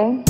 Do you read such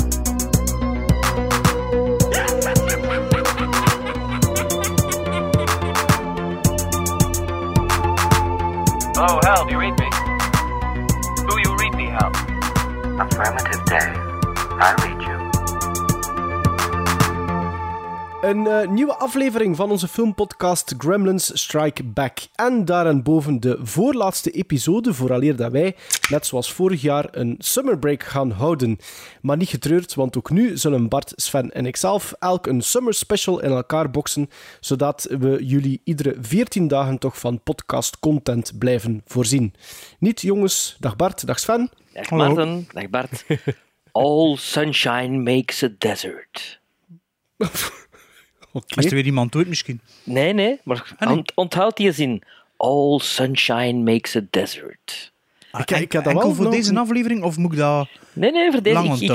aflevering van onze filmpodcast Gremlins Strike Back. En daarboven de voorlaatste episode, vooraleer dat wij, net zoals vorig jaar, een summerbreak gaan houden. Maar niet getreurd, want ook nu zullen Bart, Sven en ikzelf elk een summer special in elkaar boksen, zodat we jullie iedere 14 dagen toch van podcast content blijven voorzien. Niet jongens, dag Bart, dag Sven. Dag Maarten, dag Bart. All sunshine makes a desert. Oké. Is er weer iemand dood misschien? Nee, nee, maar Ah, nee. ont- onthoud die zin. All sunshine makes a desert. Ik- ik heb dat wel voor nog- deze aflevering of moet ik dat... Nee, nee, voor deze. Lang Ik, ik,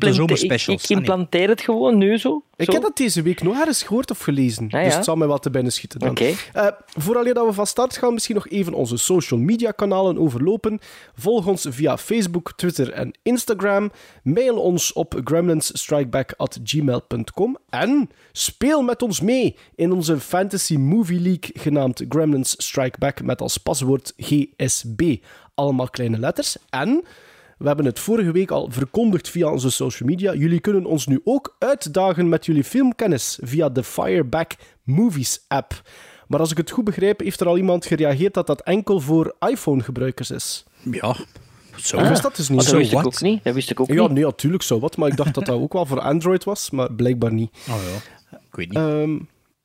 de Ah, nee. implanteer het gewoon nu zo. Ik Zo. heb dat deze week nog ergens gehoord of gelezen. Ah, Dus het zal mij wel te binnen schieten dan. Oké. Eh, vooraleer dat we van start gaan, misschien nog even onze social media kanalen overlopen. Volg ons via Facebook, Twitter en Instagram. Mail ons op gremlinsstrikeback.gmail.com en speel met ons mee in onze Fantasy Movie League genaamd Gremlins Strike Back met als paswoord GSB. Allemaal kleine letters. En we hebben het vorige week al verkondigd via onze social media. Jullie kunnen ons nu ook uitdagen met jullie filmkennis via de Fireback Movies app. Maar als ik het goed begrijp, heeft er al iemand gereageerd dat dat enkel voor iPhone-gebruikers is. Ja, zo. Is dat dus niet dat wist ik ook niet. Dat wist ik ook Ja, niet. nee, natuurlijk zo wat, maar ik dacht dat dat ook wel voor Android was, maar blijkbaar niet. Oh ja, ik weet niet. Ehm,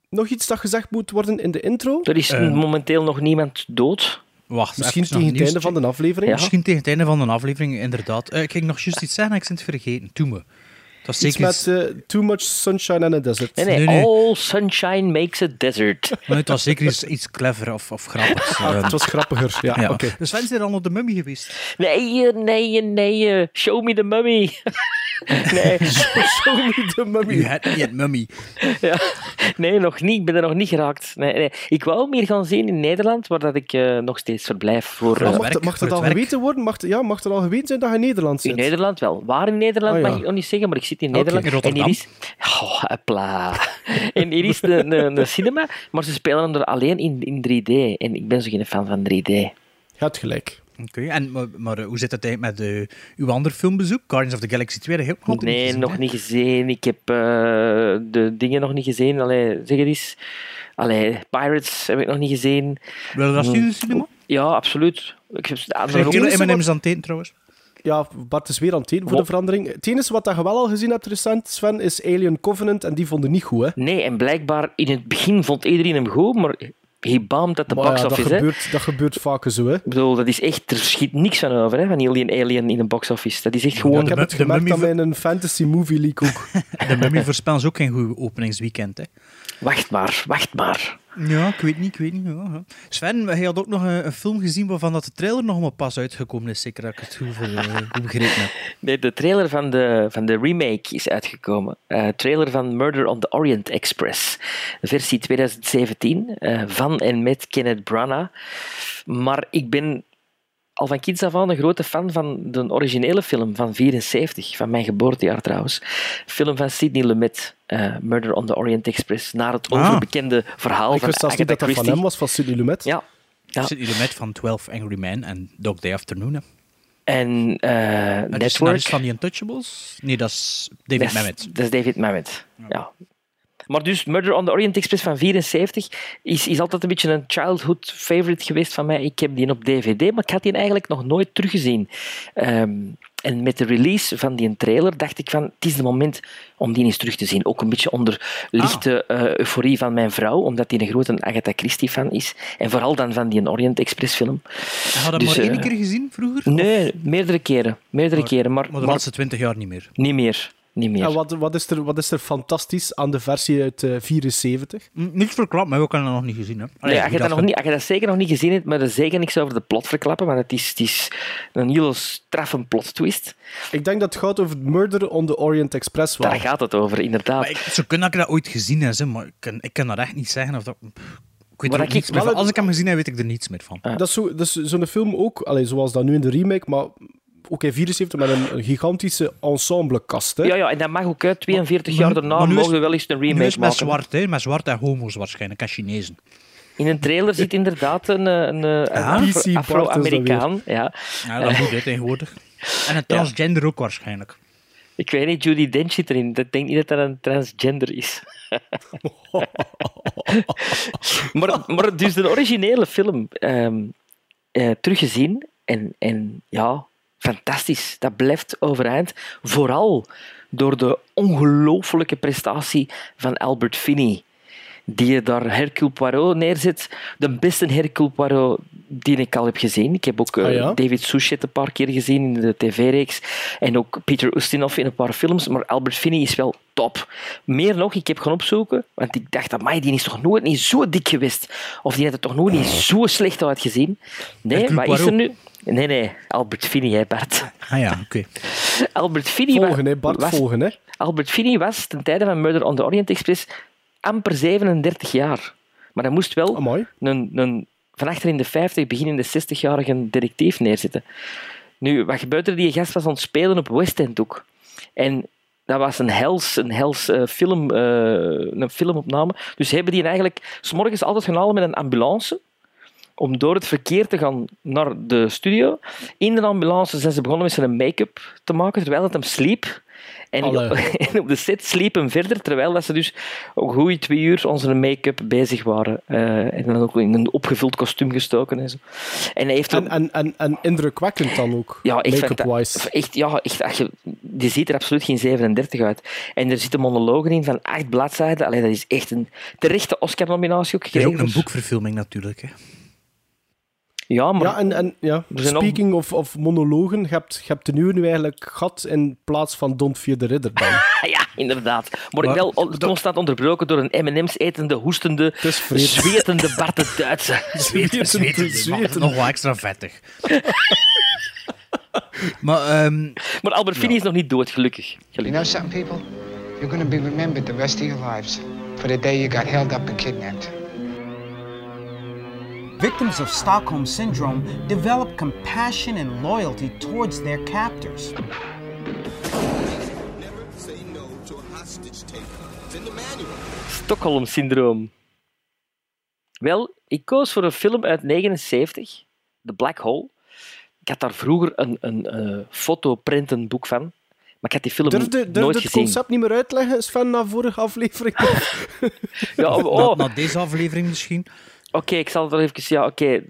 nog iets dat gezegd moet worden in de intro? Er is Eh. momenteel nog niemand dood. Wacht, Misschien tegen het einde van de aflevering? Ja. Misschien tegen het einde van de aflevering, inderdaad. Eh, ik ging nog juist iets zeggen, ik ben het vergeten. Doe me. Het was Iets zeker, met eh, Too Much Sunshine in a Desert. Nee, nee, Nee, nee. all sunshine makes a desert. maar het was zeker iets, iets clever of, of grappigs. Ah, Eh, het was grappiger. Ja, ja. oké. Dus Sven is er al op de mummy geweest. Nee, nee, nee, show me the mummy. nee, Show me the mummy. U hebt niet het mummy. ja. nee, nog niet. Ik ben er nog niet geraakt. Nee, nee. Ik wou meer gaan zien in Nederland, waar dat ik eh, nog steeds verblijf. Voor, eh, het mag, werk, het, mag voor het al werk. geweten worden? Mag, het- ja, mag het al geweten zijn dat je in Nederland zit? in Nederland wel. Waar in Nederland Ah, ja. mag ik nog niet zeggen, maar ik zit in Nederland. in Rotterdam. En hier is... Oh, hopla. en hier is een, een, een cinema, maar ze spelen hem er alleen in, in 3D. En ik ben zo geen fan van 3D. Je hebt gelijk. Oké, en maar, maar eh, hoe zit het eigenlijk met eh, uw ander filmbezoek? Guardians of the Galaxy 2, dat heb ik nog Nee, gezien, nog niet gezien. Ik heb eh, de dingen nog niet gezien. Allee, zeg het eens. Allee, Pirates heb ik nog niet gezien. Wil je dat zien in de cinema? Ja, absoluut. Ik heb de M&M's aan het eten, trouwens? Ja, Bart is weer aan het eten voor Wat? de verandering. Het enige wat je wel al gezien hebt recent, Sven, is Alien Covenant. En die vonden niet goed, hè? Nee, en blijkbaar in het begin vond iedereen hem goed, maar hij baamt at de Maar box ja, dat, office. hè. gebeurt, dat gebeurt vaker zo, hè? Ik bedoel, dat is echt, er schiet niks van over, hè, van Alien Alien in een box office. Dat is echt gewoon... ik heb de- het gemerkt mummy aan mijn Fantasy Movie League ook. De Mummy voorspellen ze ook geen goed openingsweekend, hè? Wacht maar, wacht maar. Ja, ik weet niet, ik weet niet. Ja. Sven, hij had ook nog een, een film gezien waarvan dat de trailer nog maar pas uitgekomen is. Zeker dat ik het goed, eh, goed begrepen heb. Nee, de trailer van de, van de remake is uitgekomen. Eh trailer van Murder on the Orient Express. Versie 2017 eh, van en met Kenneth Branagh. Maar ik ben al van kinds af aan een grote fan van de originele film van 74, van mijn geboortejaar trouwens. Film van Sidney Lumet, eh, Murder on the Orient Express, naar het Ah. overbekende verhaal ik van wist zelfs niet Agatha dat dat van Christie. hem was, van Sidney Lumet. Ja. Ja. Zit jullie met van 12 Angry Men en Dog Day Afternoon? Hè? En eh En de Network. van The Untouchables? Nee, dat is David Mamet. Dat is David Mamet, ja. Maar dus Murder on the Orient Express van 74 is, is altijd een beetje een childhood favorite geweest van mij. Ik heb die op DVD, maar ik had die eigenlijk nog nooit teruggezien. Ehm, en met de release van die trailer dacht ik van, het is het moment om die eens terug te zien. Ook een beetje onder lichte Ah. eh, euforie van mijn vrouw, omdat die een grote Agatha Christie fan is. En vooral dan van die Orient Express film. Had je dat Dus, maar één eh, keer gezien vroeger? Nee, meerdere keren. Meerdere keren, maar, Maar de maar laatste 20 jaar niet meer. niet meer. Niet meer. En wat, wat, is er, wat is er fantastisch aan de versie uit eh 74? Hm, Niks verklapt, maar we hebben dat nog niet gezien. Hè? Allee, Nee, als je, dat dat nog niet, als je dat zeker nog niet gezien hebt, maar er zeker niks over de plot verklappen, want het is, het is een heel straffe plot twist. Ik denk dat het gaat over Murder on the Orient Express. Daar gaat het over, inderdaad. Maar ik, zo kunnen dat ik dat ooit gezien heb, hè, maar ik kan, ik kan dat echt niet zeggen. Of dat, ik weet er Maar ik- wel Als ik hem gezien heb, weet ik er niets meer van. Ah. Dat is zo- dat is zo'n film ook, allee, zoals dat nu in de remake, maar ook in 74 met een, een gigantische ensemblekast. Hè? Ja, ja, en dat mag ook uit. 42 jaar daarna maar nu is- mogen we wel eens een Nu remake is het met maken. zwart, hè? Met zwart en homo's waarschijnlijk, en Chinezen. In een trailer zit inderdaad een, eh, een, eh, een is Afro-Amerikaan. Ja. Ja, dat moet hè, tegenwoordig. En een transgender ook waarschijnlijk. Ik weet niet, Judy Dench zit erin. Ik denk niet dat dat een transgender is. maar, maar dus de originele film ehm, eh, teruggezien en, en ja, fantastisch. Dat blijft overeind. Vooral door de ongelooflijke prestatie van Albert Finney. Die je daar Hercule Poirot neerzet. De beste Hercule Poirot die ik al heb gezien. Ik heb ook eh, Ah, ja? David Suchet een paar keer gezien in de tv-reeks. En ook Peter Ustinov in een paar films. Maar Albert Finney is wel top. Meer nog, ik heb gaan opzoeken. Want ik dacht, amai, die is toch nooit niet zo dik geweest. Of die had er toch nooit niet zo slecht uitgezien. Nee, Hercule wat is er nu? Nee, nee, Albert Finney, hè, Bart. Ah ja, oké. Albert Finney, Volgen, hè, Bart, was, volgen. Hè? Albert Finney was ten tijde van Murder on the Orient Express amper 37 jaar. Maar hij moest wel Amai. een, een van achter in de 50, begin in de 60-jarige detectief neerzetten. Nu, wat gebeurde er? Die gast was aan het spelen op West End ook. En dat was een hels, een hels eh, film, eh, een filmopname. Dus ze hebben die eigenlijk s morgens altijd gaan halen met een ambulance om door het verkeer te gaan naar de studio. In de ambulance zijn ze begonnen met zijn make-up te maken, terwijl het hem sliep. En, Allee. en op de set sliep hem verder, terwijl dat ze dus een goede twee uur onze make-up bezig waren. Eh, en dan ook in een opgevuld kostuum gestoken en zo. En hij heeft ook- En, en, en, en indrukwekkend dan ook. ja, Make-up-wise. echt, ja, echt die ziet er absoluut geen 37 uit. En er zitten monologen in van acht bladzijden. Allee, dat is echt een terechte Oscar-nominatie ook is ook gekregen. een boekverfilming natuurlijk. Hè. Ja, maar Ja, en, en ja, zijn nog- speaking of, of monologen, je hebt, je hebt de nieuwe nu eigenlijk gat in plaats van Don't Fear the Ridder dan. ja, inderdaad. Maar, Maar- wel on- constant onderbroken door een M&M's etende, hoestende, zwetende Bart de Duitse. Zweten, Zweten, zweten. Nog wel extra vettig. maar ehm, Maar Albert Finney is nog niet dood, gelukkig. You gelukkig. know something, people? You're gonna be remembered the rest of your lives for the day you got held up and kidnapped. Victims of Stockholm Syndrome develop compassion and loyalty towards their captors. Stockholm-syndroom. Wel, ik koos voor een film uit 79, The Black Hole. Ik had daar vroeger een, een eh fotoprintenboek van, maar ik had die film Durf nooit durf je het gezien. concept niet meer uitleggen, Sven, na vorige aflevering? Ja, oh, na, oh, na deze aflevering misschien. Oké, ik zal het wel even... Ja, oké.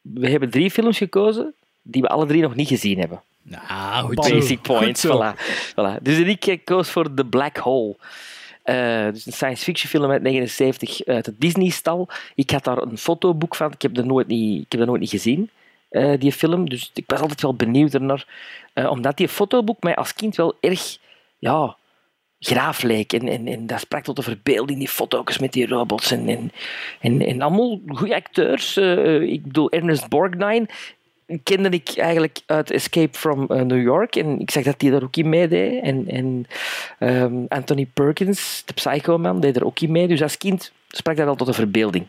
We hebben drie films gekozen die we alle drie nog niet gezien hebben. Nou, goed zo. Basic Goed point, zo. voilà. voilà. Dus ik eh, koos voor The Black Hole. Eh, dus een science fiction film uit 79 uit de Disney-stal. Ik had daar een fotoboek van. Ik heb dat nooit niet, ik heb dat nooit niet gezien, eh, die film. Dus ik was altijd wel benieuwd ernaar. Omdat die fotoboek mij als kind wel erg ja, graaf leek. En, en, en dat sprak tot de verbeelding, die foto's met die robots. En, en, en, en allemaal goede acteurs. Eh, ik bedoel, Ernest Borgnine kende ik eigenlijk uit Escape from eh, New York. En ik zag dat hij daar ook in meedeed. En, en ehm, Anthony Perkins, de Psycho-man, deed er ook in mee. Dus als kind sprak dat wel tot de verbeelding.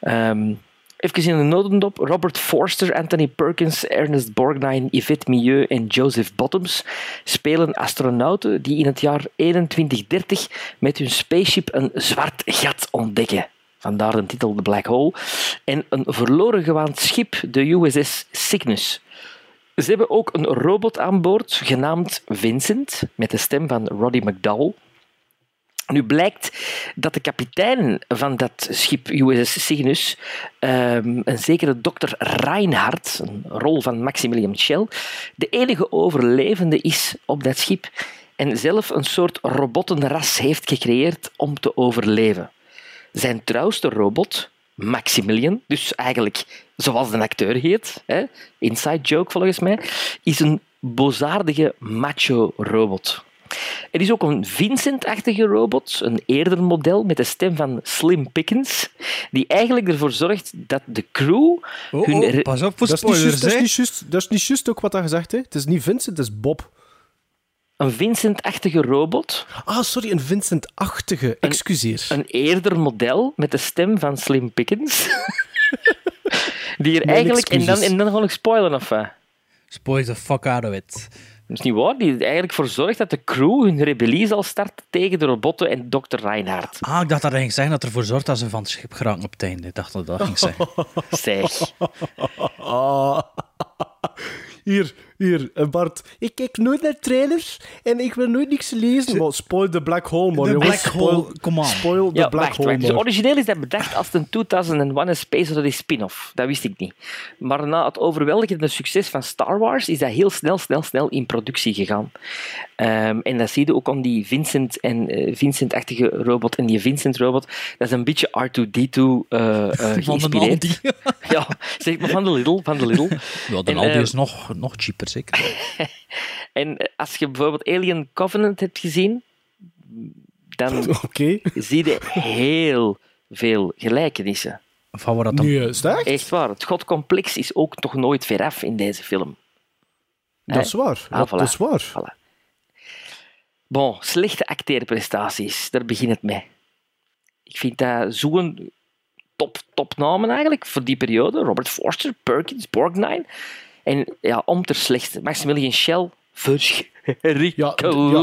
Ehm, even in een notendop. Robert Forster, Anthony Perkins, Ernest Borgnine, Yvette Milieu en Joseph Bottoms spelen astronauten die in het jaar 2130 met hun spaceship een zwart gat ontdekken. Vandaar de titel The Black Hole. En een verloren gewaand schip, de USS Cygnus. Ze hebben ook een robot aan boord, genaamd Vincent, met de stem van Roddy McDowell. Nu blijkt dat de kapitein van dat schip USS Cygnus, ehm, een zekere dokter Reinhardt, een rol van Maximilian Schell, de enige overlevende is op dat schip en zelf een soort robottenras heeft gecreëerd om te overleven. Zijn trouwste robot, Maximilian, dus eigenlijk zoals de acteur heet, hè, inside joke volgens mij, is een bozaardige macho-robot. Er is ook een Vincent-achtige robot, een eerder model met de stem van Slim Pickens, die eigenlijk ervoor zorgt dat de crew Oh, hun... oh, pas op voor Dat is, niet spoilers, juist, dat, is juist, dat is niet juist ook wat hij gezegd heeft. Het is niet Vincent, het is Bob. Een Vincent-achtige robot, Ah, sorry, een Vincent-achtige. Excuseer. een eerder model met de stem van Slim Pickens, die er Mijn eigenlijk... En dan, en dan gewoon ik spoilen of wat? Spoil the fuck out of it. Dat is niet waar. Die eigenlijk voor zorgt dat de crew hun rebellie zal starten tegen de robotten en Dr. Reinhardt. Ah, ik dacht dat hij ging zeggen dat ervoor zorgt dat ze van het schip geraken op het einde. Ik dacht dat dat ging zeggen. Zeg. Ah. Hier, hier, eh, Bart. Ik kijk nooit naar trailers en ik wil nooit niks lezen. Maar spoil the black hole, man. Jongens. black Spoil- hole, come on. Spoil the Ja, black wacht, hole. Dus man. origineel is dat bedacht als een 2001 A Space Odyssey spin-off. Dat wist ik niet. Maar na het overweldigende succes van Star Wars is dat heel snel, snel, snel in productie gegaan. Ehm, en dat zie je ook aan die Vincent en eh, Vincent-achtige robot. En die Vincent-robot, dat is een beetje R2-D2 eh, eh, Van de. Aldi. Ja, zeg maar van de Lidl. Van de Lidl. Ja, de En, Aldi is nog, nog cheaper, zeker. En eh, als je bijvoorbeeld Alien Covenant hebt gezien, dan Oké. zie je heel veel gelijkenissen. Van waar dat dan... Nu, is dat echt? Echt waar. Het godcomplex is ook nog nooit veraf in deze film. Dat is waar. Ah, Dat, voilà. dat is waar. Voilà. Bon, slechte acteerprestaties, daar begint het mee. Ik vind dat zo'n top, topnamen eigenlijk voor die periode. Robert Forster, Perkins, Borgnine. En ja, om ter slechtste, Maximilian Schell, verschrikkelijk. Ja,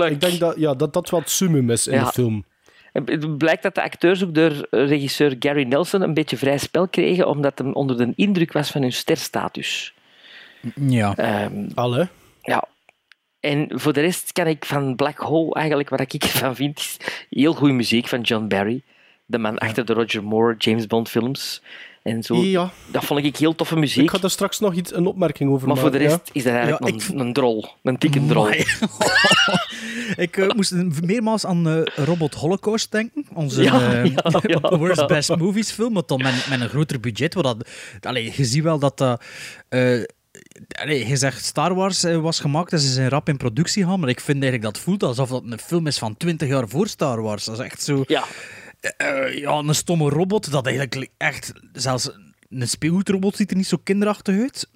ik denk dat ja, dat, dat wat summum is in Ja. de film. Het blijkt dat de acteurs ook door regisseur Gary Nelson een beetje vrij spel kregen, omdat hem onder de indruk was van hun sterstatus. Ja. Ehm, Alle. ja. En voor de rest kan ik van Black Hole eigenlijk, wat ik ervan vind, is heel goede muziek van John Barry. De man achter de Roger Moore James Bond films. En zo. Ja. Dat vond ik heel toffe muziek. Ik ga daar straks nog iets, een opmerking over Maar voor maken. de rest is dat eigenlijk Ja, een, ik een drol. Een dikke drol. Ik eh, moest meermaals aan eh, Robot Holocaust denken. Onze Ja, eh, ja, ja, Worst. Best Movies film. Maar dan met, met een groter budget. Wat dat, allee, je ziet wel dat dat... eh, allee, je zegt Star Wars eh, was gemaakt en ze zijn rap in productie gaan. Maar ik vind eigenlijk dat voelt alsof dat een film is van 20 jaar voor Star Wars. Dat is echt zo... Ja, eh, ja, een stomme robot. Dat eigenlijk echt... Zelfs een speelgoedrobot ziet er niet zo kinderachtig uit.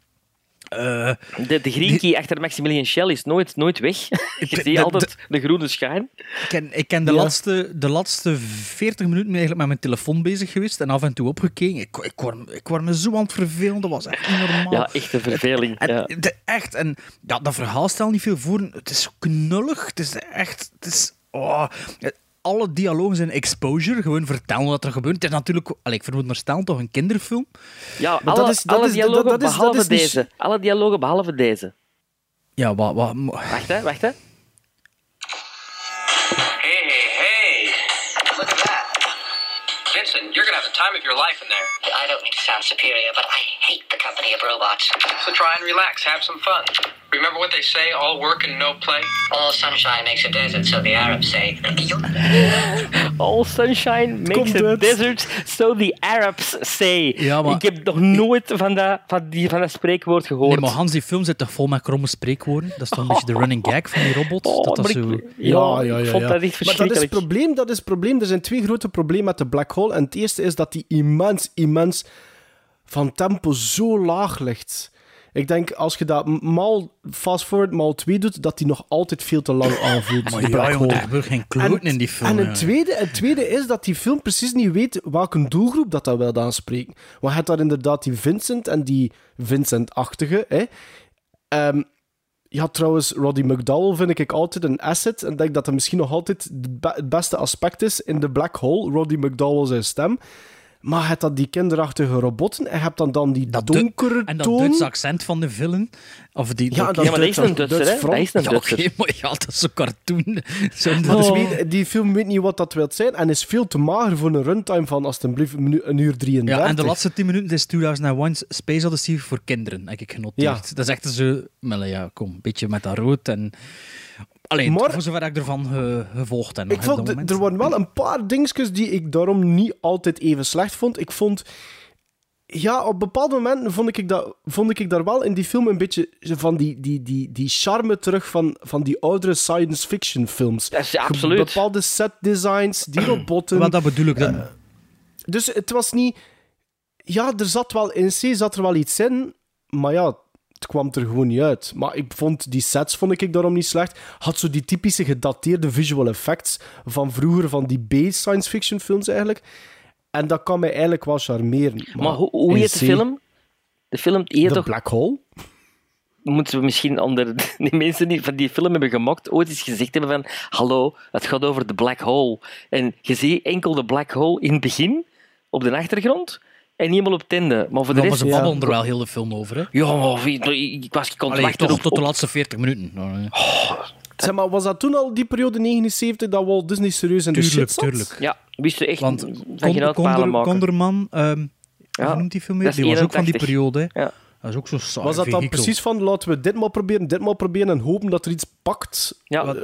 Eh, de, de green key achter Maximilian Schell is nooit, nooit weg. Je ziet altijd de groene schijn. Ik ken, ik ken de, Ja. laatste, de laatste 40 minuten eigenlijk met mijn telefoon bezig geweest en af en toe opgekeken. Ik, ik, word, ik word me zo aan het vervelen, dat was echt niet normaal. Ja, echt een verveling. En, Ja. de- echt, en ja, dat verhaal stelt niet veel voor. Het is zo knullig. Het is echt. Het is, oh, alle dialogen zijn exposure. Gewoon vertellen wat er gebeurt. Het is natuurlijk, allee, ik veronderstel toch een kinderfilm. Ja, Maar alle, dat is- dat alle is- dialogen dat- dat is- dat behalve is niet- deze. Alle dialogen behalve deze. Ja, wat. wat Wacht, hè, wacht, hè. Hey, hey. Look at that. Vincent, you're gonna have the time of your life in there. I don't mean to sound superior, but I hate the company of robots. So try and relax, have some fun. Remember what they say, all work and no play? All sunshine makes a desert, so the Arabs say. All sunshine makes komt a desert, so the Arabs say. Ja, maar- Ik heb nog nooit van dat, van die, van dat spreekwoord gehoord. Nee, maar Hans, die film zit toch vol met kromme spreekwoorden? Dat is toch een beetje de running gag van die robot? Oh, dat zo... ik, ja, Ja, ja, ja. ik vond ja. dat echt maar dat is verschrikkelijk. het probleem, dat is het probleem. Er zijn twee grote problemen met de black hole. En het eerste is dat die immens, immens van tempo zo laag ligt. Ik denk, als je dat mal fast forward mal 2 doet, dat die nog altijd veel te lang aanvoelt. Maar ja, geen kloten in die film. En het tweede, het tweede is dat die film precies niet weet welke doelgroep dat, dat wil aanspreken. Want je hebt daar inderdaad die Vincent en die Vincent-achtige. Hè. Ehm, ja, trouwens, Roddy McDowell vind ik altijd een asset. En ik denk dat dat misschien nog altijd het beste aspect is in de Black Hole. Roddy McDowell zijn stem. Maar je hebt dan die kinderachtige robotten en je hebt dan, dan die Dat du- donkere En dat toon. Duitse accent van de villain. Of die, Ja, maar dat is een Duits- Duitser, hè. Dat is een Ja, oké, maar ja, dat is cartoon. Zo Maar dat- dus weet- die film weet niet wat dat wil zijn en is veel te mager voor een runtime van alstublieft een, een uur 33. Ja, en de laatste 10 minuten is 2001 Space Odyssey voor kinderen, heb ik genoteerd. Ja. Dat is echt zo... Maar ja, kom, een beetje met dat rood en... Alleen, Maar- voor zover ik ervan ge- gevolgd heb. Ik vond, moment. er waren wel een paar dingetjes die ik daarom niet altijd even slecht vond. Ik vond... Ja, op bepaalde momenten vond ik, dat, vond ik daar wel in die film een beetje van die, die, die, die charme terug van, van die oudere science fiction films. Dat is absoluut. Bepaalde set designs, die robotten. Wat dat bedoel ik dan? Dus het was niet... Ja, er zat wel in C zat er wel iets in, maar ja, het kwam er gewoon niet uit. Maar ik vond die sets vond ik daarom niet slecht. Had zo die typische gedateerde visual effects van vroeger, van die B-science fiction films eigenlijk. En dat kan mij eigenlijk wel charmeren. Maar hoe, hoe in heet de film? De film The toch... Black Hole? moeten we misschien onder die mensen die van die film hebben gemokt ooit eens gezegd hebben van hallo, het gaat over de black hole. En je ziet enkel de black hole in het begin, op de achtergrond, en niet helemaal op het einde. Maar voor de Ja, maar rest... ze ja. babbelen er wel heel de film over. Hè? Ja, maar ik, ik was ik kon Allee, wachten toch op, tot de laatste 40 minuten. Eh, Zeg maar, was dat toen al die periode 79 dat Walt Disney serieus in de Tuurlijk, shit zat? tuurlijk. Ja, wist je echt Want Konder- maken. Konderman, ehm Ja, noemt die film dat weer? is Die was ook van die 81. periode. hè. Ja. Dat is ook zo saai Was dat dan vehikel. precies van, laten we ditmaal proberen, ditmaal proberen en hopen dat er iets pakt? Ja, Wat-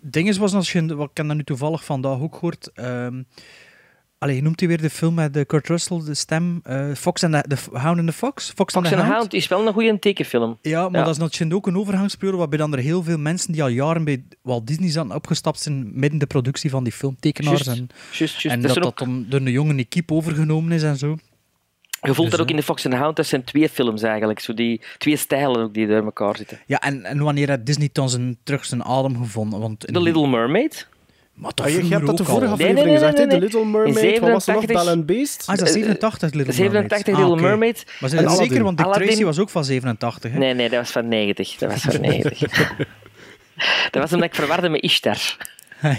ding is, was als je, wat ik heb dat nu toevallig vandaag ook gehoord. ehm allee, je noemt hij weer de film met de Kurt Russell, de stem, eh, Fox the, the Hound and the Fox? Fox, Fox and the and the Hound. Is wel een goede tekenfilm. Ja, maar Ja. dat is natuurlijk ook een overgangsperiode waarbij dan er heel veel mensen die al jaren bij Walt Disney zijn opgestapt zijn midden de productie van die filmtekenaars. En, en Dat dat ook- dan door een jonge equipe overgenomen is en zo. Je voelt Dus, dat ook hè. in de Fox and the Hound. Dat zijn twee films eigenlijk. Zo die twee stijlen ook die door elkaar zitten. Ja, en, en wanneer heeft Disney dan zijn, terug zijn adem gevonden? Want in- The Little Mermaid. Maar toch Ah, je, je hebt dat de vorige al. Nee, nee, aflevering nee, gezegd, nee, The nee. Little Mermaid, wat was er nog? 87 Bell and Beast? Ah, is dat 87, Little Mermaid? 87 Ah, Little. Mermaid. Maar ze En zeker, want Dick Aladdin. Tracy was ook van 87. Hè? Nee, nee, dat was van 90. Dat was van 90. dat was omdat ik verwarde met Ishtar.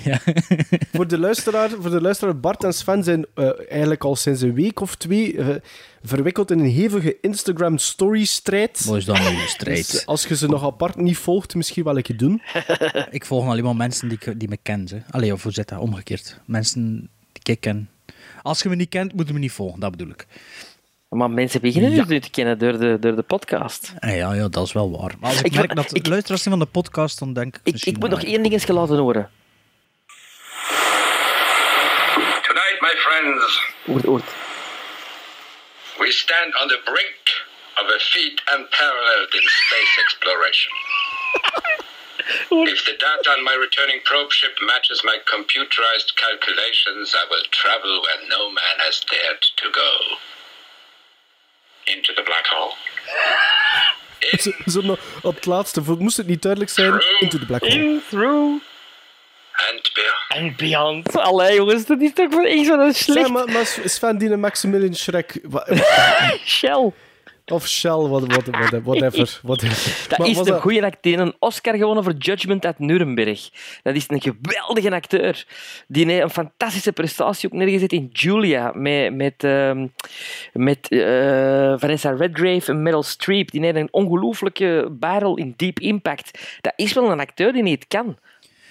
Ja. Voor de luisteraar, voor de luisteraar Bart en Sven zijn eh, eigenlijk al sinds een week of twee eh, verwikkeld in een hevige Instagram story strijd. Wat is dan een Dus strijd? als je ze nog apart niet volgt, misschien wel een keer doen. Ik volg alleen maar mensen die, ik- die me kennen. Allee, of hoe zit dat? Omgekeerd. Mensen die ik ken. Als je me niet kent, moet je me niet volgen, dat bedoel ik. Maar mensen beginnen Ja. dus nu te kennen door de, door de podcast. Ah, ja, ja, dat is wel waar. Maar als ik, Ik- merk dat ik- de luisteraars van de podcast, dan denk ik Ik, ik moet nog ah, één ding eens laten horen. Tonight, my friends, Oort, oort. we stand on the brink of a feat unparalleled in space exploration. if the data on my returning probe ship matches my computerized calculations, I will travel where no man has dared to go. Into the black hole. Zo, zo nog op het laatste, moest het niet duidelijk zijn, into the black hole. In, through, And beyond. and beyond. Allee, jongens, dat is toch wel echt zo'n Zeg, slecht maar, maar Sven die Maximilian Shrek, wa- shell. of Shell, what- what- what- whatever. whatever. Dat Maar is een goede acteur. Een Oscar gewonnen voor Judgment uit Nuremberg. Dat is een geweldige acteur. Die heeft een fantastische prestatie ook neergezet in Julia. Met, met, ehm, met eh, Vanessa Redgrave en Meryl Streep. Die heeft een ongelooflijke barrel in Deep Impact. Dat is wel een acteur die niet kan.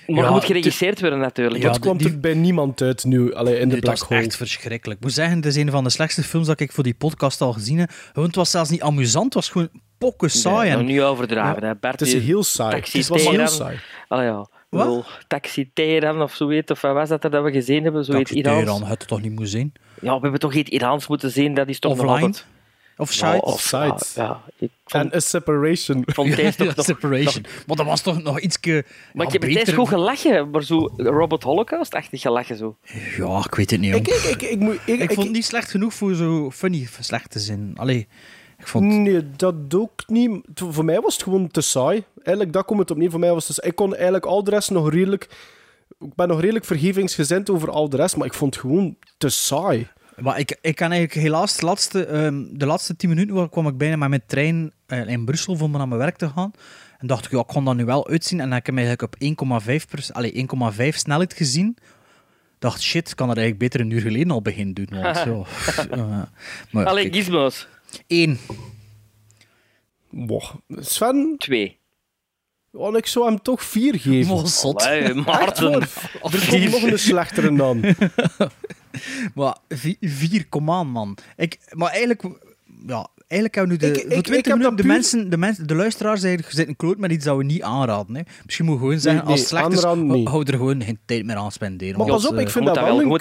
Maar Ja, dat moet geregisseerd worden natuurlijk. Ja, Dat kwam die- er bij niemand uit nu, allee, in de black was hole. echt verschrikkelijk. Ik moet zeggen, het is een van de slechtste films dat ik voor die podcast al gezien heb. Want het was zelfs niet amusant, het was gewoon pokken saai. Nee, en- niet overdrijven. hè. Bart, Het is heel saai. Taxi Het was heel saai. Ah ja. Wat? Wel, Taxi Teheran of zoiets. Of wat was dat er dat we gezien hebben? Zoiets Taxi Iraans. Teheran, had het toch niet moeten zijn? Ja, we hebben toch iets Iraans moeten zien, dat is toch Offline? Altijd... Of Ja, Shite? of- Sites. Ja, ja, ik vond, En a separation. vond deze toch nog... Separation. Maar dat was toch nog iets. Maar ik heb het goed gelachen, maar zo Robot Holocaust-achtig gelachen zo. Ja, ik weet het niet. Ik, ik, ik, ik, moet- ik, Ik ik- vond het niet slecht genoeg voor zo funny slecht te zijn. Allee, ik vond... Nee, dat ook niet. Voor mij was het gewoon te saai. Eigenlijk, dat komt het op neer. Voor mij was het saai. Ik kon eigenlijk al de rest nog redelijk... Ik ben nog redelijk vergevingsgezind over al de rest, maar ik vond het gewoon te saai. Maar ik, ik kan eigenlijk helaas de laatste, ehm, de laatste tien minuten waar kwam ik bijna met mijn trein eh, in Brussel om naar mijn werk te gaan. En dacht ik, ja, ik kon dat nu wel uitzien. En dan heb ik hem eigenlijk op 1,5 pers- allee, 1,5 snelheid gezien. Dacht, shit, ik kan dat eigenlijk beter een uur geleden al beginnen doen. Want, maar Allee, gizmos. één. Boah. Sven, Twee. Oh, ik zou hem toch vier geven. Oh, zot. Allee, Maarten. Er komt nog een slechtere dan. Maar vi- vier, kom aan, man. Ik, maar eigenlijk, ja, eigenlijk hebben we nu de, Ik- ik- voor ik 20 heb minuten dat de, puur- mensen, de, mensen, de luisteraars eigenlijk zitten kloot met iets dat we niet aanraden. Hè. Misschien moet je gewoon zeggen, nee, als het slecht is, hou er gewoon geen tijd meer aan spenderen. Maar pas op, eh, ik vind moet dat dat wel een dat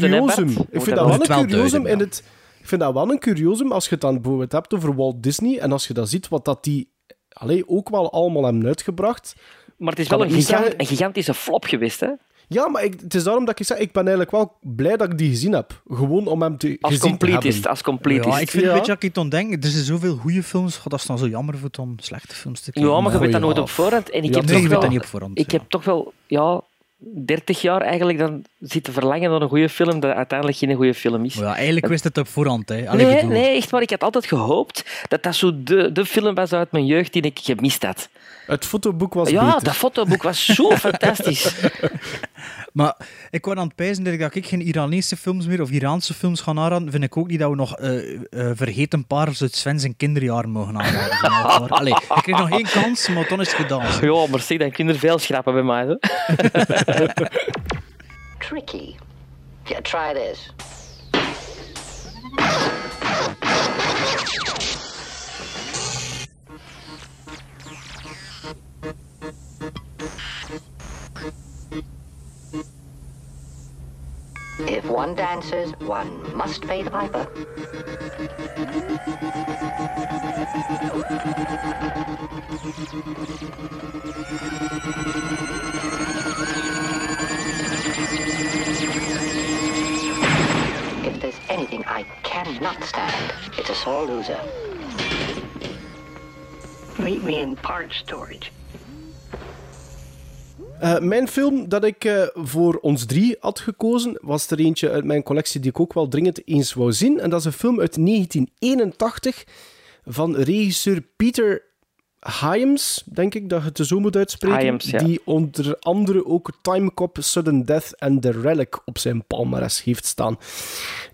curiosum. Ik dat vind dat wel een curiosum in het... Ik vind dat wel een curiosum als je het dan bijvoorbeeld hebt over Walt Disney en als je dan ziet wat dat die allee, ook wel allemaal hebben uitgebracht. Maar het is wel een, niet gigant, zeggen- een gigantische flop geweest, hè? Ja, maar ik, het is daarom dat ik zeg, ik ben eigenlijk wel blij dat ik die gezien heb. Gewoon om hem te Als gezien te completist. Als completist. ja, ik vind Ja. een beetje dat ik het denk. Er zijn zoveel goede films, God, dat is dan zo jammer voor dan slechte films te kijken. Ja, maar je weet dat nooit op voorhand. En ik Ja, heb nee, je toch weet dat wel, niet op voorhand. ik ja. heb toch wel, ja, 30 jaar eigenlijk dan zit te verlangen naar een goede film dat uiteindelijk geen goede film is. Maar ja, eigenlijk wist het op voorhand. Hè. Allee, nee, nee, echt waar. Ik had altijd gehoopt dat dat zo de, de film was uit mijn jeugd die ik gemist had. Het fotoboek was Ja, beter. dat fotoboek was zo fantastisch. Maar ik wou aan het pijzen dat ik, geen Iranese films meer of Iraanse films ga aanraden. Vind ik ook niet dat we nog eh eh, vergeten parels uit Sven zijn kinderjaar mogen aanraden. Maar. Allee, ik kreeg nog geen kans, maar dan is het gedaan. Ja, maar zeg, dan kun je er veel schrappen bij mij. Tricky. Yeah, try this. If one dances, one must pay the piper. There's anything I cannot stand, it's a sore loser. Meet me in storage. Eh, mijn film dat ik eh, voor ons drie had gekozen, was er eentje uit mijn collectie die ik ook wel dringend eens wou zien. En dat is een film uit 1981 van regisseur Peter Hyams, denk ik dat je het zo moet uitspreken. Ja. Die onder andere ook Time Cop, Sudden Death en The Relic op zijn palmares heeft staan.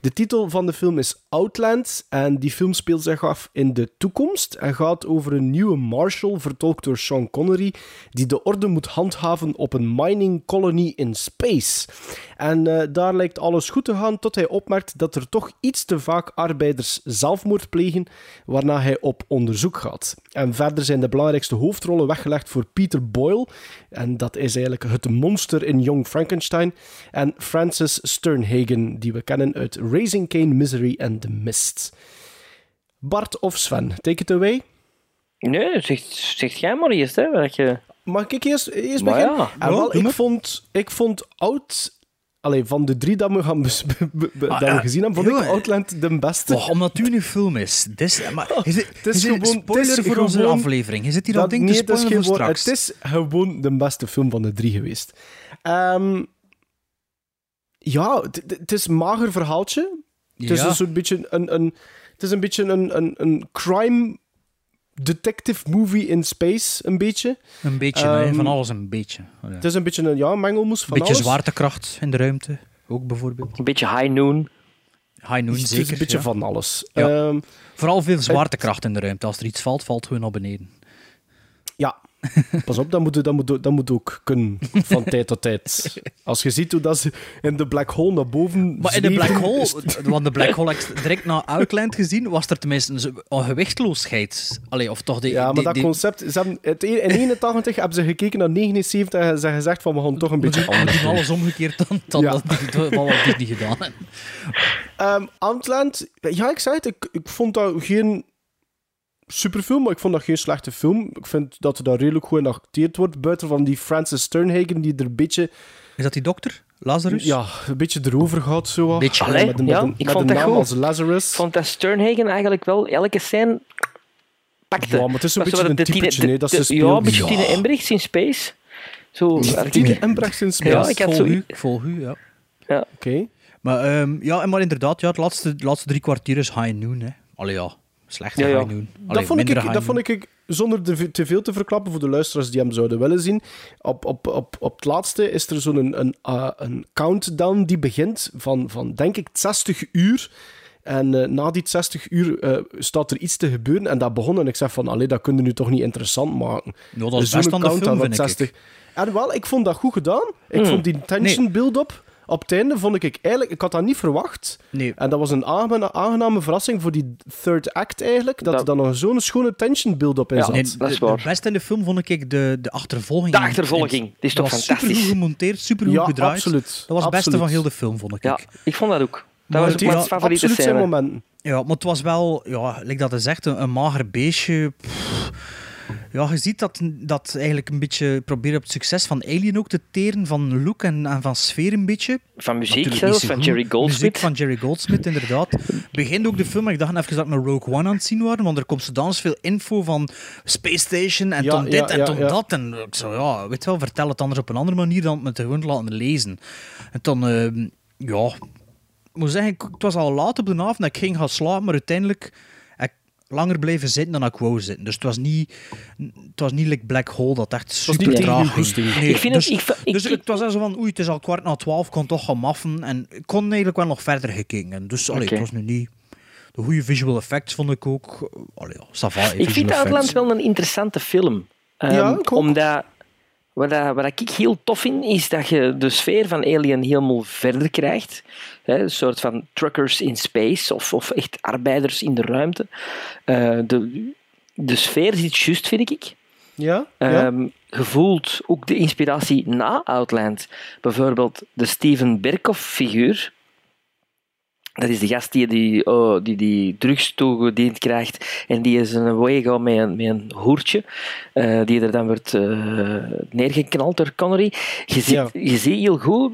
De titel van de film is Outland en die film speelt zich af in de toekomst en gaat over een nieuwe Marshal, vertolkt door Sean Connery, die de orde moet handhaven op een mining colony in space. En eh, daar lijkt alles goed te gaan tot hij opmerkt dat er toch iets te vaak arbeiders zelfmoord plegen, waarna hij op onderzoek gaat. En verder zijn de belangrijkste hoofdrollen weggelegd voor Peter Boyle, en dat is eigenlijk het monster in Young Frankenstein, en Francis Sternhagen, die we kennen uit Raising Cain, Misery and The Mist. Bart of Sven, take it away. Nee, zeg, zeg jij maar eerst. Hè, dat je... Mag ik eerst, eerst Maar beginnen? ja. En wel, ik, vond, ik vond Oud... Allee, van de drie dat we, gaan Ah, dat we ja. gezien hebben, vond ik. Outland de beste. Oh, omdat u een film is. Dis, maar, is het, het is is gewoon- spoiler het is voor onze aflevering. Je zit hier al Dat- ding te nee, het is spoilen voor straks. Het is gewoon de beste film van de drie geweest. Ehm, ja, het- het het is een mager verhaaltje. Het is een soort beetje een, een, het is een, beetje een, een, een crime detective movie in space, een beetje. Een beetje, Ehm, van alles een beetje. Oh, ja. Het is een beetje een ja, mengelmoes van beetje alles. zwaartekracht in de ruimte, ook bijvoorbeeld. Een beetje high noon. High noon, Het is zeker. een beetje ja. van alles. Ja. Ehm, Vooral veel zwaartekracht in de ruimte. Als er iets valt, valt het gewoon naar beneden. Ja, pas op, dat moet, dat, moet, dat moet ook kunnen van tijd tot tijd. Als je ziet hoe dat ze in de black hole naar boven Maar in de black hole, want de black hole heb ik direct na Outland gezien, was er tenminste een, gewichtloosheid. Allee, of toch die, Ja, maar die- dat die- concept... Ze hebben, het, in 81 hebben ze gekeken naar 79 en ze gezegd van we gaan toch een beetje anders doen alles omgekeerd dan, dan Ja. dat wat niet gedaan hebben. Ehm, Outland, ja, ik zei het, ik, ik vond dat geen superfilm, maar ik vond dat geen slechte film. Ik vind dat er daar redelijk goed in acteerd wordt, buiten van die Francis Sternhagen, die er een beetje, Is dat die dokter? Lazarus? ja, een beetje erover gaat. Zo, wat. Beetje. Allee, met een, ja, met een, ik met vond een dat naam goed. als Lazarus. Ik vond dat Sternhagen eigenlijk wel elke scène pakte. Ja, maar het is een beetje een typetje, nee, dat Ja, een beetje Ja. Tine Embrechts in Space. Zo, Tine Embrechts in Space. Ja, ik had zo... u, vol u, ja. Oké. Maar, ehm, ja, maar inderdaad, ja, het laatste, laatste drie kwartier is high noon. Hè. Allee, ja. Slechte Ja, ja. Allee, Dat vond, ik, high dat vond ik, zonder te, te veel te verklappen voor de luisteraars die hem zouden willen zien, op, op, op, op het laatste is er zo'n een, een, eh, een countdown die begint van, van denk ik, 60 uur. En eh, na die 60 uur eh, staat er iets te gebeuren. En dat begon en ik zeg van, allee, dat kun je nu toch niet interessant maken. Ja, dat is Dus best zo'n aan de film, countdown vind van ik. En wel, ik vond dat goed gedaan. Ik Hmm. vond die tension build-up op het einde, vond ik eigenlijk... Ik had dat niet verwacht. Nee. En dat was een aangename, aangename verrassing voor die third act eigenlijk, dat, Dat- er dan nog zo'n schone tension build-up in Ja, zat. Nee, dat is waar. de beste in de film vond ik de, de achtervolging. De achtervolging, die is toch dat was fantastisch? supergoed gemonteerd, supergoed Ja, gedraaid. absoluut. Dat was het beste Absoluut. van heel de film, vond ik. Ja, ik vond dat ook. Dat Maar was het ook mijn favoriete absoluut zijn scène. momenten. Ja, maar het was wel, ja, like dat hij zegt, een, een mager beestje. Pff, Ja, je ziet dat, dat eigenlijk een beetje probeert op het succes van Alien ook te teren, van look en, en van sfeer een beetje. Van muziek zelfs, van. Jerry Goldsmith. Muziek van Jerry Goldsmith, inderdaad. Begint ook de film, maar ik dacht even dat ik naar Rogue One aan het zien waren, want er komt zodanig veel info van Space Station en Ja, toen dit ja, en ja, toen ja. dat. En ik zo, ja, weet wel, vertel het anders op een andere manier dan met het gewoon te laten lezen. En dan, ehm, ja, ik moet zeggen, ik- het was al laat op de avond dat ik ging gaan slapen, maar uiteindelijk langer blijven zitten dan ik wou zitten. Dus het was niet, het was niet like Black Hole dat echt super traag ging. Nee, Ik vind dus, het- ik- ik- dus ik- het was echt zo van, oei, het is al kwart na twaalf, kon toch gaan maffen. En ik kon eigenlijk wel nog verder gekeken. En Dus allee, het was nu niet... De goede visual effects vond ik ook... Allee, ja, ça va, Ik vind Outland wel een interessante film. Ehm, Ja, ik ook. Omdat, wat, dat- wat ik heel tof vind, is dat je de sfeer van Alien helemaal verder krijgt. Een soort van truckers in space, of, of echt arbeiders in de ruimte. Eh, de, de sfeer zit juist, vind ik. Ja? ja? Ehm, je voelt ook de inspiratie na Outland. Bijvoorbeeld de Steven Berkoff-figuur. Dat is de gast die die, oh, die, die drugs toegediend krijgt en die is een way gaat met een, met een hoertje, eh, die er dan wordt eh, neergeknald door Connery. Je ziet, Ja. je ziet heel goed,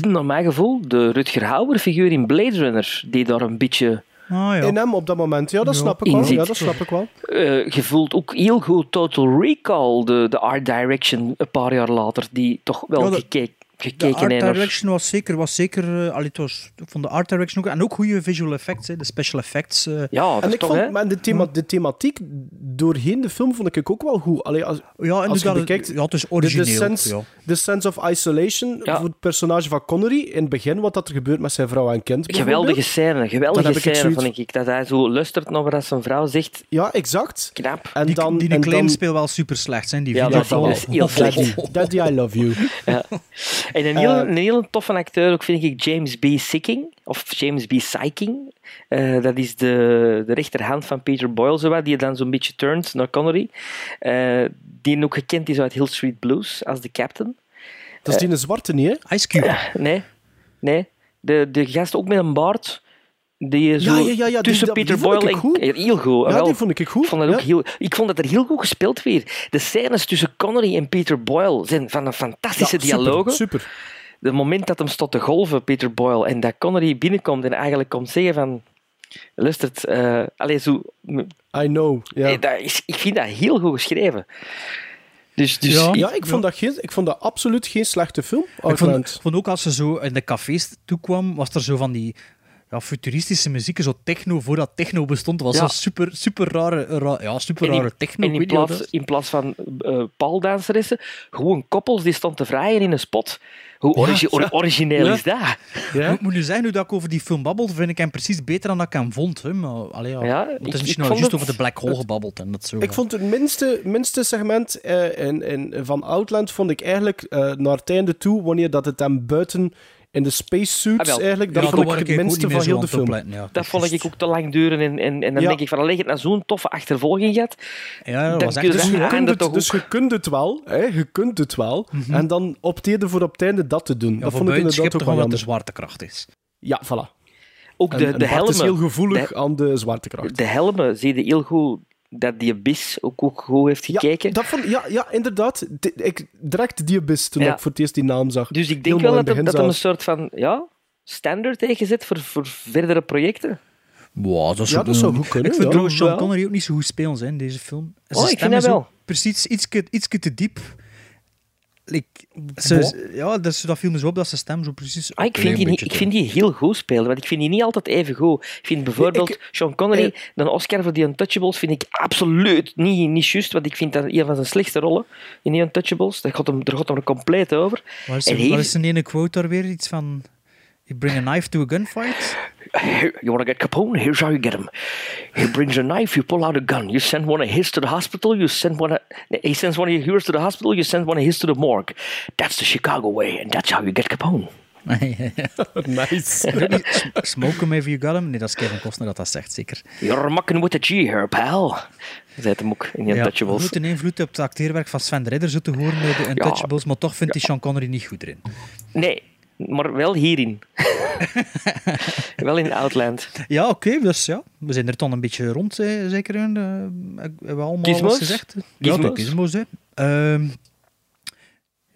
naar mijn gevoel, de Rutger Hauer-figuur in Blade Runner, die daar een beetje Ah, ja. In hem op dat moment, ja, dat Ja. snap ik wel. Ja, dat snap ik wel. Eh, je voelt ook heel goed Total Recall, de, de art direction, een paar jaar later, die toch wel Ja, dat- gekeken, De art direction was zeker... Was zeker uh, allee, het was, ik vond de art direction ook... En ook goede visual effects, hè, de special effects. eh, Ja, dat En ik toch, vond, maar de, thema, de thematiek doorheen de film vond ik ook wel goed. Allee, als, ja, als je bekijkt, ja, het is de, origineel. de, sense, ja. de sense of isolation Ja. voor het personage van Connery in het begin, wat dat er gebeurt met zijn vrouw en kind. Geweldige scène, geweldige het scène, zoiets- vond ik. Dat hij zo luistert naar wat zijn vrouw zegt. Ja, exact. Knap. En Die, dan, die en claim dan, speel wel super slecht, zijn die Ja, video dat is heel slecht. Daddy, Daddy, I love you. Ja. En een heel, Eh, een heel toffe acteur ook vind ik James B. Sicking, of James B. Syking. Eh, dat is de, de rechterhand van Peter Boyle, zowat, die dan zo'n beetje turnt naar Connery. Eh, die ook gekend is uit Hill Street Blues als de captain. Dat is die een zwarte niet, hè? Ice Cube. Nee, nee. De, de gast ook met een baard. Die zo Ja, ja, ja, tussen die Peter Boyle en... goed. Heel goed. Ja, wel. die vond ik goed. Ik vond, dat ook heel, ik vond dat er heel goed gespeeld weer. De scènes tussen Connery en Peter Boyle zijn van een fantastische super, dialogen. Super. Het moment dat hem stond te golven, Peter Boyle, en dat Connery binnenkomt en eigenlijk komt zeggen van... Luistert, eh allee, zo... I know. Ja. eh, dat is, ik vind dat heel goed geschreven. Dus, dus Ja. ik- Ja, ik vond, dat geen, ik vond dat absoluut geen slechte film. Ik vond, vond ook als ze zo in de cafés toekwam, was er zo van die ja, futuristische muziek, zo techno, voordat techno bestond, was Ja. zo super, super rare, ra- ja, super rare techno. en in, plaats, in plaats van uh, paaldanseressen, gewoon koppels die stonden te vrijen in een spot. Hoe origi- or- origineel Ja. is dat? Ja? Ik moet nu zeggen, nu dat ik over die film babbel, vind ik hem precies beter dan dat ik hem vond. Hè. Maar, allee, ja. Ja, het is misschien nou juist het- over de Black Hole gebabbeld. En dat zo, Ik vond het minste, minste segment eh, in, in, van Outland vond ik eigenlijk eh, naar het einde toe, wanneer dat het hem buiten in de spacesuits Ah, eigenlijk, dat Ja, vond ik het ook minste van heel de film. opletten, ja. Dat vond ik ook te lang duren. En, en, en dan Ja. denk ik van, alleen het nou zo'n toffe achtervolging gaat. Ja, dat was je echt Dus je, Ja, kunt het, dus je kunt het wel, hè, je kunt het wel, en dan opteerde voor op het einde dat te doen. ja, dat vond ik inderdaad ook wel dat de zwaartekracht is. Ja, voilà. Ook En, de, en de Bart is heel helmen. gevoelig de- aan de zwaartekracht. De helmen zie je heel goed dat die Abyss ook, ook goed heeft gekeken. Ja, dat vond, ja, ja, inderdaad. Ik, direct die abyss toen Ja. ik voor het eerst die naam zag. Dus ik denk Helemaal wel dat, dat hem een soort van ja, standaard heeft gezet voor, voor verdere projecten. Wow, dat, Ja, dat zou goed kunnen, Ik vind ja. trouwens Sean Ja. Connery ook niet zo goed spelen zijn in deze film. Zijn Oh, ik vind dat wel. Precies ietske te diep. Like, ze, ja, dat, dat viel me zo op dat zijn stem zo precies... Ah, ik, een vind die niet, ik vind die heel goed spelen, want ik vind die niet altijd even goed. Ik vind bijvoorbeeld ik- Sean Connery, eh, de Oscar voor die Untouchables, vind ik absoluut niet, niet juist, want ik vind dat een van zijn slechtste rollen in die Untouchables. Daar gaat hem, daar gaat hem er compleet over. Waar is, En er, is zijn ene quote daar weer? Iets van... You bring a knife to a gunfight? You want to get Capone? Here's how you get him. He brings a knife, you pull out a gun. You send one of his to the hospital, you send one of... He sends one of yours to the hospital, you send one of his to the morgue. That's the Chicago way, and that's how you get Capone. Nice. Smoke him if you got him? Nee, dat is Kevin Costner dat dat zegt, zeker. You're mucking with a G here, pal. Zei hem ook in die Ja, Untouchables. grote invloed op het acteerwerk van Sven de Ridder zo te horen bij de Untouchables, maar toch vindt hij Sean Connery niet goed erin. Nee, maar wel hierin. Wel in Outland. Ja, oké, dus ja, we zijn er dan een beetje rond, eh, zeker. in. eh, hebben we allemaal Gizmos? wat gezegd? Ja, Gizmos? de gizmos, hè. Ehm,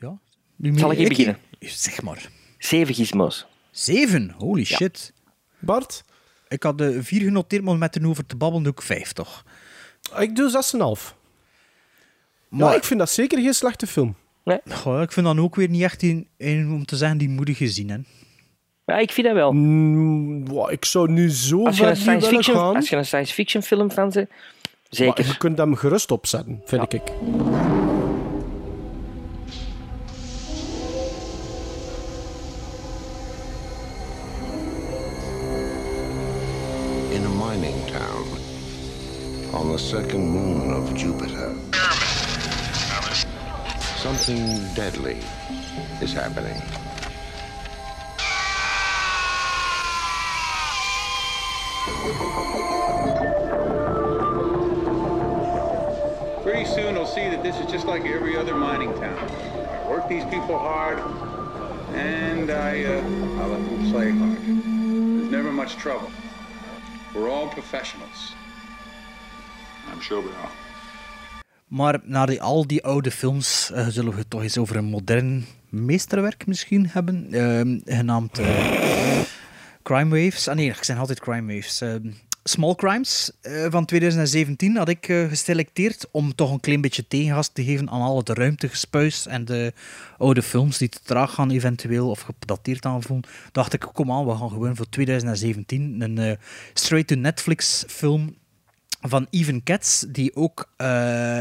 ja. Zal ik hier beginnen? Zeg maar. Zeven gizmos. Zeven? Holy shit. Bart? Ik had de vier genoteerd, maar met er over te babbelen doe ik vijf, toch? Ik doe 6,5. Maar Ja, ik vind dat zeker geen slechte film. Goh, ik vind dan ook weer niet echt een, een om te zeggen die moet je gezien, hè. Ja, ik vind dat wel. Mm, wow, ik zou nu zo Als je, een ver niet science fiction, gaan. als je een science fiction film van ze, Maar zeker. je kunt hem gerust opzetten, vind ik. in a mining town on the second moon of Jupiter. Something deadly is happening. Pretty soon they'll see that this is just like every other mining town. I work these people hard, and I, uh, I let them play hard. There's never much trouble. We're all professionals. I'm sure we are. Maar na die, al die oude films eh, zullen we het toch eens over een modern meesterwerk misschien hebben, ehm, genaamd eh, Crime Waves. Ah nee, ik zeg altijd Crime Waves. Ehm, Small Crimes eh, van 2017 had ik geselecteerd om toch een klein beetje tegengas te geven aan al het ruimtegespuis en de oude films die te traag gaan eventueel of gedateerd aanvoelen. Dacht ik, kom aan, we gaan gewoon voor 2017 een straight-to-Netflix film van Even Katz, die ook eh,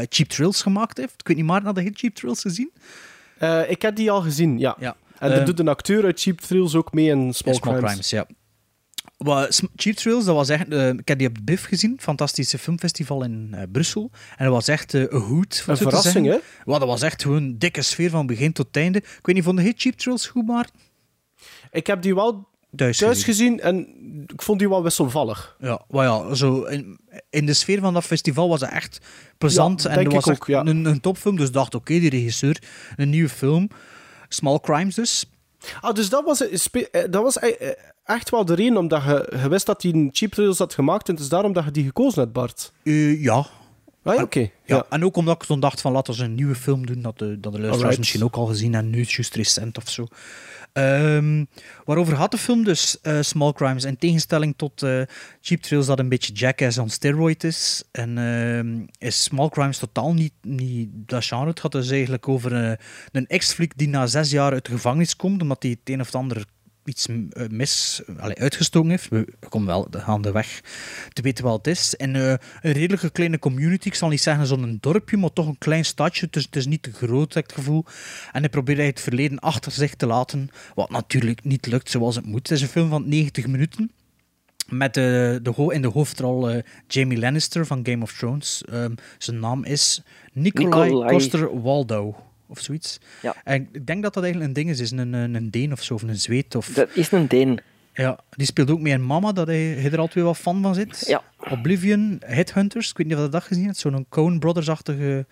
Cheap Thrills gemaakt heeft. Ik weet niet, maar had je Cheap Thrills gezien? Eh, ik heb die al gezien, ja. Ja. En er Eh, doet een acteur uit Cheap Thrills ook mee in Small, Small Crimes. Crimes, ja. Sm- Cheap Thrills, dat was echt, ik heb die op het BIF gezien, fantastische filmfestival in Brussel. En dat was echt een hoed. Een verrassing, hè? Wat, dat was echt gewoon een dikke sfeer van begin tot einde. Ik weet niet, vond je Cheap Thrills goed, maar Ik heb die wel thuis, thuis gezien. en ik vond die wel wisselvallig. Ja, maar ja, zo in, in de sfeer van dat festival was het echt plezant. Ja, en er was ook, ja. een, een topfilm, dus dacht, oké, die regisseur, een nieuwe film. Small Crimes dus. Ah, dus dat was, eh, eh, dat was eh, echt wel de reden, omdat je, je wist dat hij een Cheap Thrills had gemaakt en het is daarom dat je die gekozen hebt, Bart. Eh, ja, Ah, ja, oké. Ja, Ja. en ook omdat ik toen dacht van laten we een nieuwe film doen, dat de, dat de luisteraars Alright. misschien ook al gezien en nu is het juist recent of zo. Ehm, waarover gaat de film dus? eh, Small Crimes. In tegenstelling tot eh, Cheap Thrills, dat een beetje Jackass on steroid is. En ehm, is Small Crimes totaal niet, niet dat genre. Het gaat dus eigenlijk over eh, een ex-fliek die na zes jaar uit de gevangenis komt, omdat hij het een of ander iets eh, mis allee, uitgestoken heeft. We komen wel aan de weg te weten wat het is. En eh, een redelijke kleine community. Ik zal niet zeggen zo'n dorpje, maar toch een klein stadje. Dus het is niet te groot, heb ik het gevoel. En hij probeert hij het verleden achter zich te laten. Wat natuurlijk niet lukt zoals het moet. Het is een film van 90 minuten. Met de, de, ho- in de hoofdrol eh, Jamie Lannister van Game of Thrones. Ehm, zijn naam is Nikolai, Nikolai. Coster-Waldau. Of zoiets. Ja. En ik denk dat dat eigenlijk een ding is. Is een, een, een Deen of zo, of een Zweed. Of, Dat is een Deen. ja, die speelt ook mee in Mama, dat hij, hij er altijd weer wat fan van zit. Ja. Oblivion, Headhunters, ik weet niet of je dat gezien hebt. Zo'n Coen Brothers-achtige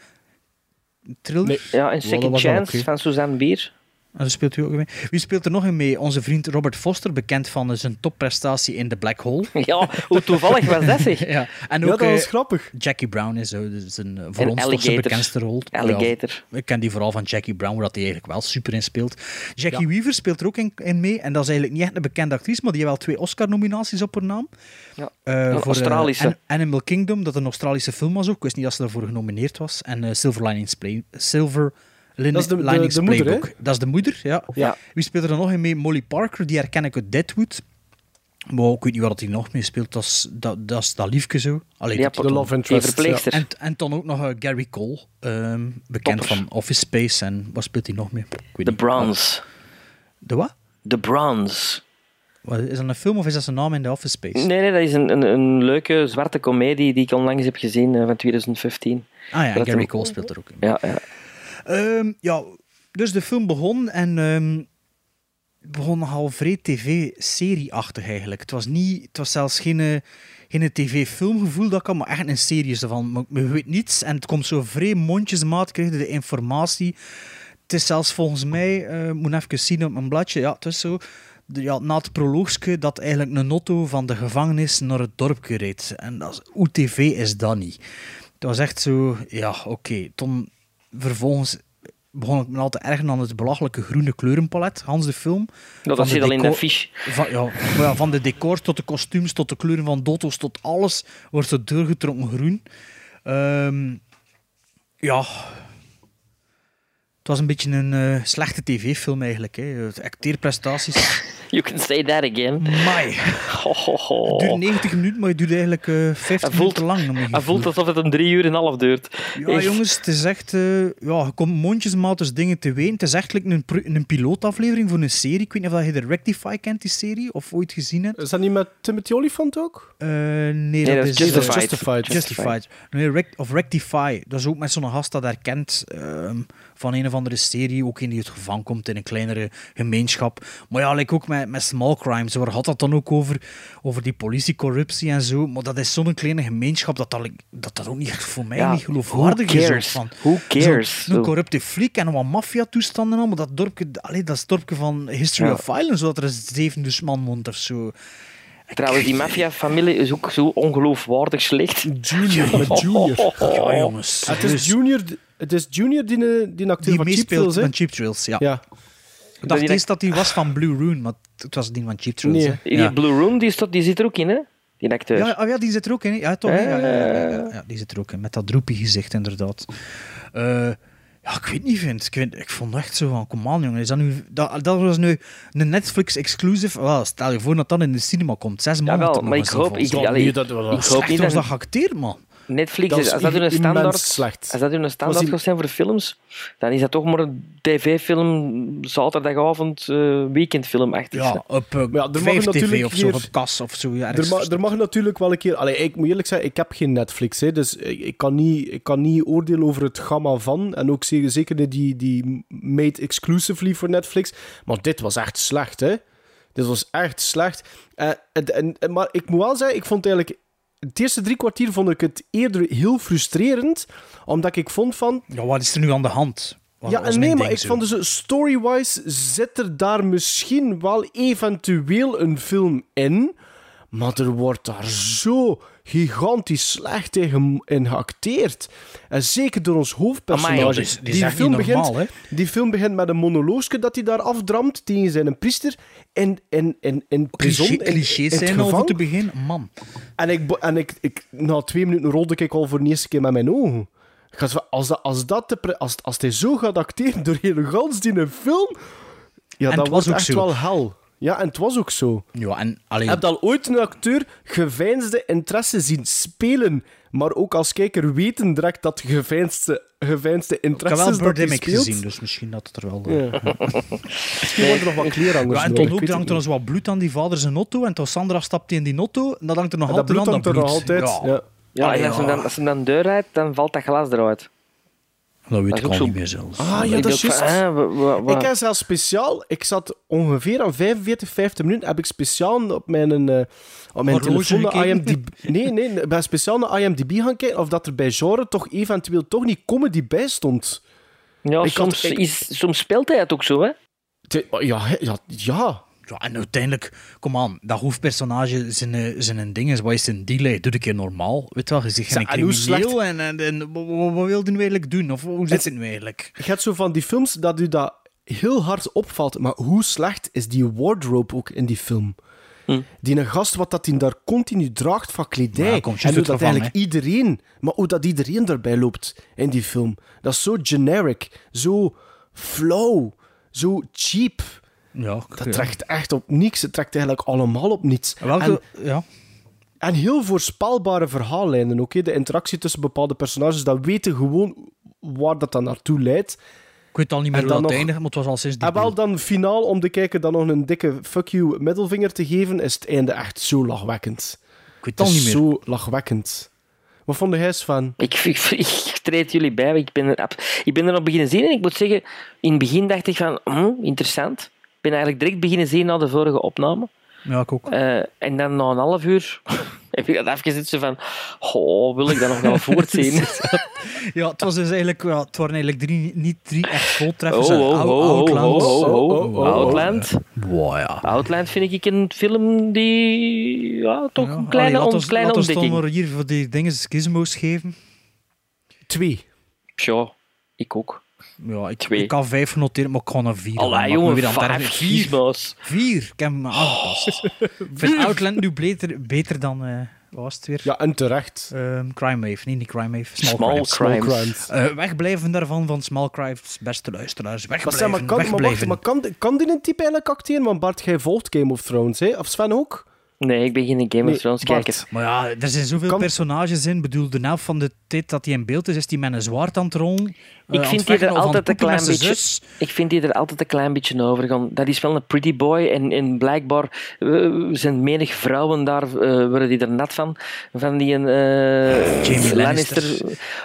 thriller. Nee. Ja, een dat Second wel Chance van Suzanne Bier. En daar speelt u ook mee. Wie speelt er nog in mee? Onze vriend Robert Foster, bekend van zijn topprestatie in The Black Hole. Ja, hoe toevallig was dat zeg? ja, en Ja, ook dat was eh, grappig. Jackie Brown is zo, dus een, eh, voor En ons toch zijn bekendste rol. Alligator. Ja, ik ken die vooral van Jackie Brown, waar dat hij eigenlijk wel super in speelt. Jackie Weaver speelt er ook in, in mee. En dat is eigenlijk niet echt een bekende actrice, maar die heeft wel twee Oscar-nominaties op haar naam. Ja. Eh, Een voor, eh, Australische. An- Animal Kingdom, dat een Australische film was ook. Ik wist niet dat ze daarvoor genomineerd was. En eh, Silver Linings, Play, Silver Lin- Dat is de- de- moeder, Playbook. Dat is de moeder, ja. Ja. Wie speelt er dan nog in mee? Molly Parker, die herken ik uit Deadwood. Maar ik weet niet wat hij nog mee speelt. Dat is dat, dat, is dat liefje zo. Allee, Ja, De love interest. verpleegster. en, en dan ook nog eh, Gary Cole, ehm, bekend Topper. van Office Space. En wat speelt hij nog mee? The. Bronze. De wat? The Bronze. Wat, Is dat een film of is dat zijn naam in de Office Space? Nee, nee, dat is een, een, een leuke zwarte komedie die ik onlangs heb gezien eh, van 2015. Ah ja, Dat Gary Cole speelt er ook in. Ja, ja. Ehm, ja, dus de film begon en ehm begon nogal vrij tv-serie-achtig eigenlijk. Het was, niet, het was zelfs geen, eh, geen tv-filmgevoel dat had, maar echt een serie ervan. Je weet niets en het komt zo vrij mondjesmaat, krijg je de informatie. Het is zelfs volgens mij, eh moet even zien op mijn bladje, ja, het is zo. ja, na het proloogske dat eigenlijk een auto van de gevangenis naar het dorpje reed. En dat is, hoe tv is dat niet? Het was echt zo, ja, oké. Toen vervolgens begon ik me al te ergeren aan het belachelijke groene kleurenpalet, Hans de film. Dat Van zit al in de fiche. Van, ja, van de decors tot de kostuums, tot de kleuren van de auto's, tot alles wordt er doorgetrokken groen. Ehm, ja. Het was een beetje een eh, slechte tv-film eigenlijk. Hè. Het acteerprestaties. You can say that again. Mai. Het duurt 90 minuten, maar het duurt eigenlijk eh 50 Hij voelt- minuten lang. Hij voelt alsof het een drie uur en een half duurt. Ja, Echt. jongens, het is echt... eh, ja, je komt mondjesmaat dus dingen te weten. Het is echt like een, pro- een pilootaflevering voor een serie. Ik weet niet of je de Rectify kent, die serie, of ooit gezien hebt. Is dat niet met Timothy Olyphant ook? Eh, nee, dat dat, is Justified. eh, Justified. Justified. Nee, Rec- of Rectify. Dat is ook met zo'n gast dat herkent ehm, van een of andere serie, ook in die uit gevangen komt in een kleinere gemeenschap. Maar ja, like ook met, met small crimes, waar had dat dan ook over, over die politiecorruptie en zo. Maar dat is zo'n kleine gemeenschap dat dat, dat dat ook niet echt voor mij Ja, niet geloofwaardig is. Van, Who cares? Zo'n corrupte fliek en wat maffia-toestanden allemaal. Dat dorpje, allee, dat is het dorpje van History Ja. of Violence, zodat er een zevende man woont of zo. Trouwens, die maffia-familie is ook zo ongeloofwaardig slecht. Junior, met Junior. Ja, jongens. Het is Junior, het is Junior die, die een acteur Die van Cheap Thrills, van Cheap Thrills, ja. Ja. Ik dacht die- eerst dat hij was van Blue Rune, maar het was die van Cheap Thrills. Nee. Die Ja. Blue Room die, die zit er ook in, hè? Die acteur. Ja, oh ja, die zit er ook in. hè. Ja, toch? Ja, ja, ja, ja, Eh. ja, die zit er ook in. Met dat droepie gezicht, inderdaad. Eh, ja, ik weet niet, vind. Ik, weet, ik vond echt zo van, kom aan, jongen. Is dat, nu, dat, dat was nu een Netflix-exclusive. Wel, stel je voor dat dat in de cinema komt. Zes maanden. Jawel, maar ik hoop... Ik, allee, ik hoop Slecht niet was dat dat geacteerd, man. Netflix, Dat is, als dat hun immens standaard, slecht. als dat hun standaard gaat zijn voor films, dan is dat toch maar een tv-film, zaterdagavond, eh weekendfilm achtig. Ja, op uh, ja, er mag 5 TV natuurlijk of zo, op kas of zo. Ja, Er, ma- er mag natuurlijk wel een keer... Allee, ik moet eerlijk zeggen, ik heb geen Netflix, hè, dus ik, ik, kan niet, ik kan niet oordelen over het gamma van. En ook zeker, die, die made exclusively voor Netflix. Maar dit was echt slecht, hè. Dit was echt slecht. Eh, en, en, en- maar ik moet wel zeggen, ik vond eigenlijk... Het eerste drie kwartier vond ik het eerder heel frustrerend, omdat ik vond van... Ja, wat is er nu aan de hand? Ja, nee, maar ik zo. vond dus story-wise zit er daar misschien wel eventueel een film in, maar er wordt daar zo gigantisch slecht in, in geacteerd. En zeker door ons hoofdpersonage. Amai, joh, is echt film normaal, begint, die film begint met een monoloogje dat hij daar afdramt tegen zijn priester in, in, in, in prison, Cliché, in- clichés in het zijn gevangen. te beginnen. Man. En, ik, en ik, ik, na twee minuten rolde ik al voor de eerste keer met mijn ogen. Als, dat, als, dat de als, als hij zo gaat acteren door heel gans die een film, ja, En dat was ook echt zo. wel hel. Ja, en het was ook zo. Ja, en alleen... Heb je al ooit een acteur geveinsde interesse zien spelen, maar ook als kijker weten direct dat geveinsde, geveinsde Ik heb interesse wel is dat hij Birdemic speelt? gezien, dus misschien dat het er wel... eh, Ja. Misschien worden er nog wat kleerhangers Ja, en toen ik ook, er hangt er nog wat bloed aan die vader zijn auto. En toen Sandra stapt in die auto, en dat hangt er nog En dat altijd bloed aan, hangt er nog altijd. Ja. Ja. Als, hem dan, als dan deur rijdt, dan valt dat glas eruit. Dat weet Dat ik al zo- niet meer zelfs. Ah, ja, dat is juist. Ik heb zelfs speciaal, ik zat ongeveer aan 45, 50 minuten, heb ik speciaal op mijn, eh, op mijn telefoon naar? IMDb... Nee, nee, ik ben speciaal naar IMDb gaan kijken of dat er bij genre toch eventueel toch niet comedy bij stond. ja, ik had- soms, ik- is, soms speelt hij het ook zo, hè? Te- Ja, hè, ja, ja. Ja, en uiteindelijk, kom aan, dat hoofdpersonage zijn, eh, zijn een ding is, wat is een deal? Doe een keer normaal, weet je wel? Je zegt geen Zeg, en hoe crimineel en, en, en wat, wil je nu eigenlijk doen? Of hoe zit het nu eigenlijk? Je hebt zo van die films dat u dat heel hard opvalt, maar hoe slecht is die wardrobe ook in die film? Hm. Die een gast wat dat hij daar continu draagt van kledij. Ja, komt en hoe dat gevangen, eigenlijk iedereen, maar hoe dat iedereen erbij loopt in die film. Dat is zo generic, zo flow, zo cheap. Ja, Dat trekt echt op niks. Het trekt eigenlijk allemaal op niets. Welke, En, ja. en heel voorspelbare verhaallijnen ook. hè. De interactie tussen bepaalde personages, dat weten gewoon waar dat dan naartoe leidt. Ik weet al niet meer En hoe dan dat nog- eindigt, maar het was al sinds die En wel dan finaal, om de kijker dan nog een dikke fuck you middelvinger te geven, is het einde echt zo lachwekkend. Ik weet Het al is niet meer. zo lachwekkend. Wat vond jij van? Ik, ik, ik treed jullie bij. Ik ben, er, ik ben er nog beginnen zien en ik moet zeggen, in het begin dacht ik van, hm, interessant. Ik ben eigenlijk direct beginnen zien na de vorige opname. Ja, ik ook. Eh, en dan na een half uur heb ik dat even zitten van, oh, wil ik dat nog wel voortzien? Ja, het, was dus eigenlijk, ja, het waren eigenlijk drie, niet drie echt Oh, voltreffers. oh, oh, oh, Outland. oh, oh, oh, oh, oh. Outland. Wow, ja. Outland vind ik een film die ja, toch Ja, een kleine, allee, on- ons- kleine laat ontdekking. maar hier voor die dingen gizmos geven. Twee. Ja, ik ook. Ja, ik, Twee. ik had vijf genoteerd, maar ik ga een vier. Allee, jongen, weer aan. Vier. Vier. Ik heb hem aangepast. ik vind Outland nu beter, beter dan... eh wat was het weer? Ja, en terecht. Ehm, Crime Wave. Nee, niet Crime Wave. Small, Small Crimes. Small crimes. Eh, wegblijven daarvan van Small Crimes, beste luisteraars. Maar, Wegblijven, zeg, maar, kan, maar, wacht, wegblijven. maar kan, kan die een type eigenlijk acteren? Want Bart, jij volgt Game of Thrones, hè? Of Sven ook? Nee, ik ben geen Game of Thrones kijker. Maar ja, er zijn zoveel personages in. Ik bedoel, de helft van de tijd dat hij in beeld is, is hij met een zwaard aan het rollen. eh, Ik aan vind die er altijd een klein beetje... zus. Ik vind die er altijd een klein beetje over gaan. Dat is wel een pretty boy en, en blijkbaar eh, zijn menig vrouwen daar, eh, worden die er nat van. Van die een eh, Jamie Lannister.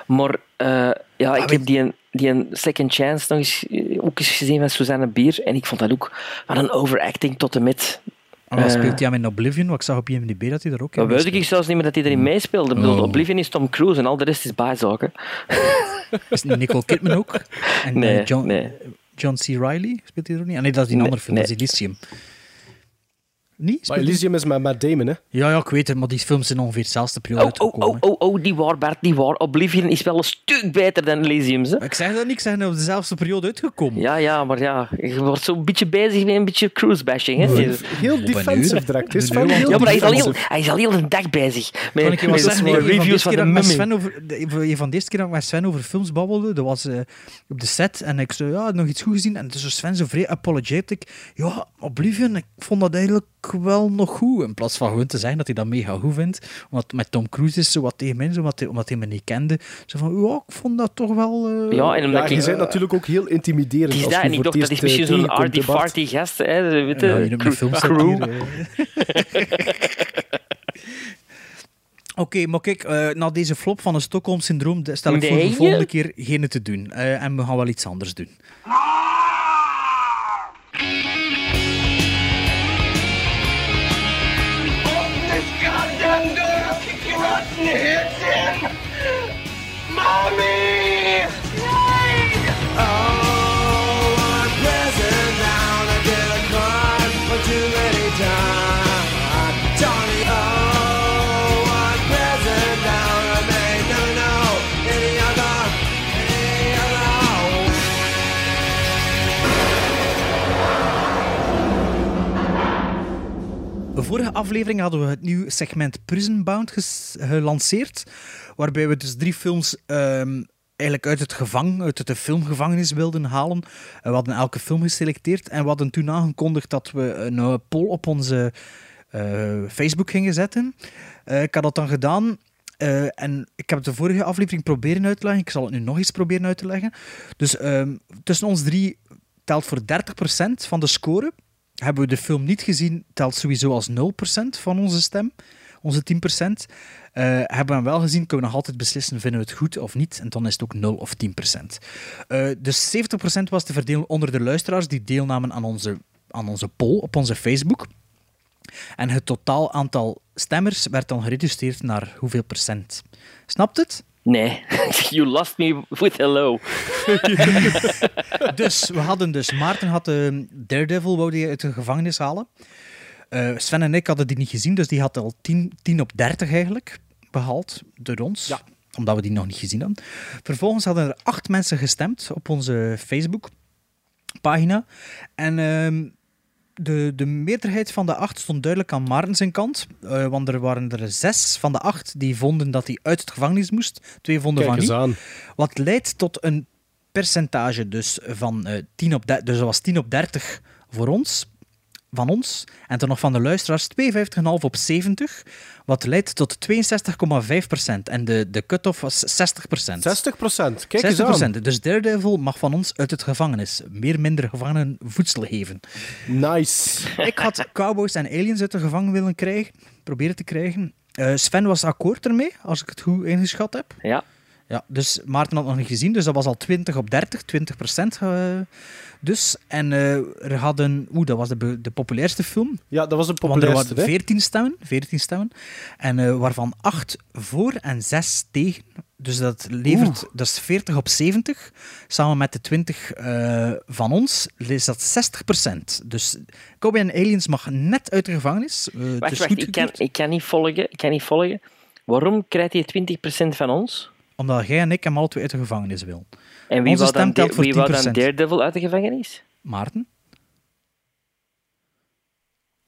Maar eh, ja, ik weet- heb die een, die een Second Chance nog eens, eh, ook eens gezien van Suzanne Bier en ik vond dat ook wat een overacting tot en met. En Eh, speelt hij hem in Oblivion, wat ik zag op IMDb dat hij er ook in Dan weet ik zelfs niet meer dat hij erin meespeelde. Ik bedoel, Oh. Oblivion is Tom Cruise en al de rest is bijzaken. Is Nicole Kidman ook? En Nee, John, nee. John C. Reilly speelt hij er ook niet? Ah, nee, dat is een Nee, andere film, dat is Elysium. Niet? Maar Elysium is met Matt Damon, hè? Ja, ja, ik weet het, maar die films zijn ongeveer dezelfde periode Oh, oh, uitgekomen. oh, oh, oh, die waar, Bart, die waar. Oblivion is wel een stuk beter dan Elysium. Hè? Ik zeg dat niet, ik zeg dat op dezelfde periode uitgekomen. Ja, ja, maar ja, je wordt zo'n beetje bezig met een beetje cruise-bashing. Hè? Heel defensive direct. Is Ja, maar hij is, al heel, hij is al heel de dag bezig met, Kan ik je met wat zeggen? reviews van de keer dat ik met Mummy. Sven over, de- van de eerste keer dat ik met Sven over films babbelde, dat was eh, op de set en ik zei, ja, nog iets goed gezien. En dus Sven zo vrij apologetic. Ja, Oblivion, ik vond dat eigenlijk wel nog goed. In plaats van gewoon te zeggen dat hij dat mega goed vindt. Omdat met Tom Cruise is zo wat tegen mensen, omdat hij, omdat hij me niet kende. Zo van, ja, ik vond dat toch wel... eh, Ja, en Ja, omdat je ik... bent natuurlijk ook heel intimiderend. Is als dat, je en ik voor dacht, het dat is eerst, misschien eh, zo'n Bart. arty-farty gast. Hè, weet je, Ja, mijn crew-. Oké, maar kijk, eh, na deze flop van een Stockholm-syndroom stel ik voor de volgende je? keer geen te doen. Eh, en we gaan wel iets anders doen. Vorige aflevering hadden we het nieuwe segment Prisonbound gelanceerd, waarbij we dus drie films ehm, eigenlijk uit het gevang, uit de filmgevangenis wilden halen. En we hadden elke film geselecteerd en we hadden toen aangekondigd dat we een eh, poll op onze eh, Facebook gingen zetten. Eh, ik had dat dan gedaan. en ik heb de vorige aflevering proberen uit te leggen. Ik zal het nu nog eens proberen uit te leggen. Dus ehm, tussen ons drie telt voor 30% van de score. Hebben we de film niet gezien, telt sowieso als 0% van onze stem, onze 10%. Eh, hebben we hem wel gezien, kunnen we nog altijd beslissen, vinden we het goed of niet. En dan is het ook 0 of 10%. Eh, dus 70% was te verdelen onder de luisteraars die deelnamen aan onze, aan onze poll op onze Facebook. En het totaal aantal stemmers werd dan gereduceerd naar hoeveel procent. Snapt het? Nee, you lost me with hello. dus we hadden dus Maarten had de Daredevil wou die uit de gevangenis halen. Eh, Sven en ik hadden die niet gezien, dus die had al 10, 10 op 30 eigenlijk behaald door ons. Omdat we die nog niet gezien hadden. Vervolgens hadden er acht mensen gestemd op onze Facebook pagina. En ehm, de, de meerderheid van de acht stond duidelijk aan Maarten zijn kant. eh, want er waren er zes van de acht die vonden dat hij uit het gevangenis moest. Twee vonden Kijk van eens niet. aan. Wat leidt tot een percentage dus van eh 10 op 30. Dus dat was 10 op 30 voor ons, van ons. En dan nog van de luisteraars 52,5 op 70. Wat leidt tot 62,5%. En de, de cut-off was 60%. 60%. Kijk eens 60%. aan. Dus Daredevil mag van ons uit het gevangenis meer minder gevangenen voedsel geven. Nice. Ik had Cowboys en Aliens uit de gevangen willen krijgen, proberen te krijgen. Eh, Sven was akkoord ermee, als ik het goed ingeschat heb. Ja. Ja, dus Maarten had nog niet gezien, dus dat was al 20 op 30, 20 procent. Dus. En eh, er hadden, oeh, dat was de, de populairste film. Ja, dat was de Want er populairste. waren hè? 14 stemmen, 14 stemmen. En eh, waarvan 8 voor en 6 tegen. Dus dat levert, dat is 40 op 70. Samen met de 20 eh, van ons is dat 60 procent. Dus Cowboy and Aliens mag net uit de gevangenis. Het Wacht, is wacht, goed ik kan, ik kan niet volgen. Ik kan niet volgen. Waarom krijgt hij 20% van ons? Omdat jij en ik hem alle twee uit de gevangenis wil. En wie Onze wou dan, stem telt voor wie wou dan 10%. Daredevil uit de gevangenis? Maarten?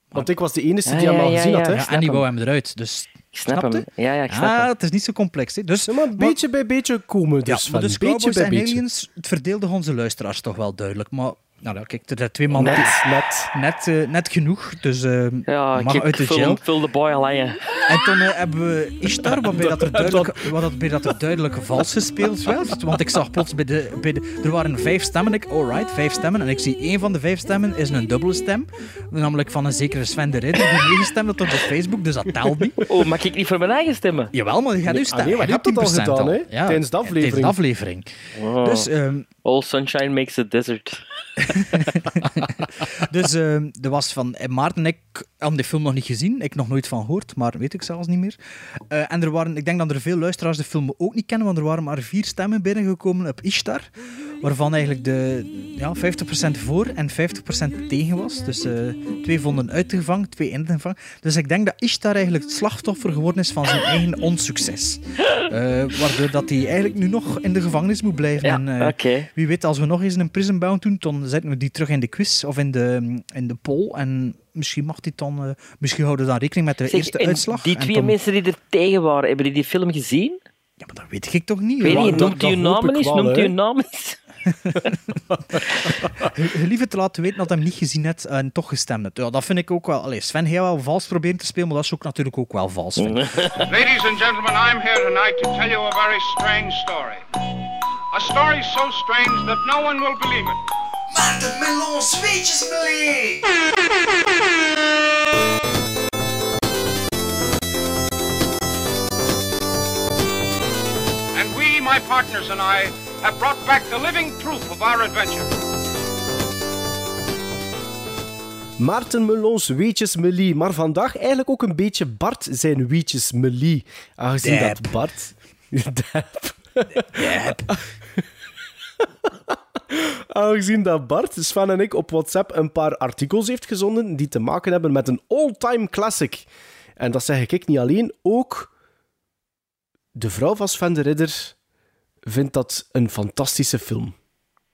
Want ik was de enige Ja, die hem ja, al ja, gezien ja. had. Hè? Ja, en die hem. wou hem eruit. Dus, Ik snap Snapte? hem. Ja, ja, ik snap ah, hem. het is niet zo complex. Hè. Dus, Ja, maar beetje bij beetje komen dus ja, van. maar dus beetje bij en beetje. Aliens, het verdeelde onze luisteraars toch wel duidelijk. Maar nou, ja, kijk, er zijn twee man Net, net. net, eh, net genoeg. Dus eh, Ja, mag uit de jail. vul de boy al hangen. En toen eh, hebben we Ishtar, waarbij dat er duidelijk, waarbij dat er duidelijk vals gespeeld werd. Want ik zag plots bij de, bij de... Er waren vijf stemmen. Ik, alright, vijf stemmen. En ik zie één van de vijf stemmen is een dubbele stem. Namelijk van een zekere Sven de Ridder, die meegestemd had op de Facebook. Dus dat telt niet. Oh, mag ik niet voor mijn eigen stemmen? Jawel, maar je gaat nu Nee, staan. ah, nee, maar je hebt het al gedaan, hè? Tijdens de aflevering. Tijdens de aflevering. Oh. Dus, ehm, All sunshine makes a desert. dus ehm, er was van eh, Maarten en ik hebben die film nog niet gezien. Ik nog nooit van gehoord, maar weet ik zelfs niet meer. Eh, en er waren, ik denk dat er veel luisteraars de film ook niet kennen, want er waren maar vier stemmen binnengekomen op Ishtar. Waarvan eigenlijk de ja, 50% voor en 50% tegen was. Dus eh, twee vonden uit de gevangen, twee in de gevangen. Dus ik denk dat Ishtar eigenlijk het slachtoffer geworden is van zijn eigen onsucces. Waardoor dat hij eigenlijk nu nog in de gevangenis moet blijven. Ja, en. Wie weet, als we nog eens een prison bound doen, dan zetten we die terug in de quiz of in de, in de poll. En misschien mag die dan, eh, misschien houden we dan rekening met de Zeg, eerste uitslag. Die En twee dan- mensen die er tegen waren, hebben die die film gezien? Ja, maar dat weet ik toch niet. Weet dat- noemt u uw eens? Noemt u uw namen eens? Je je liever te laten weten dat hij hem niet gezien hebt en toch gestemd hebt. Ja, dat vind ik ook wel. Allee, Sven heeft wel vals proberen te spelen, maar dat is ook natuurlijk ook wel vals. vind ik. Ladies and gentlemen, I'm here tonight to tell you a very strange story. A story so strange that no one will believe it. Maarten Melon Speeches Believe! And we, my partners and I, have brought back the living proof of our adventure. Maarten Melons Weetjes Melie. Maar vandaag eigenlijk ook een beetje Bart zijn Weetjes Melie. Aangezien Dab. dat Bart... Dab. Aangezien dat Bart, Sven en ik op WhatsApp een paar artikels heeft gezonden die te maken hebben met een all-time classic. En dat zeg ik niet alleen, ook de vrouw van Sven de Ridder vindt dat een fantastische film.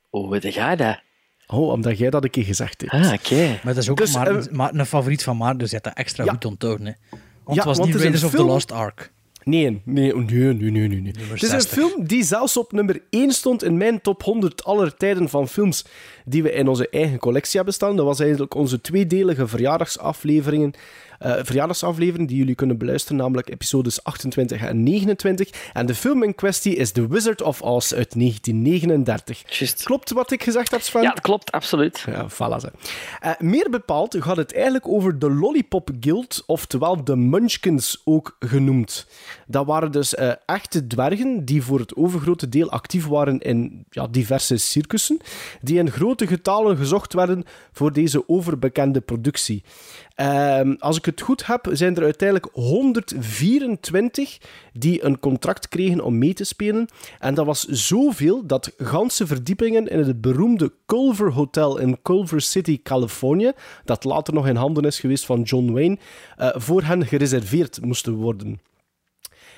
Oh, weet jij dat? Oh, omdat jij dat een keer gezegd hebt. Ah, oké. Maar dat is ook Dus, Maarten- eh, Maarten- een favoriet van Maarten, dus je hebt dat extra Ja. goed onthouden. Hè. Want Ja, het was want niet Raiders of the Lost Ark. Nee, nee, oh, nee, nee, nee, nee. Het is een 60. film die zelfs op nummer 1 stond in mijn top 100 aller tijden van films die we in onze eigen collectie hebben staan. Dat was eigenlijk onze tweedelige verjaardagsafleveringen, eh, verjaardagsaflevering die jullie kunnen beluisteren, namelijk episodes 28 en 29. En de film in kwestie is The Wizard of Oz uit 1939. Juist. Klopt wat ik gezegd heb, Sven? Ja, dat klopt, absoluut. Ja, voilà. Ze. Eh, meer bepaald gaat het eigenlijk over de Lollipop Guild, oftewel de Munchkins ook genoemd. Dat waren dus eh, echte dwergen die voor het overgrote deel actief waren in ja, diverse circussen, die in grote getalen gezocht werden voor deze overbekende productie. Ehm, als ik het goed heb, zijn er uiteindelijk 124 die een contract kregen om mee te spelen. En dat was zoveel dat ganse verdiepingen in het beroemde Culver Hotel in Culver City, Californië, dat later nog in handen is geweest van John Wayne, eh, voor hen gereserveerd moesten worden.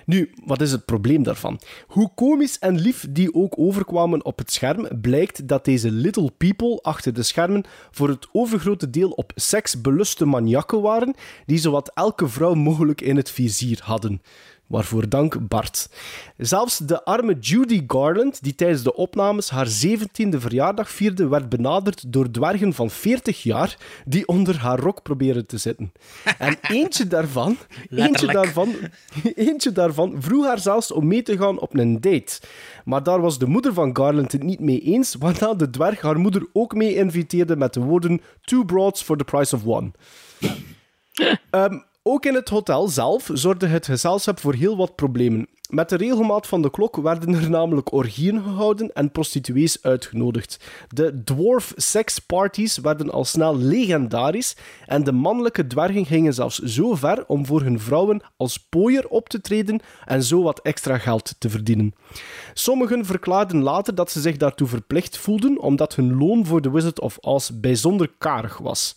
Nu, wat is het probleem daarvan? Hoe komisch en lief die ook overkwamen op het scherm, blijkt dat deze little people achter de schermen voor het overgrote deel op seks beluste maniakken waren, die zowat elke vrouw mogelijk in het vizier hadden. Waarvoor dank Bart. Zelfs de arme Judy Garland, die tijdens de opnames haar 17e verjaardag vierde, werd benaderd door dwergen van 40 jaar die onder haar rok proberen te zitten. En eentje daarvan, eentje daarvan, eentje daarvan vroeg haar zelfs om mee te gaan op een date. Maar daar was de moeder van Garland het niet mee eens, waarna de dwerg haar moeder ook mee inviteerde met de woorden Two broads for the price of one. Ehm, ook in het hotel zelf zorgde het gezelschap voor heel wat problemen. Met de regelmaat van de klok werden er namelijk orgieën gehouden en prostituees uitgenodigd. De dwarf sex parties werden al snel legendarisch en de mannelijke dwergen gingen zelfs zo ver om voor hun vrouwen als pooier op te treden en zo wat extra geld te verdienen. Sommigen verklaarden later dat ze zich daartoe verplicht voelden omdat hun loon voor The Wizard of Oz bijzonder karig was.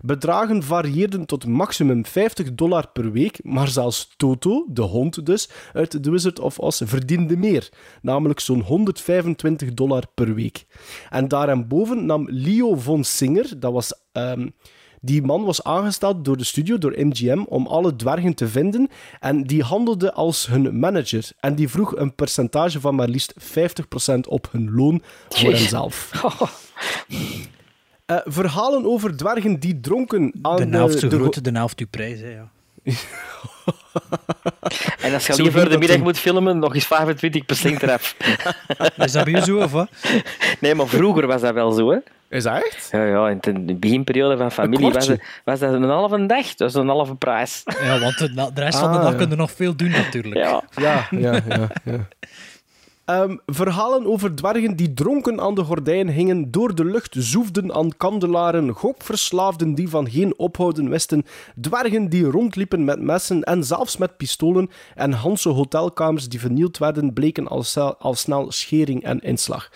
Bedragen varieerden tot maximum 50 dollar per week, maar zelfs Toto, de hond dus, uit The Wizard of Oz verdiende meer, namelijk zo'n 125 dollar per week. En daarboven nam Leo von Singer, dat was... ehm, die man was aangesteld door de studio, door MGM, om alle dwergen te vinden. En die handelde als hun manager. En die vroeg een percentage van maar liefst 50% op hun loon voor henzelf. Eh, verhalen over dwergen die dronken aan De helft zo de, groot, de helft uw prijs. Hè, ja. En als je liever ging de middag moet filmen, nog eens 25% eraf. Is dat bij u zo, of wat? Nee, maar vroeger was dat wel zo, hè. Is dat echt? Ja, ja in de beginperiode van familie was, het- was dat een halve dag. Dat was een halve prijs. Ja, want de, de rest van de Ah, dag ja. kun je nog veel doen, natuurlijk. Ja. Ja, ja, ja. ja. Ehm, verhalen over dwergen die dronken aan de gordijn hingen, door de lucht zoefden aan kandelaren, gokverslaafden die van geen ophouden wisten, dwergen die rondliepen met messen en zelfs met pistolen, en Hanse hotelkamers die vernield werden, bleken al, al snel schering en inslag.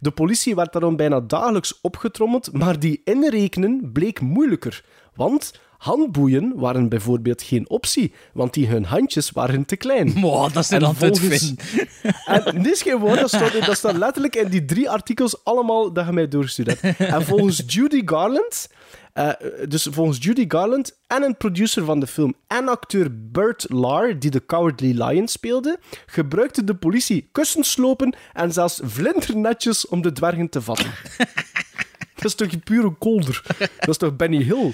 De politie werd daarom bijna dagelijks opgetrommeld, maar die inrekenen bleek moeilijker, want... Handboeien waren bijvoorbeeld geen optie, want die hun handjes waren te klein. Moa, dat is En altijd volgens-. En dit is geen woord, dat staat, dat staat letterlijk in die drie artikels allemaal dat je mij doorgestuurd hebt. En volgens Judy Garland, eh, dus volgens Judy Garland en een producer van de film en acteur Burt Lahr, die de Cowardly Lion speelde, gebruikte de politie kussenslopen en zelfs vlindernetjes om de dwergen te vatten. Dat is toch pure kolder? Dat is toch Benny Hill?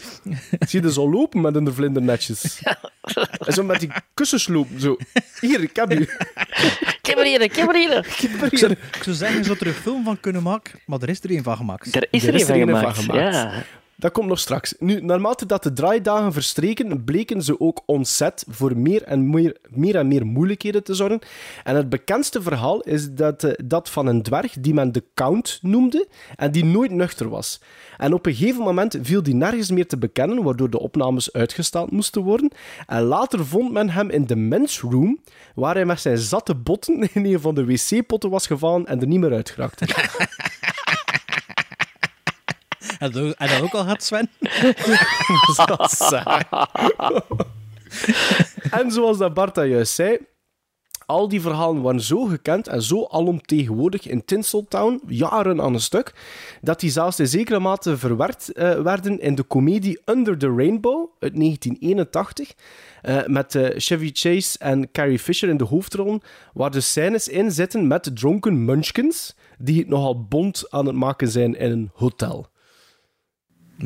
Zie je zo lopen met hun vlindernetjes? En zo met die kussens lopen, zo. Hier, ik heb u. Ik heb er hier, ik heb er hier. Ik zou, ik zou zeggen, je zou er een film van kunnen maken, maar er is er een van gemaakt. Er is Er er een is van er een gemaakt. van gemaakt. Ja. Dat komt nog straks. Nu, naarmate dat de draaidagen verstreken, bleken ze ook ontzet voor meer en meer, meer en meer moeilijkheden te zorgen. En het bekendste verhaal is dat, eh, dat van een dwerg die men de Count noemde en die nooit nuchter was. En op een gegeven moment viel die nergens meer te bekennen, waardoor de opnames uitgesteld moesten worden. En later vond men hem in de men's room, waar hij met zijn zatte botten in een van de wc-potten was gevallen en er niet meer uit geraakte. En dat, en dat ook al had, Sven? Dat saai. en zoals dat Bart dat juist zei, al die verhalen waren zo gekend en zo alomtegenwoordig in Tinseltown, jaren aan een stuk, dat die zelfs in zekere mate verwerkt eh, werden in de komedie Under the Rainbow uit 1981, eh, met eh, Chevy Chase en Carrie Fisher in de hoofdrollen, waar de scènes in zitten met dronken munchkins, die het nogal bond aan het maken zijn in een hotel.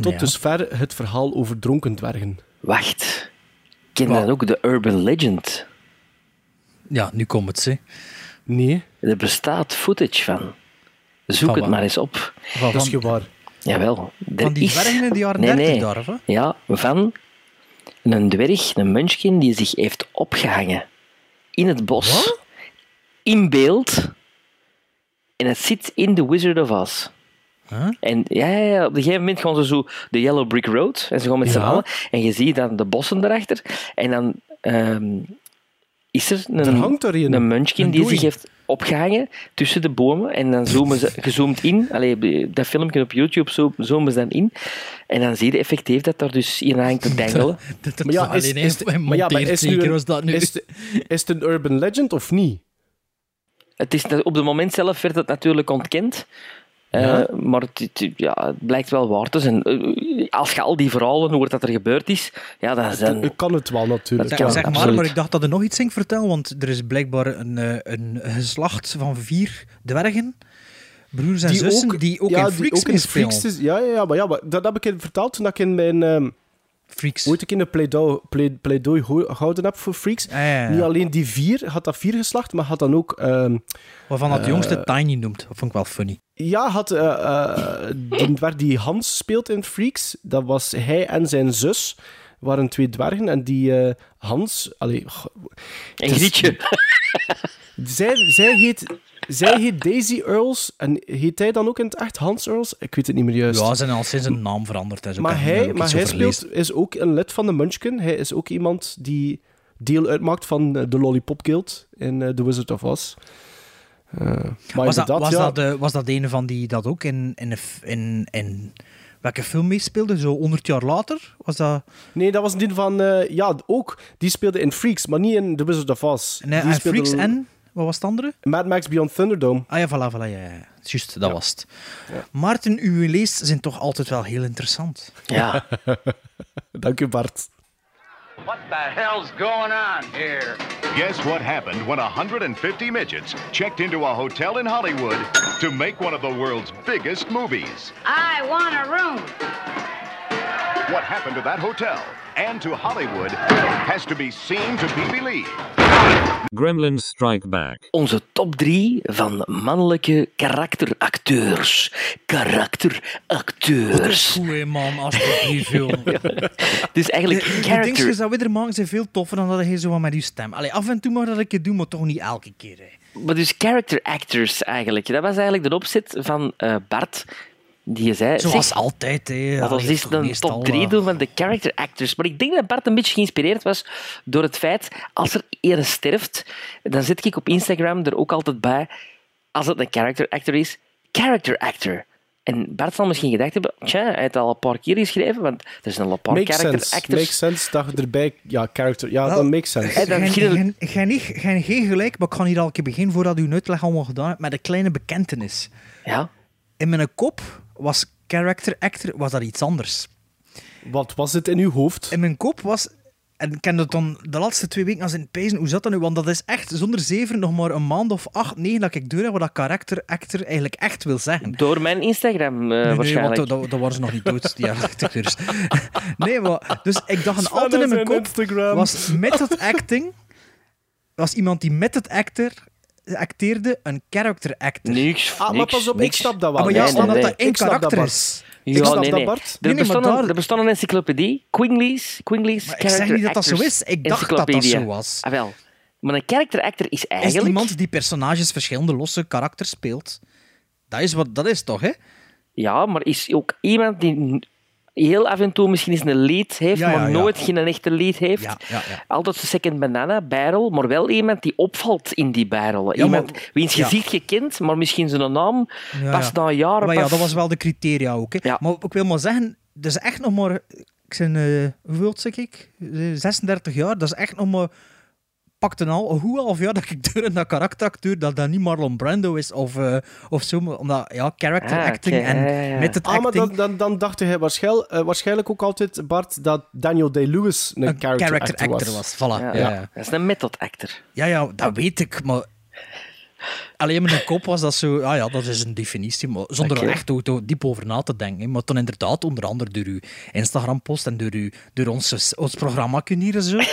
Tot Ja. dusver het verhaal over dronken dwergen. Wacht. Ken je dan ook de Urban Legend? Ja, nu komt het, ze. Nee, Er bestaat footage van. Zoek Van het maar eens op. Van, dat is van, gewaar. Jawel. er van die is- dwergen in de jaren Nee, 30 nee. Ja, van een dwerg, een munchkin, die zich heeft opgehangen in het bos, in beeld, en het zit in The Wizard of Oz. Huh? En ja, ja, ja, op een gegeven moment gaan ze zo de Yellow Brick Road, en ze gaan met z'n Ja. allen, en je ziet dan de bossen erachter, en dan ehm, is er Er een, hangt er een. een munchkin Een die zich heeft opgehangen tussen de bomen. En dan zoomen ze gezoomd in. Allee, dat filmpje op YouTube zo- zoomen ze dan in. En dan zie je effectief dat daar dus in hangt te dangelen. Dat, dat Maar ja, alleen is, is, maar ja, maar monteert is, nu zeker een, was dat nu. is, het- is het een urban legend of niet? Het is, op het moment zelf werd het natuurlijk ontkend. Eh, Ja. maar het, het- ja, het blijkt wel waar te zijn. Eh, Als je al die verhalen hoort dat er gebeurd is, ja, dan zijn... Ik kan het wel natuurlijk. Dat Zeg, kan, zeg maar, absoluut. maar ik dacht dat er nog iets ging vertellen, want er is blijkbaar een, eh, een geslacht van vier dwergen, broers en zussen, die ook ja, in die Freaks ook in. Freaks is- ja, ja, ja, maar, ja, maar dat heb ik in- verteld toen ik in mijn... ehm Freaks. ooit een keer een pleidooi, plei- pleidooi ho- gehouden heb voor Freaks. Ah, ja, ja, ja. Niet alleen die vier, had dat vier geslacht, maar had dan ook... ehm, Waarvan dat jongste Eh, Tiny noemt. Dat vond ik wel funny. Ja, had, eh, eh, die, waar die Hans speelt in Freaks, dat was hij en zijn zus. waren twee dwergen en die eh, Hans... Allee, goh, En het is- Grietje. Zij, zij, heet, zij heet Daisy Earls en heet hij dan ook in het echt Hans Earls? Ik weet het niet meer juist. Ja, zijn al sinds een naam veranderd. en zo. Ik Maar hij, maar hij speelt, is ook een lid van de Munchkin. Hij is ook iemand die deel uitmaakt van eh, de Lollipop Guild in eh, The Wizard of Oz. Eh, maar Was, dat, was, ja, dat de, was dat van die dat ook in, in, een in, in welke film meespeelde? Zo 100 jaar later? Was dat... Nee, dat was die van... ja, ook. Die speelde in Freaks, maar niet in The Wizard of Oz. Nee, die speelde Freaks en... Wat was het andere? Mad Max Beyond Thunderdome. Ah ja, voilà, voilà. Ja, ja. Juist, dat was het. Maarten, uw leest zijn toch altijd wel heel interessant. Ja. Dank u, Bart. What the hell's going on here? Guess what happened when 150 midgets checked into a hotel in Hollywood to make one of the world's biggest movies? I want a room. What happened to that hotel and to Hollywood has to be seen to be believed. Gremlins Strike Back. Onze top 3 van mannelijke karakteracteurs. Karakteracteurs. Dat is goed, hè, man, alsjeblieft, joh. Dus eigenlijk De, de character... dingetjes dat we er maken zijn veel toffer dan dat je zo wat met je stem. Allee, af en toe mag dat ik het doen, maar toch niet elke keer. Hè. Maar dus character actors eigenlijk. Dat was eigenlijk de opzet van eh, Bart. Die je zei... Zoals zeg, altijd. Hè. Dat eens toch een top 3 eh, doen van de character actors. Maar ik denk dat Bart een beetje geïnspireerd was door het feit, als er een sterft, dan zet ik op Instagram er ook altijd bij, als het een character actor is, character actor. En Bart zal misschien gedacht hebben, tja, hij heeft het al een paar keer geschreven, want er zijn al een paar Makes character sense. actors. Makes sense dat je erbij... Ja, character. Ja, dat makes sense. Hey, dan Geen- geen- gelijk, maar ik ga hier al een keer beginnen voordat u een uitleg allemaal gedaan hebt met een kleine bekentenis. Ja? In mijn kop was character actor was dat iets anders. Wat was het in uw hoofd? In mijn kop was... En ik ken dat dan de laatste twee weken als in pezen. Hoe zat dat nu? Want dat is echt zonder zeven nog maar een maand of acht, negen dat ik door heb wat dat character actor eigenlijk echt wil zeggen. Door mijn Instagram eh, Nee, nee, waarschijnlijk. want dat, waren ze nog niet dood, die acteurs. nee, maar... Dus ik dacht Sven altijd in mijn kop... Instagram. Was method acting... Was iemand die method actor acteerde een character actor. Niks, Ah, maar pas op, ik niks. snap dat wel. Ah, maar ja, Nee, nee. dat één Ik snap dat, karakter Bart. is. Ja, Ik snap nee, dat, nee. Bart. Er, Nee, nee, bestond daar- er bestond een encyclopedie, Quingley's, Quingley's Maar ik zeg Character niet dat dat zo is. Ik dacht dat dat zo was. Ah, wel. Maar een character actor is Is eigenlijk... iemand die personages verschillende losse karakters speelt. Dat is, wat, dat is toch, hè? Ja, maar is ook iemand die heel af en toe misschien eens een lead heeft, Ja, ja, maar nooit geen echte lead heeft. Altijd een second banana, barrel, maar wel iemand die opvalt in die barrel. Iemand maar- wiens gezicht je kent, maar misschien zijn naam pas na jaren Maar ja, pas... dat was wel de criteria ook. Hè. Maar ik wil maar zeggen, dat is echt nog maar... Ik ben, eh hoeveel zeg ik? Eh, 36 jaar. Dat is echt nog maar... Pakt een al, goed half jaar dat ik door in dat karakteracteur, dat dat niet Marlon Brando is of, eh, of zo. maar Omdat, ja, character Ah, acting en ja, ja, ja. met het Ah, maar acting... dan, dan, dan dacht hij waarschijnlijk, eh, waarschijnlijk ook altijd, Bart, dat Daniel Day-Lewis een, een character, character actor actor was. Voilà. Ja. ja. Dat is een method actor. Ja, ja, dat weet ik, maar... Alleen met een kop was dat zo... Ah ja, dat is een definitie, maar zonder er echt ook diep over na te denken. hè. Maar dan inderdaad, onder andere door uw Instagram-post en door, uw, door ons, ons programma hier en zo.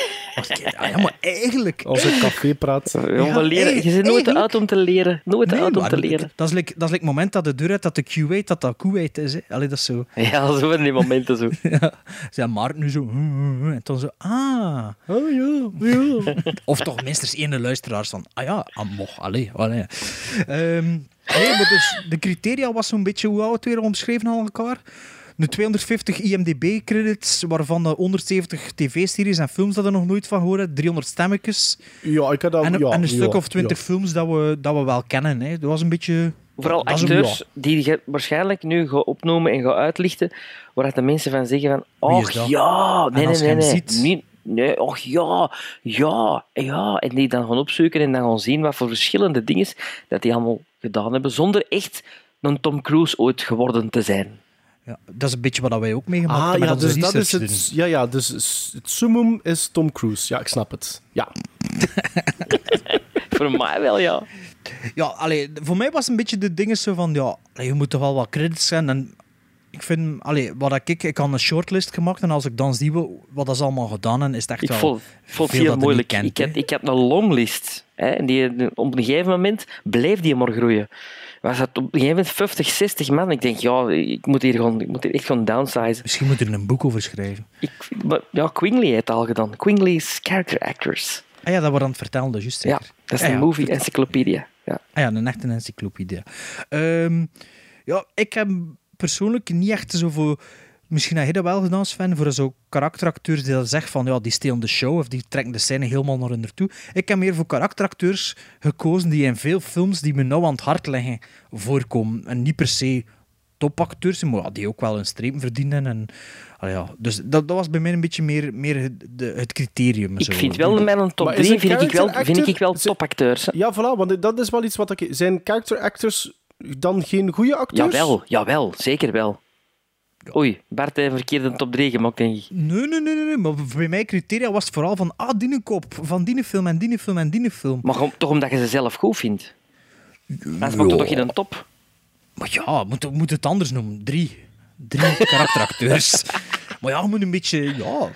ah ja, maar eigenlijk... Onze cafépraat. Ja, we leren. Je bent nooit te oud om te leren. Nooit te Nee, oud om te leren. Dat is like, dat is like het moment dat de deur uit dat de Q8 dat dat Q8 is. Hè. Allee, dat is zo. Ja, zo van die momenten zo. Ja, Maarten nu zo... En dan zo... Ah... Oh ja, ja. Of toch minstens één luisteraars van, ah ja, ah, mocht, allee, allee. Ehm, nee, maar dus de criteria was zo'n beetje hoe oud het weer omschreven aan elkaar. De 250 IMDb-credits, waarvan de 170 tv-series en films dat er nog nooit van horen, 300 stemmetjes. Ja, ik had dat... En, ja, en een stuk ja, of 20 ja. films dat we, dat we wel kennen. Hè. Dat was een beetje... Vooral een- acteurs die je waarschijnlijk nu gaat opnoemen en gaat uitlichten, waar de mensen van zeggen van, dat? ja, nee, nee, nee, nee, ziet- niet, nee, och ja, ja, ja, en die dan gaan opzoeken en dan gaan zien wat voor verschillende dingen dat die allemaal gedaan hebben, zonder echt een Tom Cruise ooit geworden te zijn. Ja, dat is een beetje wat wij ook meegemaakt Ah, hebben ja, dus dat is het... doen. Ja, ja, dus het summum is Tom Cruise. Ja, ik snap het. Ja. Voor mij wel, ja. Ja, allee, voor mij was een beetje de dingen zo van, ja, je moet toch wel wat credits zijn. En Ik vind, allee, wat ik, ik had een shortlist gemaakt en als ik dan zie wat, dat is allemaal gedaan en is het echt Ik wel vond, vond het veel heel moeilijk. kent, ik, had, ik had een longlist. Hè, en die, op een gegeven moment bleef die maar groeien. Was dat op een gegeven moment 50, 60 man. Ik denk, ja, ik moet hier, gewoon, ik moet hier echt gewoon downsizen. Misschien moet je er een boek over schrijven. Ik, maar, ja, Quingley heeft het al gedaan. Quingley's Character Actors. Ah ja, dat wordt aan het vertellen, is juist Ja, dat is Ah een ja, movie encyclopedia. Ja. Ah ja, een echte encyclopedie. Ehm ja, ik heb persoonlijk niet echt zoveel... Misschien heb je dat wel gedaan, Sven, voor zo karakteracteurs die dat zeggen van ja, die stelen de show of die trekken de scène helemaal naar hun naartoe. Ik heb meer voor karakteracteurs gekozen die in veel films die me nou aan het hart liggen voorkomen. En niet per se topacteurs, maar ja, die ook wel een streep verdienen. En, ja, dus dat, dat was bij mij een beetje meer, meer het, de, het criterium. Ik vind wel met een top Maar is 3 een vind ik wel, vind ik wel topacteurs. Ja, voilà, want dat is wel iets wat ik... Zijn character actors dan geen goede acteurs? Jawel, jawel, zeker wel. Oei, Bart heeft een verkeerde top 3 gemaakt, denk ik. Nee, nee, nee, nee, nee. Maar bij mij criteria was het vooral van, ah, die kop, van die film en die film en die film. Maar om- toch omdat je ze zelf goed vindt. Anders maakt het toch in een top? Maar ja, moet, moet het anders noemen. Drie. Drie karakteracteurs. maar ja, moet een beetje, ja...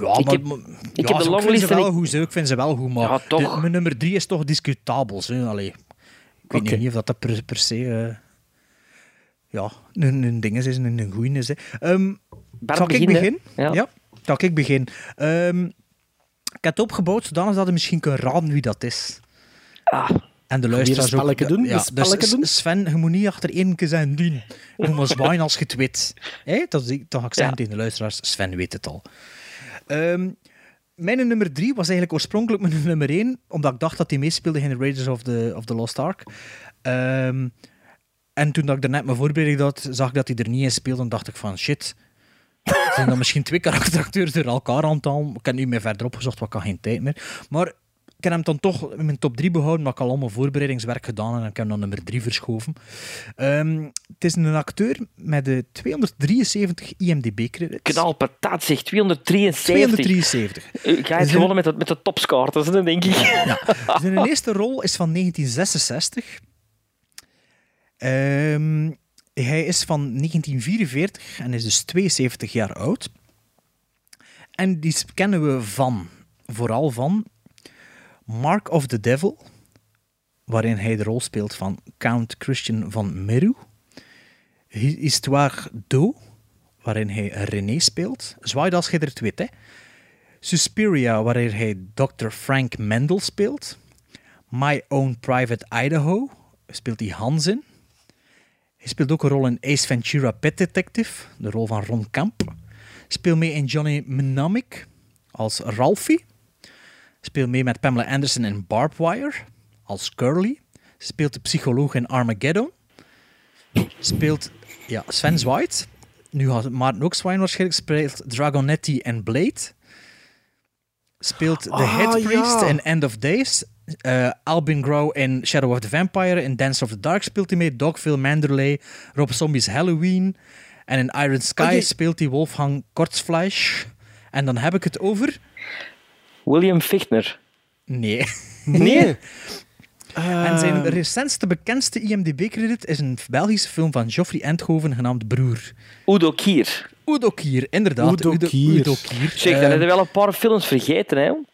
Ja, Ik maar, heb- maar- ik ja, heb de longlist vind ze en wel ik- goed, ik vind ze wel goed, maar Ja, toch. de- mijn nummer drie is toch discutabel. Zo. Allee, ik weet niet of dat, dat per, per se... eh, ja, een, een ding is, is een, een goeie is. Hè. Ehm, zal ik begin, beginnen? Ja. ja, zal ik beginnen? Ehm, ik heb het opgebouwd zodanig dat je misschien kunt raden wie dat is. Ah, En de luisteraars ook. spelletje doen? Ja, dus doen? Sven, je moet niet achter één keer zijn dien. Je moet maar zwaaien als je het weet. Hé, dat, is- dat ga ik zeggen Ja. tegen de luisteraars. Sven weet het al. Ehm, mijn nummer drie was eigenlijk oorspronkelijk mijn nummer één, omdat ik dacht dat hij meespeelde in de Raiders of the, of the Lost Ark. Ehm, en toen dat ik er net mijn voorbereiding had, zag ik dat hij er niet in speelde en dacht ik van shit. Zijn dan misschien twee karakteracteurs door elkaar aan het halen. Ik heb nu meer verder opgezocht, want ik had geen tijd meer. Maar ik heb hem dan toch in mijn top 3 behouden, maar ik al mijn voorbereidingswerk gedaan en ik heb hem dan nummer 3 verschoven. Ehm, het is een acteur met de 273 IMDb-credits. knalpataat zegt 273. 273. Ik ga het gewonnen met de, met de topscorers, hè, denk ik. Ja. Zijn eerste rol is van 1966. Ehm, hij is van 1944 en is dus 72 jaar oud. En die kennen we van, vooral van Mark of the Devil, waarin hij de rol speelt van Count Christian van Meru. Histoire d'eau, waarin hij René speelt. Zwaai als je het weet, hè. Suspiria, waarin hij Dr. Frank Mendel speelt. My Own Private Idaho speelt hij Hans in. Hij speelt ook een rol in Ace Ventura Pet Detective, de rol van Ron Camp. Speelt mee in Johnny Mnemonic als Ralphie. Speelt mee met Pamela Anderson in Barbed Wire als Curly. Speelt de psycholoog in Armageddon. Speelt ja, Sven Zwaait. Nu gaat Maarten ook waarschijnlijk. Speelt Dragonetti en Blade. Speelt de Ah, Head Priest ja. in End of Days. Eh, Albin Grow in Shadow of the Vampire. In Dance of the Dark speelt hij mee. Dogville Manderley. Rob Zombie's Halloween. En in Iron Sky Oh, je- speelt hij Wolfgang Kortzfleisch. En dan heb ik het over... William Fichtner. Nee. Nee? En zijn recentste, bekendste IMDb-credit is een Belgische film van Geoffrey Enthoven genaamd Broer. Udo Kier. Udo Kier, inderdaad. Udo Kier. Udo Kier. Zeg, Eh, dan heb je wel een paar films vergeten, hè? jong?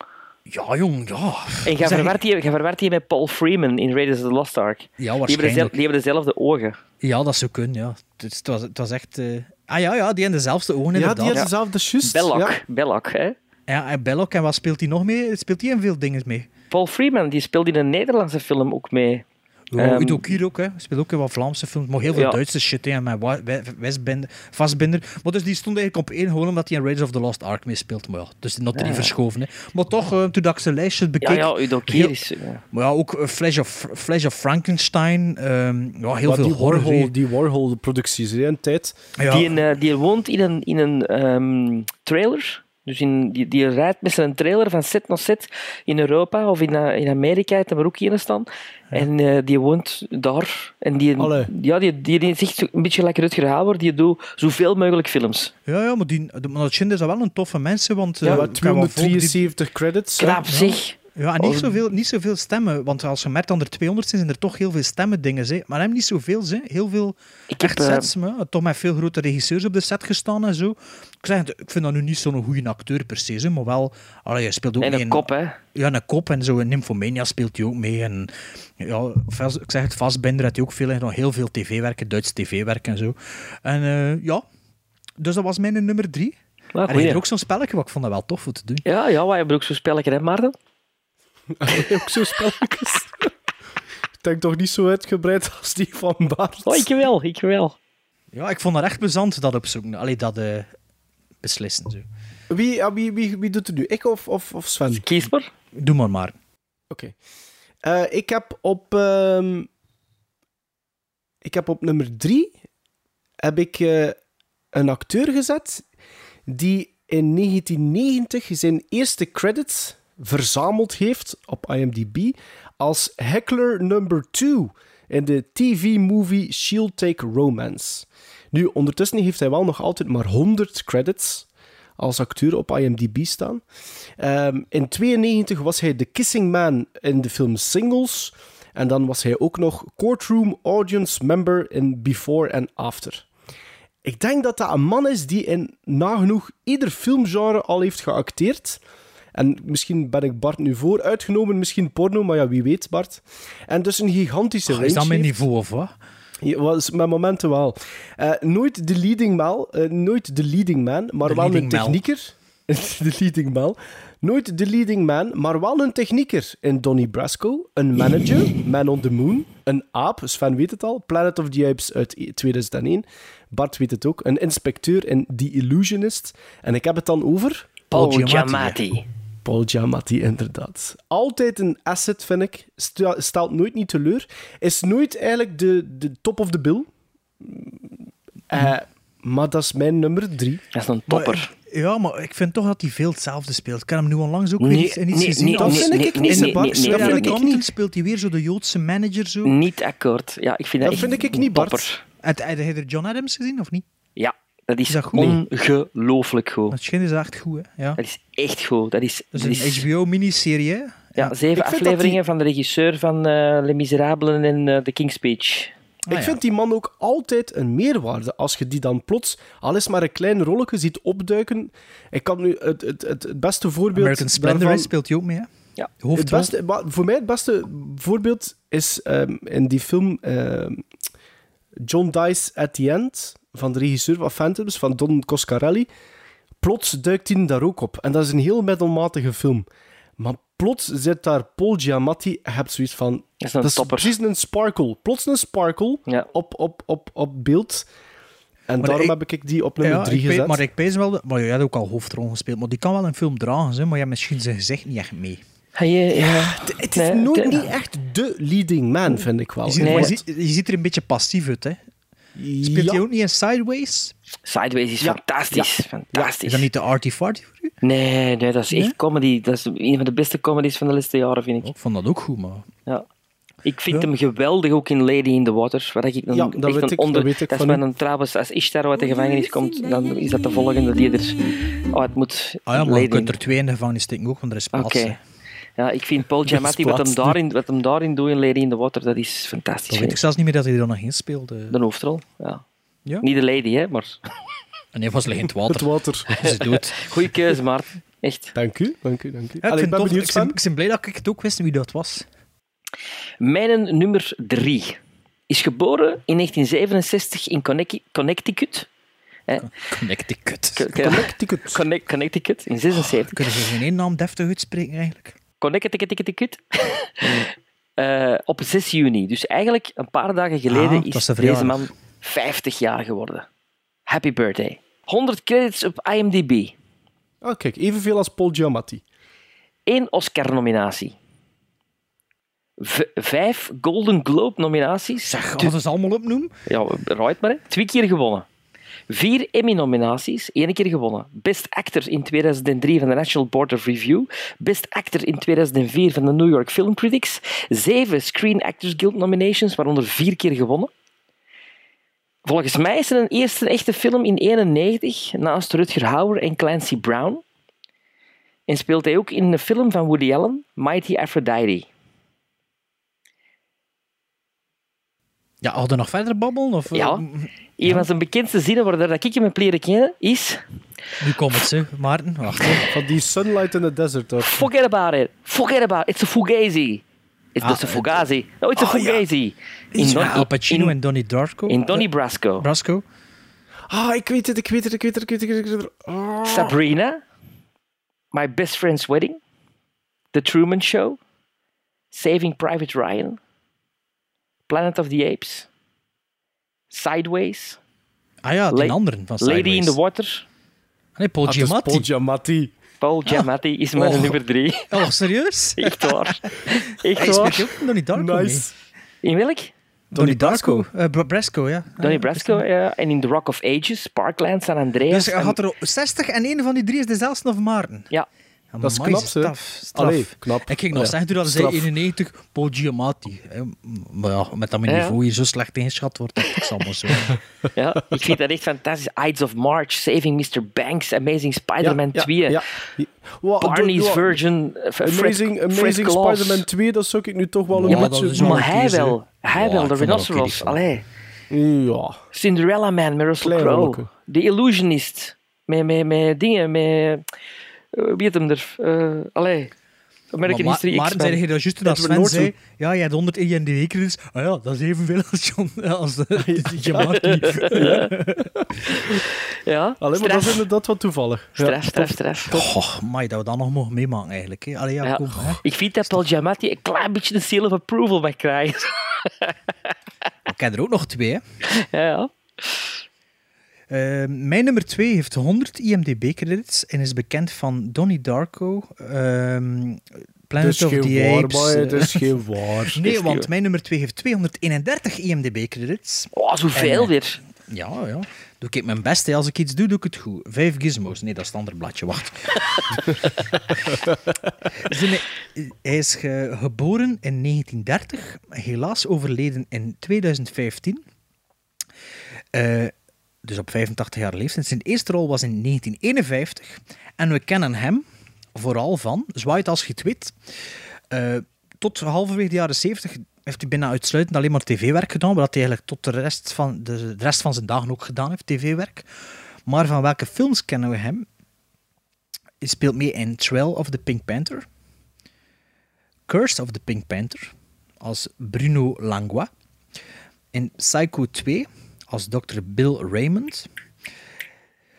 ja, jong, ja. En jij verwart die, jij verwart die met Paul Freeman in Raiders of the Lost Ark. Ja, Die hebben, waarschijnlijk. dezelfde, die hebben dezelfde ogen. Ja, dat zou kunnen, ja. Het, was, het was echt... eh, Ah ja, ja, die hebben dezelfde ogen, Ja, inderdaad. die heeft dezelfde juist. Belloc, Ja. Belloc, hè? Ja, en Belloc, en wat speelt hij nog mee? Speelt hij in veel dingen mee? Paul Freeman, die speelde in een Nederlandse film ook mee. Ja, Ehm, Udo Kier ook, hè. Speelt ook in wat Vlaamse films, maar heel veel Ja. Duitse shit, hè, met Westbinder, vastbinder. Maar dus die stond eigenlijk op één, gewoon omdat hij in Raiders of the Lost Ark meespeelt. Maar ja, dus nog drie Ja. verschoven, hè. Maar toch, eh, toen dat ik zijn lijstje Ja, bekeek... ja, Udo Kier is... ja. Maar ja, ook eh, Flash of, Flash of Frankenstein. ehm, ja, heel Maar veel die horror. Warhol, die Warhol-producties, hè, een tijd. Ja. Die, eh, die woont in een, in een ehm, trailer. Dus in, die, die rijdt met zijn trailer van set naar set in Europa of in, eh, in Amerika, heeft er ook in staan. En eh, die woont daar. En die, Allee. ja, die, die, die is echt zo- een beetje lekker Rutger Hauer. Die doet zoveel mogelijk films. Ja, ja, maar, die, maar dat is wel een toffe mensen, want... eh, Ja, volk die- 273 credits. Knap, zeg. Ja, en niet zoveel, niet zoveel stemmen. Want als je merkt dat er 200 zijn, zijn er toch heel veel stemmen dingen. Hè. Maar hem niet zoveel. Hè. Heel veel Ik echt heb, eh, sets. maar toch met veel grote regisseurs op de set gestaan en zo. Ik, zeg, ik vind dat nu niet zo'n goede acteur per se. hè, Maar wel, allee, hij speelt ook En een kop, hè. Ja, een kop. En zo in Nymphomania speelt hij ook mee. En ja, ik zeg het, Vastbinder had hij ook veel, en nog heel veel tv-werken, Duits tv-werk en zo. En eh, ja, dus dat was mijn nummer drie. Ja, en hij had ook zo'n spelletje, wat ik vond dat wel tof om te doen. Ja, ja, wij hebben ook zo'n spelletje, hè, Maarten? ook zo spelletjes. ik denk toch niet zo uitgebreid als die van Bart. Oh, ik wel, ik wel. Ja, ik vond dat echt plezant, dat opzoeken. Allee, dat eh, beslissen. Zo. Wie, wie, wie, wie doet het nu? Ik of, of, of Sven? Kies maar. Doe maar maar. Oké. Eh, ik heb op... ehm, ik heb op nummer drie heb ik eh, een acteur gezet die in 1990 zijn eerste credits verzameld heeft op IMDb als Heckler number 2 in de TV-movie Shield Take Romance. Nu, ondertussen heeft hij wel nog altijd maar 100 credits als acteur op IMDb staan. Ehm, in 92 was hij de Kissing Man in de film Singles. En dan was hij ook nog Courtroom Audience Member in Before and After. Ik denk dat dat een man is die in nagenoeg ieder filmgenre al heeft geacteerd. En misschien ben ik Bart nu voor uitgenomen, misschien porno, maar ja, wie weet, Bart. En dus een gigantische Ah, is dat range mijn heeft. niveau of wat? Ja, was met momenten wel. Eh, nooit de leading man, eh, nooit de leading man, maar De wel een technieker. de leading man. Nooit de leading man, maar wel een technieker. In Donnie Brasco, een manager, Man on the Moon, een aap, Sven weet het al, Planet of the Apes uit 2001. Bart weet het ook, een inspecteur in The Illusionist. En ik heb het dan over... Paul Giamatti. Paul Giamatti, inderdaad. Altijd een asset, vind ik. Stelt nooit niet teleur. Is nooit eigenlijk de, de top of the bill. Eh, maar dat is mijn nummer drie. Dat is een topper. Ja, maar ik vind toch dat hij veel hetzelfde speelt. Ik heb hem nu onlangs ook Nee, weer iets, in iets nee, gezien. nee, Dat vind nee, ik nee, niet, nee, Bart. nee, nee, Dat nee, vind ik niet. speelt hij weer zo de Joodse manager. Zo. Niet akkoord. Ja, ik vind dat, Dat vind ik niet, Bart. topper. Heb heb je John Adams gezien of niet? Ja, dat is, Is dat goed? ongelooflijk goed. Dat schijnt is echt goed, hè? Ja. Dat is echt goed. Dat is, Dat is is- een HBO-miniserie, hè? ja, zeven afleveringen die- van de regisseur van eh Les Miserables en eh, The King's Speech. Ah, ik ja. vind die man ook altijd een meerwaarde. Als je die dan plots, al is maar een klein rolletje, ziet opduiken. Ik kan nu het, het, het, het beste voorbeeld American Splendor daarvan- speelt hij ook mee, hè? Ja. Het beste, voor mij het beste voorbeeld is ehm, in die film ehm, John Dice at the End, van de regisseur van Phantoms, van Don Coscarelli. Plots duikt hij daar ook op. En dat is een heel middelmatige film. Maar plots zit daar Paul Giamatti. Je hebt zoiets van... Dat is een dat is topper. precies een sparkle. Plots een sparkle Ja. op, op, op, op beeld. En Maar daarom ik- heb ik die op nummer Ja, 3 ik weet- gezet. maar ik pees wel... Maar je hebt ook al hoofdrol gespeeld, maar die kan wel een film dragen, hè, maar je hebt misschien zijn gezicht niet echt mee. Ga je, ja, Het is Nee, nooit niet echt de leading man, vind ik wel. Je ziet, Nee. je, ziet, je ziet er een beetje passief uit, hè? Speelt Ja. hij ook niet in Sideways? Sideways is Ja. fantastisch. Fantastisch. Is dat niet de arty farty voor u? Nee, nee, dat is echt Nee? comedy. Dat is een van de beste comedies van de laatste jaren, vind ik. Ik vond dat ook goed, maar... Ja. Ik vind Ja. hem geweldig ook in Lady in the Water. Waar ik dan Ja, dat echt een ik- onder... dat weet ik is een, trouwens, als Ishtar uit de gevangenis komt, dan is dat de volgende die er... Oh, het moet... Ah ja, maar je kunt in- er twee in de gevangenis steken ook, want er is plaats. Ja, ik vind Paul Giamatti, wat hem, daarin, wat hem daarin doet in Lady in the Water, dat is fantastisch. Dan weet vind ik zelfs niet meer dat hij er nog in speelde. De hoofdrol, ja. Ja? Niet de lady, hè, maar... En hij was liggen in het Het water. water. Ze doet. Goeie keuze, Maarten. Echt. Dank u, dank u, dank u. Ja, ik, Allee, vind ik ben tof, benieuwd, ik, ben, ik ben blij dat ik het ook wist wie dat was. Mijn nummer drie is geboren in 1967 in Connecti- Connecticut. Connecticut. Connecticut. Connect- Connecticut, in 76. Kunnen ze geen één naam deftig uitspreken, eigenlijk? Connecticut. Eh, op 6 juni. Dus eigenlijk een paar dagen geleden Ah, is is de deze man 50 jaar geworden. Happy birthday. 100 credits op IMDb. Oh, kijk, evenveel als Paul Giamatti. Eén Oscar-nominatie. V- vijf Golden Globe-nominaties. Zeg, gaan we ze allemaal opnoemen? Ja, right maar. Hè. Twee keer gewonnen. Vier Emmy-nominaties, één keer gewonnen. Best Actor in 2003 van de National Board of Review. Best Actor in 2004 van de New York Film Critics. Zeven Screen Actors Guild nominations, waaronder vier keer gewonnen. Volgens mij is er een eerste echte film in 91, naast Rutger Hauer en Clancy Brown. En speelt hij ook in de film van Woody Allen, Mighty Aphrodite. Ja, hadden nog verder babbelen? Of, eh, Ja. Een van zijn bekendste zinnen waar dat ik hem heb leren kennen is... Nu komt het, ze, Maarten. Wacht. hè. Van die Sunlight in the Desert, toch? Forget about it. Forget about it. It's a fugazi. It's Ah, just a fugazi. No, it's a oh, ja. fugazi. Iets Don- met Al Pacino en Donnie Darko. in Donnie Brasco. Brasco. Ah, ik weet het, ik weet het, ik weet het, ik weet het. Ik weet het. Ah. Sabrina. My Best Friend's Wedding. The Truman Show. Saving Private Ryan. Planet of the Apes. Sideways. Ah ja, die La- anderen van Lady in Sideways. the Water. Nee, Paul Ah, is Giamatti. Paul Giamatti. Paul Giamatti is mijn Oh. nummer drie. Oh, serieus? Echt waar. Echt Hij speelt waar. ook in Donnie Darko Nice. In welk? Donnie Darko. Eh, Bra- Brasco, ja. Donnie Ah, Brasco. ja. En in The Rock of Ages. Parkland, San Andreas. Dus hij en- had er 60 en een van die drie is dezelfde of Maarten. Ja. Dat is knap, hè? straf, straf. Allee, knap. Ik ging nog Ja, zeggen toen dat ze straf. 91 Paul Giamatti. hè. Maar ja, met dat mijn Ja. niveau hier zo slecht ingeschat wordt, dat is allemaal zo. Ja, ik vind dat echt fantastisch. Ides of March, Saving Mr. Banks, Amazing Spider-Man 2, Ja, ja. Wa- Barney's Version, eh, Fred, Amazing, Amazing. Spider-Man 2, dat zou ik nu toch wel een beetje... maar hij wel. Hij wel, de Rhinoceros. Allee. Ja. Cinderella Man met Russell Crowe. The Illusionist. Met, met, met dingen, met... eh, Wie het hem er? eh allee. American Maar, History maar, X-Men. zei je dat juist toen dat Edward Sven zei, ja, je hebt 100 IND-credits. Ah ja, dat is evenveel als, John, als de, de Giamatti. Ja, Alleen maar dat is straf. inderdaad wat toevallig. Ja, Straf, straf, straf. Oh, maar dat we dat nog mogen meemaken eigenlijk. Hè. Allee, ja, Ja. kom. Hè. Ik vind dat Paul Giamatti een klein beetje een seal of approval mag krijgen. Ik ken er ook nog twee. Hè. ja, ja. Eh, mijn nummer 2 heeft 100 IMDb-credits en is bekend van Donnie Darko, ehm Het Planet is of geen the waar, Apes. eh, het is geen waar. nee, want mijn nummer 2 heeft 231 IMDb-credits. Oh, zoveel En, eh, weer. Ja, ja. Doe ik mijn best. hè. Als ik iets doe, doe ik het goed. Vijf gizmos. Nee, dat is het andere bladje. Wacht. Zijn- Hij is ge- geboren in 1930, helaas overleden in 2015. Eh, dus op 85 jaar leeftijd. Zijn eerste rol was in 1951. En we kennen hem vooral van Zwaait als het weet. Eh, tot halverwege de jaren 70 heeft hij bijna uitsluitend alleen maar tv-werk gedaan, wat hij eigenlijk tot de rest, van de, de rest van zijn dagen ook gedaan heeft, tv-werk. Maar van welke films kennen we hem? Hij speelt mee in Trail of the Pink Panther, Curse of the Pink Panther, als Bruno Langlois, in Psycho 2 als Dr. Bill Raymond.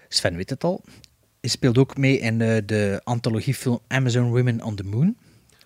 Sven weet het al. Hij speelt ook mee in de, de anthologiefilm Amazon Women on the Moon.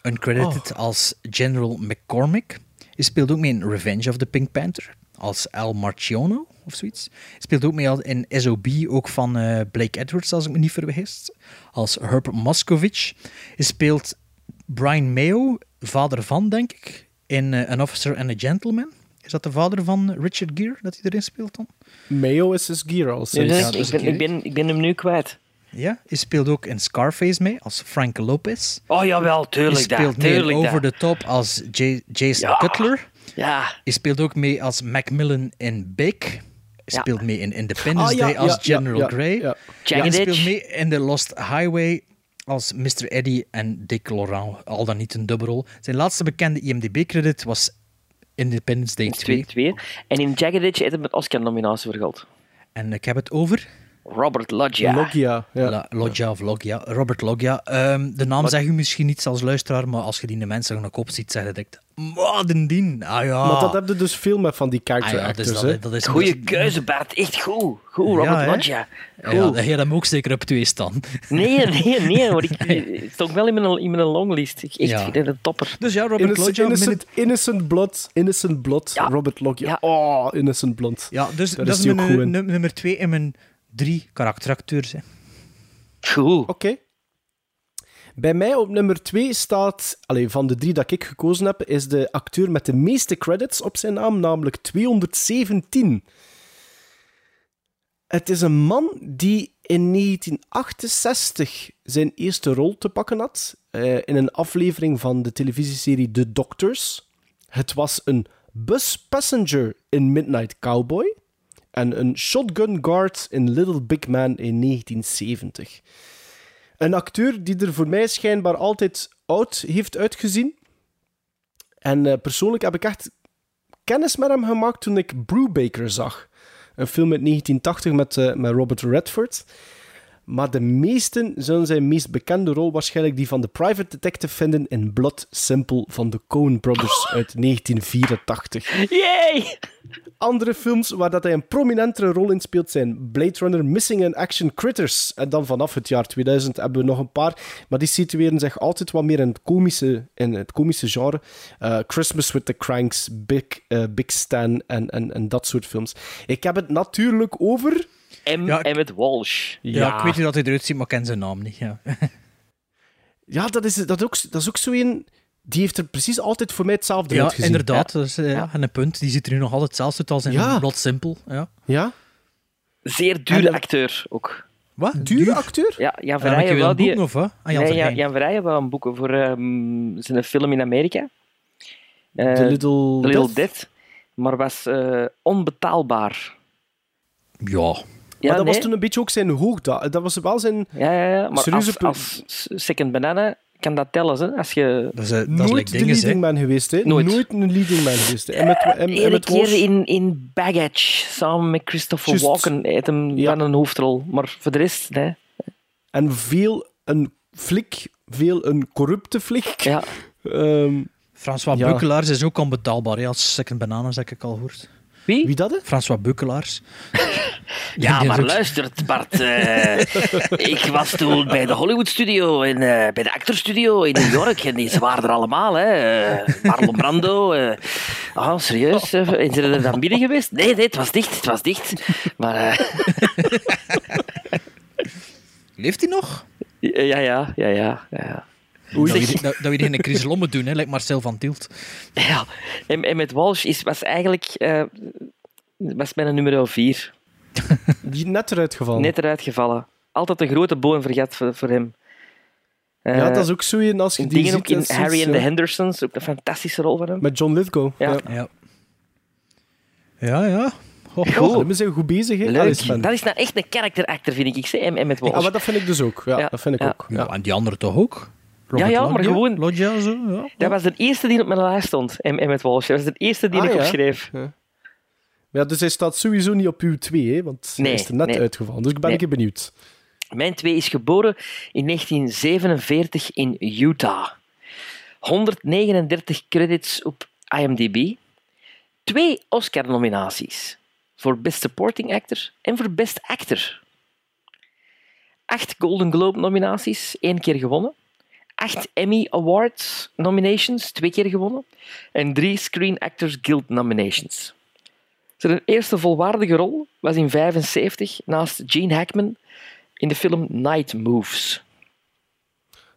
Uncredited als General McCormick. Hij speelt ook mee in Revenge of the Pink Panther als Al Marciano of zoiets. Hij speelt ook mee in SOB, ook van eh, Blake Edwards, als ik me niet vergis, als Herb Moscovich. Hij speelt Brian Mayo, vader van, denk ik, in eh, An Officer and a Gentleman. Is dat de vader van Richard Gere dat hij erin speelt dan? Mayo is his gear al Ja, sinds. dus dat is ik, ben, ik, ben, ik ben hem nu kwijt. Ja, hij speelt ook in Scarface mee als Frank Lopez. Oh jawel, Hij tuurlijk dat. speelt mee in Tuurlijk Over dat. the Top als J- Jason Ja. Cutler. Ja, Hij speelt ook mee als Macmillan in Big. Hij Ja. speelt mee in Independence ja, Day als ja, ja, General ja, Grey. ja. Hij speelt mee in The Lost Highway als Mr. Eddie en Dick Laurent. Al dan niet een dubbelrol. Zijn laatste bekende IMDb-credit was Independence Day 2. 2 En in Jagged Edge heeft hij met Oscar-nominatie voor gehad. En ik heb het over... Robert Loggia. Logia. Ja. La- Loggia of Loggia, Robert Loggia. Ehm, de naam zeg je misschien niet als luisteraar, maar als je die de mensen de kop ziet, zeg je direct, een dien. Ah ja. Maar dat heb je dus veel met van die Ah character ja, dat actors. dat, dat Goeie keuze, Bart. Echt goed. Goed, Robert Ja? Loggia. Ja, Goed. dat je hem ook zeker op twee staan. Nee, nee, nee. Maar ik, het stond wel in mijn, in mijn longlist. Ik echt, Ja. ik vind het een topper. Dus ja, Robert Innocent, Loggia. innocent, innocent Blood. Innocent Blood. Ja. Robert Logia. Ja. Oh, Innocent Blood. Ja, dus dat is is mijn in. num- nummer twee en mijn drie karakteracteurs. Hè. Goed. Oké. Bij mij op nummer 2 staat, allee, van de drie dat ik gekozen heb, is de acteur met de meeste credits op zijn naam, namelijk 217. Het is een man die in 1968 zijn eerste rol te pakken had eh, in een aflevering van de televisieserie The Doctors. Het was een bus passenger in Midnight Cowboy en een shotgun guard in Little Big Man in 1970. Een acteur die er voor mij schijnbaar altijd oud heeft uitgezien. En eh, persoonlijk heb ik echt kennis met hem gemaakt toen ik Brubaker zag. Een film uit 1980 met, eh, met Robert Redford. Maar de meesten zullen zijn meest bekende rol waarschijnlijk die van de private detective vinden in Blood Simple van de Coen Brothers uit 1984. Yay! Andere films waar dat hij een prominentere rol in speelt zijn Blade Runner, Missing in Action, Critters. En dan vanaf het jaar 2000 hebben we nog een paar, maar die situeren zich altijd wat meer in het komische, in het komische genre. Eh, Christmas with the Cranks, Big, eh, Big Stan en, en, en dat soort films. Ik heb het natuurlijk over... M. Ja, Emmett Walsh. Ja, ik weet niet dat hij eruit ziet, maar ik ken zijn naam niet. Ja. Ja, dat is, dat, ook, dat is ook zo een... Die heeft er precies altijd voor mij hetzelfde Ja, uitgezien. inderdaad. Dat is, eh, ja. en een punt. Die ziet er nu nog altijd hetzelfde uit als in Ja. Blood Simple. Ja. Ja? Zeer dure En, eh, acteur ook. Wat? Dure acteur? Ja, Jan wil wel een die... boeken, of? Ah, Jan nee, Jan, Verheyen. Jan wel een boeken voor ehm, zijn film in Amerika. Eh, The Little The Little Death? Death. Maar was eh, onbetaalbaar. Ja. Ja, maar dat was toen een beetje ook zijn hoogte. Dat was wel zijn... Ja, ja, ja. Maar serieuze als, als second banana kan dat tellen, hè? Als je... Dat is, eh, dat is Nooit like de dinges, hè. leading man geweest, hè? Nooit. een leading man geweest. hè. En met, en, en met keer in, in Baggage, samen met Christopher. Walken, heeft hem Ja. van een hoofdrol. Maar voor de rest, nee. En veel een flik, veel een corrupte flik. Ja. Ehm, François Ja. Is ook onbetaalbaar, hè, als second bananas, heb ik al gehoord. Wie? wie dat? hè? François Beukelaars. Ja, is maar ook- luistert, Bart. eh, ik was toen bij de Hollywood Studio en eh, bij de Actor Studio in New York. En die, ze waren er allemaal, hè. Eh, Marlon Brando. eh. Ah, serieus? En zijn er dan binnen geweest? Nee, nee, het was dicht. Het was dicht. Maar Leeft hij nog? ja, ja, ja, ja, ja. Dat we, dat, dat we in een crisis moet doen, hè, lijkt Marcel van Tielt. Ja, en, en met Walsh is, was eigenlijk eh, was mijn nummer 4. Die net eruit gevallen. Net eruit gevallen. Altijd een grote boon vergat voor, voor hem. ja, Eh, dat is ook zo een als je die dingen ziet. ook in Harry and the ja. Hendersons, ook een fantastische rol van hem. Met John Lithgow. Ja. Ja. Ja. Ja, ja. Ho, ho. Oh, we zijn goed bezig? Leuk. Allee. Dat is nou echt een character actor, vind ik. ik zeg, en, en met Walsh. Ja, maar dat vind ik dus ook. Ja, Ja, dat vind ik ja. ook. Ja. Ja, en die andere toch ook? Ja, ja, maar gewoon- Loggia, zo, ja. Dat was de eerste die op mijn lijst stond, en, en met Walsh. Dat was de eerste die Ah, ik opschreef. Ja, dus hij staat sowieso niet op uw 2, hè? Want Nee, hij is er net nee. uitgevallen. Dus ik ben Nee. benieuwd. Mijn twee is geboren in 1947 in Utah. 139 credits op IMDb. Twee Oscar-nominaties. Voor Best Supporting Actor en voor Best Actor. Acht Golden Globe-nominaties, één keer gewonnen. Acht Emmy Awards nominations, twee keer gewonnen. En drie Screen Actors Guild nominations. Zijn eerste volwaardige rol was in 75 naast Gene Hackman in de film Night Moves.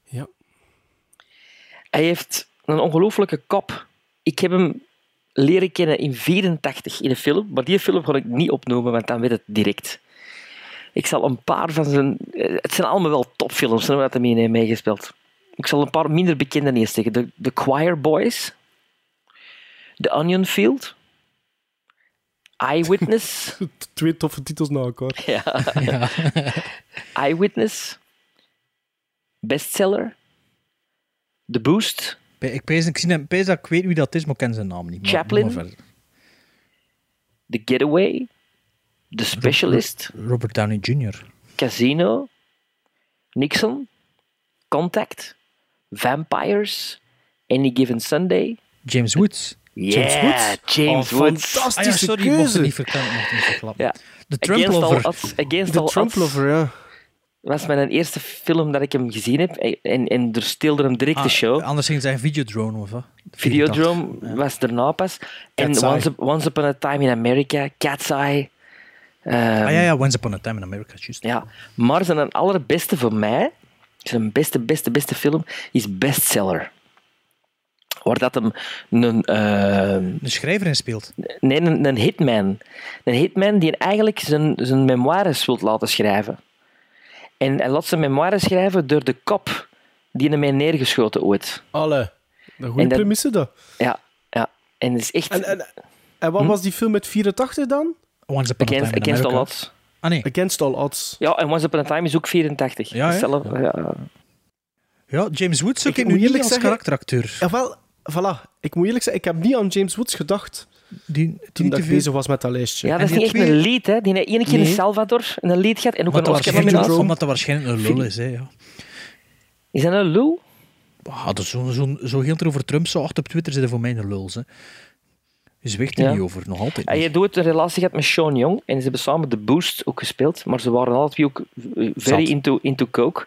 Ja. Hij heeft een ongelooflijke kop. Ik heb hem leren kennen in 84 in een film, maar die film ga ik niet opnoemen, want dan weet het direct. Ik zal een paar van zijn... eh, Het zijn allemaal wel topfilms, hè, wat hij mee heeft meegespeeld. Ik zal een paar minder bekende eerst zeggen. The, The Choir Boys. The Onion Field. Eyewitness. Twee toffe titels na elkaar. Ja. Eyewitness. Bestseller. The Boost. Ik pees, ik, zie hem, pees dat ik weet wie dat is, maar ik ken zijn naam niet. Maar, Chaplin. maar. The Getaway. The Specialist. Robert Downey Jr. Casino. Nixon. Contact. Vampires. Any Given Sunday. James Woods. Yeah, James Oh, Woods. fantastische Ah ja, sorry, mocht keuze. niet verklappen. mocht het niet verklappen. Ja. De Trump Against All Lover. Odds. Against De All Trump Odds Lover, ja. was mijn eerste film dat ik hem gezien heb. En, en er steelde hem direct de Ah, show. Anders ging zijn Videodrome of wat? Videodrome was daarna pas. En. Once, Once Upon a Time in America, Cat's Eye. Ehm, Ah ja, ja, Once Upon a Time in America, juist. ja. Maar zijn allerbeste voor mij, zijn beste, beste, beste film, is Bestseller. Waar dat hem een, ehm, De schrijver in speelt. nee, een, een hitman. Een hitman die eigenlijk zijn, zijn memoires wilt laten schrijven. En hij laat zijn memoires schrijven door de kop die hem heeft neergeschoten ooit. Alle. Een goede dat- premisse, dat. Ja, ja. En het is echt... En, en, en wat was die film met 84 dan? Once Upon a Against, Time in against all America. Ah nee. Against All Odds. Ja, en Once Upon a Time is ook 84. Ja, hè? Ja. Ja, James Woods ook Ik nu moet niet eerlijk als zeggen- karakteracteur. Jawel, voilà. Ik moet eerlijk zeggen, ik heb niet aan James Woods gedacht Die, toen dat ik bezig was met dat lijstje. Ja, dat is niet echt een lied, hè. Die één keer in. Salvador een lied gehad en ook een Oscar nominatie. omdat dat waarschijnlijk een lul is. Hè, ja. Is dat een lul? Ah, dat is zo, zo, zo heel er over Trump zo acht op Twitter zitten voor mij een lul. Hè. Je zwicht er Ja. niet over, nog altijd En je doet een relatie gehad met Sean Young en ze hebben samen de Boost ook gespeeld, maar ze waren twee ook eh, very Zat. into, into coke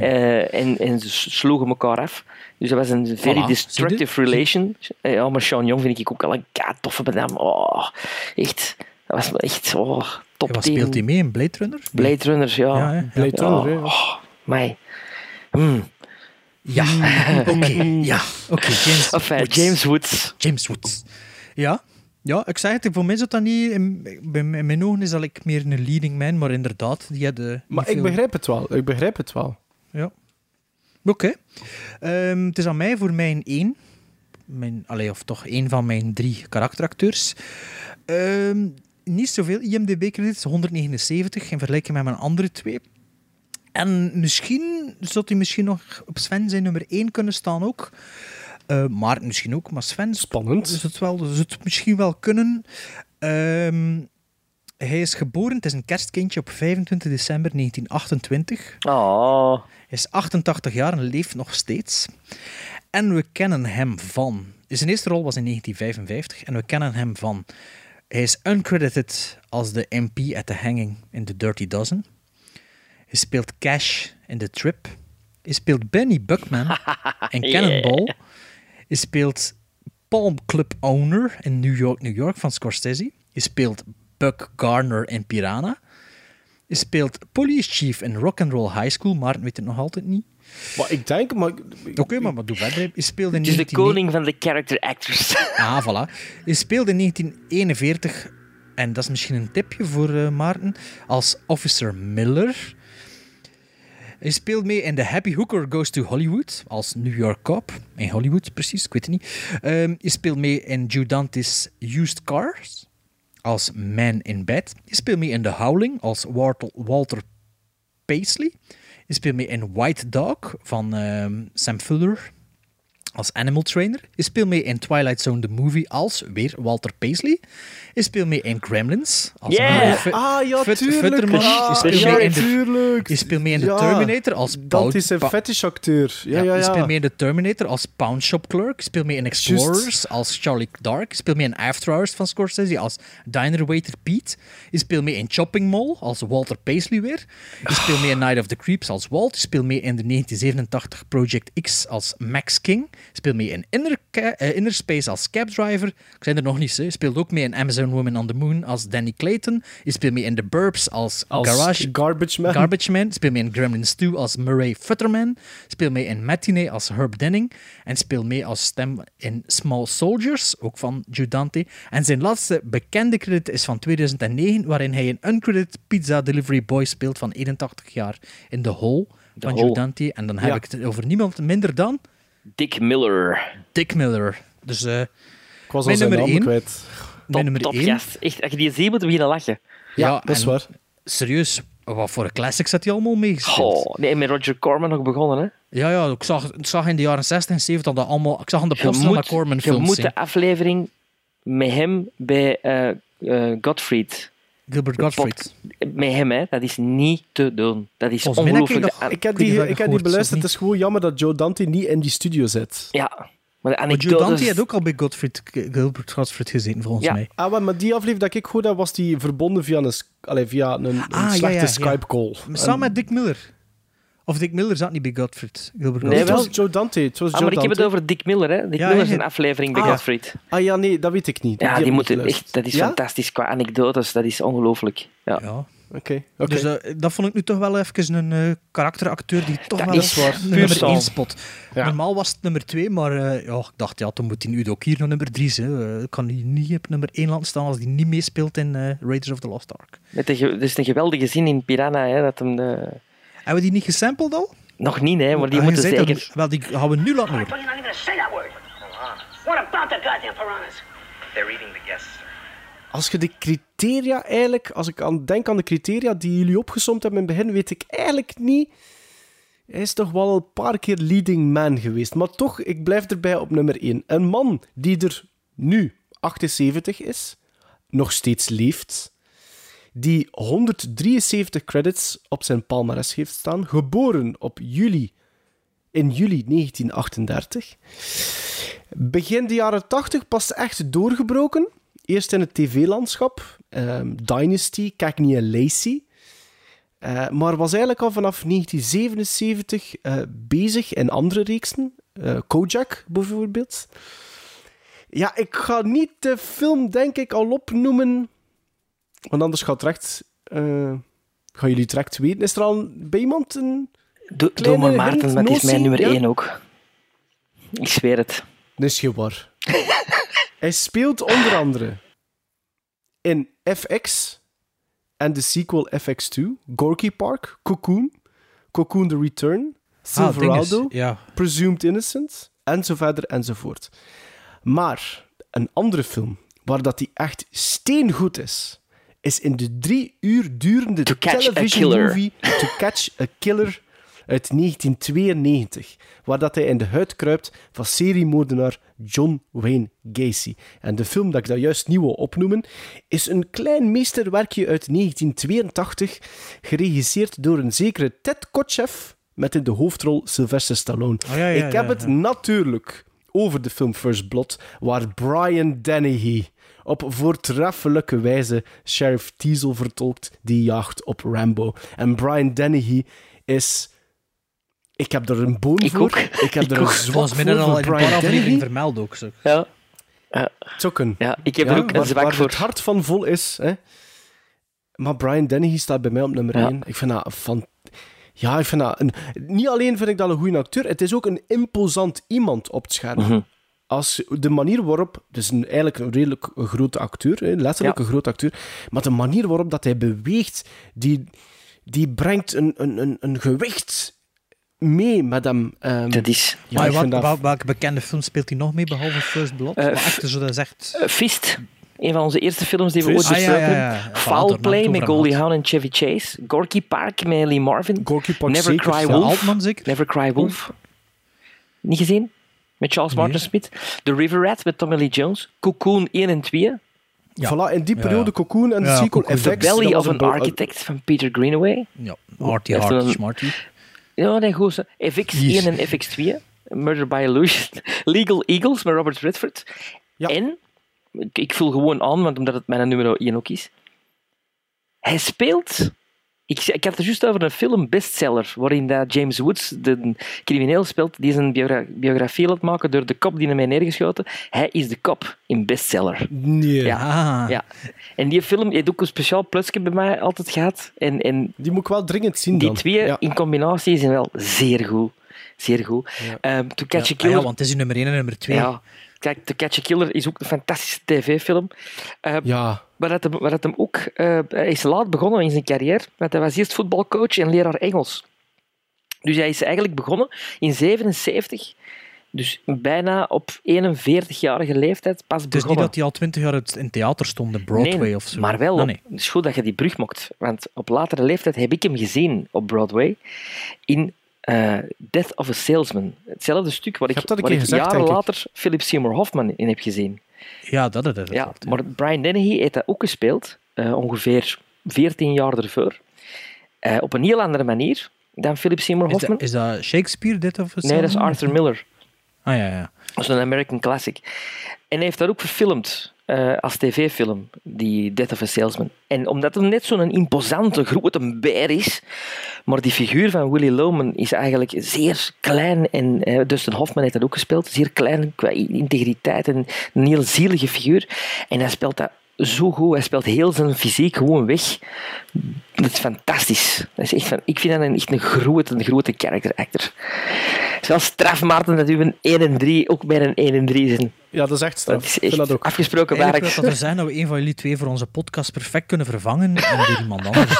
Eh, en, en ze sloegen elkaar af. Dus dat was een very Voilà, destructive relation. Eh, Ja, maar Sean Young vind ik ook al een ka toffe. Oh, echt. Dat was echt oh, top wat 10. speelt hij mee in Blade Runner? Blade Runners, ja. Ja? Blade Ja. Runner, ja. Oh, mij. Hmm. Ja, oké. Ja, oké. James, Enfin, Woods. James Woods. James Woods. Ja, ja ik zeg het, voor mij zit dat niet... In, mijn ogen is dat like meer een leading man, maar inderdaad, die had... eh, Maar ik veel- begrijp het wel. Ik begrijp het wel. Ja. Oké. Ehm, het is aan mij voor mijn één. Mijn, allee, of toch één van mijn drie karakteracteurs. Ehm, niet zoveel IMDb-credits, 179 in vergelijking met mijn andere twee. En misschien zou hij misschien nog op Sven zijn nummer 1 kunnen staan ook. Eh, maar misschien ook, maar Sven... Spannend. Zou het, wel, zou het misschien wel kunnen. Ehm, hij is geboren, het is een kerstkindje op 25 december 1928. Oh. Hij is 88 jaar en leeft nog steeds. En we kennen hem van... Zijn eerste rol was in 1955 en we kennen hem van... Hij is uncredited als de MP at the Hanging in The Dirty Dozen. Hij speelt Cash in The Trip. Hij speelt Benny Buckman in Cannonball. Hij speelt Palm Club Owner in New York, New York van Scorsese. Hij speelt Buck Garner in Piranha. Hij speelt Police Chief in Rock'n'Roll High School. Maarten weet het nog altijd niet. Maar ik denk... Maar... Oké, maar, maar doe verder. Hij speelde in Het is de 19... koning van de character actors. Ah, voilà. Hij speelde in 1941, en dat is misschien een tipje voor eh, Maarten, als Officer Miller. Hij speelt mee in The Happy Hooker Goes to Hollywood, als New York Cop. In Hollywood, precies, ik weet het niet. Ehm hij speelt mee in Joe Dante's Used Cars, als Man in Bed. Hij speelt mee in The Howling, als Walter, Paisley. Hij speelt mee in White Dog, van ehm, Sam Fuller, als animal trainer. Hij speelt mee in Twilight Zone the Movie als weer Walter Paisley. Hij speelt mee in Gremlins als Yeah! Ah, ja, tuurlijk. Ah, hij speelt ja, mee in de, hij speelt mee in de Ja, Terminator als Dat is een fetishacteur. Ja, ja, ja. hij speelt mee in de Terminator als Pound Shop Clerk. Hij speelt mee in Explorers als Charlie Dark. Hij speelt mee in After Hours van Scorsese als Diner Waiter Pete. Hij speelt mee in Chopping Mall als Walter Paisley weer. Hij speelt mee in Night of the Creeps als Walt. Hij speelt mee in de 1987 Project X als Max King. Speelt mee in Inner, eh, Inner Space als Cab Driver. Ik zijn er nog niet. Hij speelt ook mee in Amazon Woman on the Moon als Danny Clayton. Hij speelt mee in The Burbs als, Als Garage Garbage Man. Garbage Man. Speelt mee in Gremlins 2 als Murray Futterman. Speelt mee in Matinee als Herb Denning. En speelt mee als stem in Small Soldiers, ook van Joe Dante. En zijn laatste bekende credit is van 2009, waarin hij een uncredited pizza delivery boy speelt van 81 jaar in The Hole van Hole. Dante. En dan heb Ja. ik het over niemand minder dan Dick Miller. Dick Miller. Dus eh, Ik was al Mijn zijn nummer één. kwijt. mijn Top, nummer top 1. gast. Echt, als je die ziet, moet je beginnen lachen. Ja, dat is waar. Serieus, wat voor een classics had hij allemaal meegespeeld? Oh, nee, met Roger Corman nog begonnen, hè. Ja, ja, ik zag, ik zag in de jaren 60 en 70 dat allemaal. Ik zag aan de Je poster van de moet, Corman je films moet zien. de aflevering met hem bij eh eh Gottfried. Gilbert Gottfried. Met hem, hè. Dat is niet te doen. Dat is Volgens mij heb ik ongelooflijk. nog- Ik heb die, ik ik heb die beluisterd. Het is gewoon jammer dat Joe Dante niet in die studio zit. Ja, maar de Maar Joe. Dante had ook al bij Godfried, Gilbert Gottfried gezeten, volgens Ja. mij. Ah, maar, die aflevering dat ik hoorde, was die verbonden via een, allee, via een, een Ah, slechte ja, ja. Skype-call. Samen met Dick Miller. Of Dick Miller zat niet bij Godfried. Gilbert Nee, Gottfried. het was Joe Dante. Het was Ah, Joe maar ik heb het over Dick Miller, hè. Dick Ja, Miller is een aflevering bij Ah. Gottfried. Ah ja, nee, dat weet ik niet. Ja, die moeten echt... Dat is Ja? fantastisch qua anekdotes. Dat is ongelooflijk. Ja. Ja. Oké, oké. Dus eh, dat vond ik nu toch wel even een eh, karakteracteur die toch Dat wel is eens nummer. 1 spot. Ja. Normaal was het nummer 2, maar eh, ja, ik dacht, ja, dan moet hij nu ook hier nog nummer 3 zijn. Ik kan die niet op nummer 1 laten staan als hij niet meespeelt in eh, Raiders of the Lost Ark. Er is een geweldige zin in Piranha, hè, dat hem... De... Hebben we die niet gesampled al? Nog niet, hè, maar die Ah, moeten dat- zeker... Wel, die gaan we nu laten horen. You're not even gonna say that word. What about the goddamn piranhas? They're eating the guests, sir. als je de criteria eigenlijk, als ik aan, denk aan de criteria die jullie opgesomd hebben in het begin, weet ik eigenlijk niet. Hij is toch wel een paar keer leading man geweest. Maar toch, ik blijf erbij op nummer 1. Een man die er nu 78 is, nog steeds leeft, die 173 credits op zijn palmarès heeft staan, geboren op juli, in juli 1938. Begin de jaren 80 pas echt doorgebroken. Eerst in het tv-landschap, ehm, Dynasty, Cagney en Lacey. Eh, maar was eigenlijk al vanaf 1977 eh, bezig in andere reeksen. Eh, Kojak bijvoorbeeld. Ja, ik ga niet de film, denk ik, al opnoemen. Want anders gaat het recht. eh, gaan jullie het direct weten. Is er al bij iemand een. Doe maar Maarten, het is mijn nummer Ja? 1 ook. Ik zweer het. Dat is waar. Hij speelt onder andere in FX en de sequel FX2, Gorky Park, Cocoon, Cocoon The Return, Silverado, dinges, ja. Presumed Innocent, en zo verder enzovoort. Maar een andere film waar dat die echt steengoed is, is in de drie uur durende Catch a television Killer. movie To Catch a Killer uit 1992, waar dat hij in de huid kruipt van seriemoordenaar John Wayne Gacy. En de film dat ik daar juist niet wil opnoemen, is een klein meesterwerkje uit 1982, geregisseerd door een zekere Ted Kotcheff, met in de hoofdrol Sylvester Stallone. Oh, ja, ja, ik heb ja, het natuurlijk over de film First Blood, waar Brian Dennehy op voortreffelijke wijze Sheriff Teasel vertolkt die jaagt op Rambo. En Brian Dennehy is... Ik heb er een boon Ik voor. ook. Ik heb Ik er ook. een Het zwak was voor, midden al in een Brian vermeld ook. Zo. Ja. Ja. Zoeken. Ja, ik heb er ook een waar, zwak waar voor. het hart van vol is. Hè. Maar Brian Dennehy staat bij mij op nummer Ja. 1. Ik vind dat van... Ja, ik vind dat... Een... Niet alleen vind ik dat een goede acteur, het is ook een imposant iemand op het scherm. Mhm. Als de manier waarop... Het is een, eigenlijk een redelijk grote acteur, hè, letterlijk Ja. een grote acteur. Maar de manier waarop dat hij beweegt, die, die brengt een, een, een, een gewicht mee met hem. Ehm, Dat is... ja, maar ik wat, vind dat- wel- welke bekende film speelt hij nog mee, behalve First Blood? Echt, zo dat is echt... Fist. Een van onze eerste films die we ooit? Ah, ja, besproken ja, ja. hebben. Foul Play met Goldie Hawn en Chevy Chase. Gorky Park met Lee Marvin. Gorky Park Never zeker, Cry. Wolf. Altman zeker? Never Cry Wolf. Niet gezien? Met Charles Nee. Martin Smith. The River Rat met Tommy Lee Jones. Cocoon 1 en 2. Ja. Voilà, in die periode ja. Cocoon en de sequel Cocoon. FX. The Belly of an Architect van Peter Greenaway. Ja, Artie een- Smarty. Ja, nee, goed. zo. FX 1 en FX 2. Murder by Illusion. Legal Eagles met Robert Redford. Ja. En, ik, ik vul gewoon aan, want omdat het mijn nummer 1 ook is. Hij speelt... Ik, ik had het juist over een film bestseller, waarin dat James Woods de crimineel speelt, die zijn biogra- biografie laat maken door de kop die hem heeft neergeschoten. Hij is de kop in bestseller. Nee. Ja. Ah. Ja. En die film heeft ook een speciaal plusje bij mij altijd gehad. En, en Die moet ik wel dringend zien die dan. twee Ja. in combinatie zijn wel zeer goed. Zeer goed. Ehm, To Catch a Ja, ja, want het is nummer 1 en nummer 2. Ja, kijk, To Catch a Killer is ook een fantastische tv-film. Eh, Ja. maar dat hem, maar dat hem ook... eh, hij is laat begonnen in zijn carrière, want hij was eerst voetbalcoach en leraar Engels. Dus hij is eigenlijk begonnen in 77, dus bijna op 41-jarige leeftijd pas Het is niet begonnen. dat hij al 20 jaar in theater stond, de Broadway Nee, of zo. Maar wel, op- nee. het is goed dat je die brug maakt. Want op latere leeftijd heb ik hem gezien op Broadway in eh, Death of a Salesman. Hetzelfde stuk waar ik, gezegd, jaren ik. later Philip Seymour Hoffman in heb gezien. Ja, dat is het. Ja, maar Brian Dennehy heeft dat ook gespeeld, eh, ongeveer 14 jaar ervoor. Eh, op een heel andere manier dan Philip Seymour Is Hoffman. dat, is dat Shakespeare, dit of nee, dat is Arthur Miller. Ah ja, ja. Dat is een American classic. En hij heeft dat ook verfilmd eh, als tv-film, die Death of a Salesman. En omdat het net zo'n imposante, grote beer is, maar die figuur van Willy Loman is eigenlijk zeer klein, en eh, Dustin Hoffman heeft dat ook gespeeld, zeer klein qua integriteit en een heel zielige figuur. En hij speelt dat zo goed, hij speelt heel zijn fysiek gewoon weg. Dat is fantastisch. Dat is echt van, ik vind dat een, echt een grote, een grote character actor. Wel straf, dat u een 1 en 3 ook bij een 1 en 3 zijn. Ja, dat is echt straf. Dat is Ik vind echt dat ook. afgesproken werk. wil dat er zijn dat we een van jullie twee voor onze podcast perfect kunnen vervangen en door iemand anders.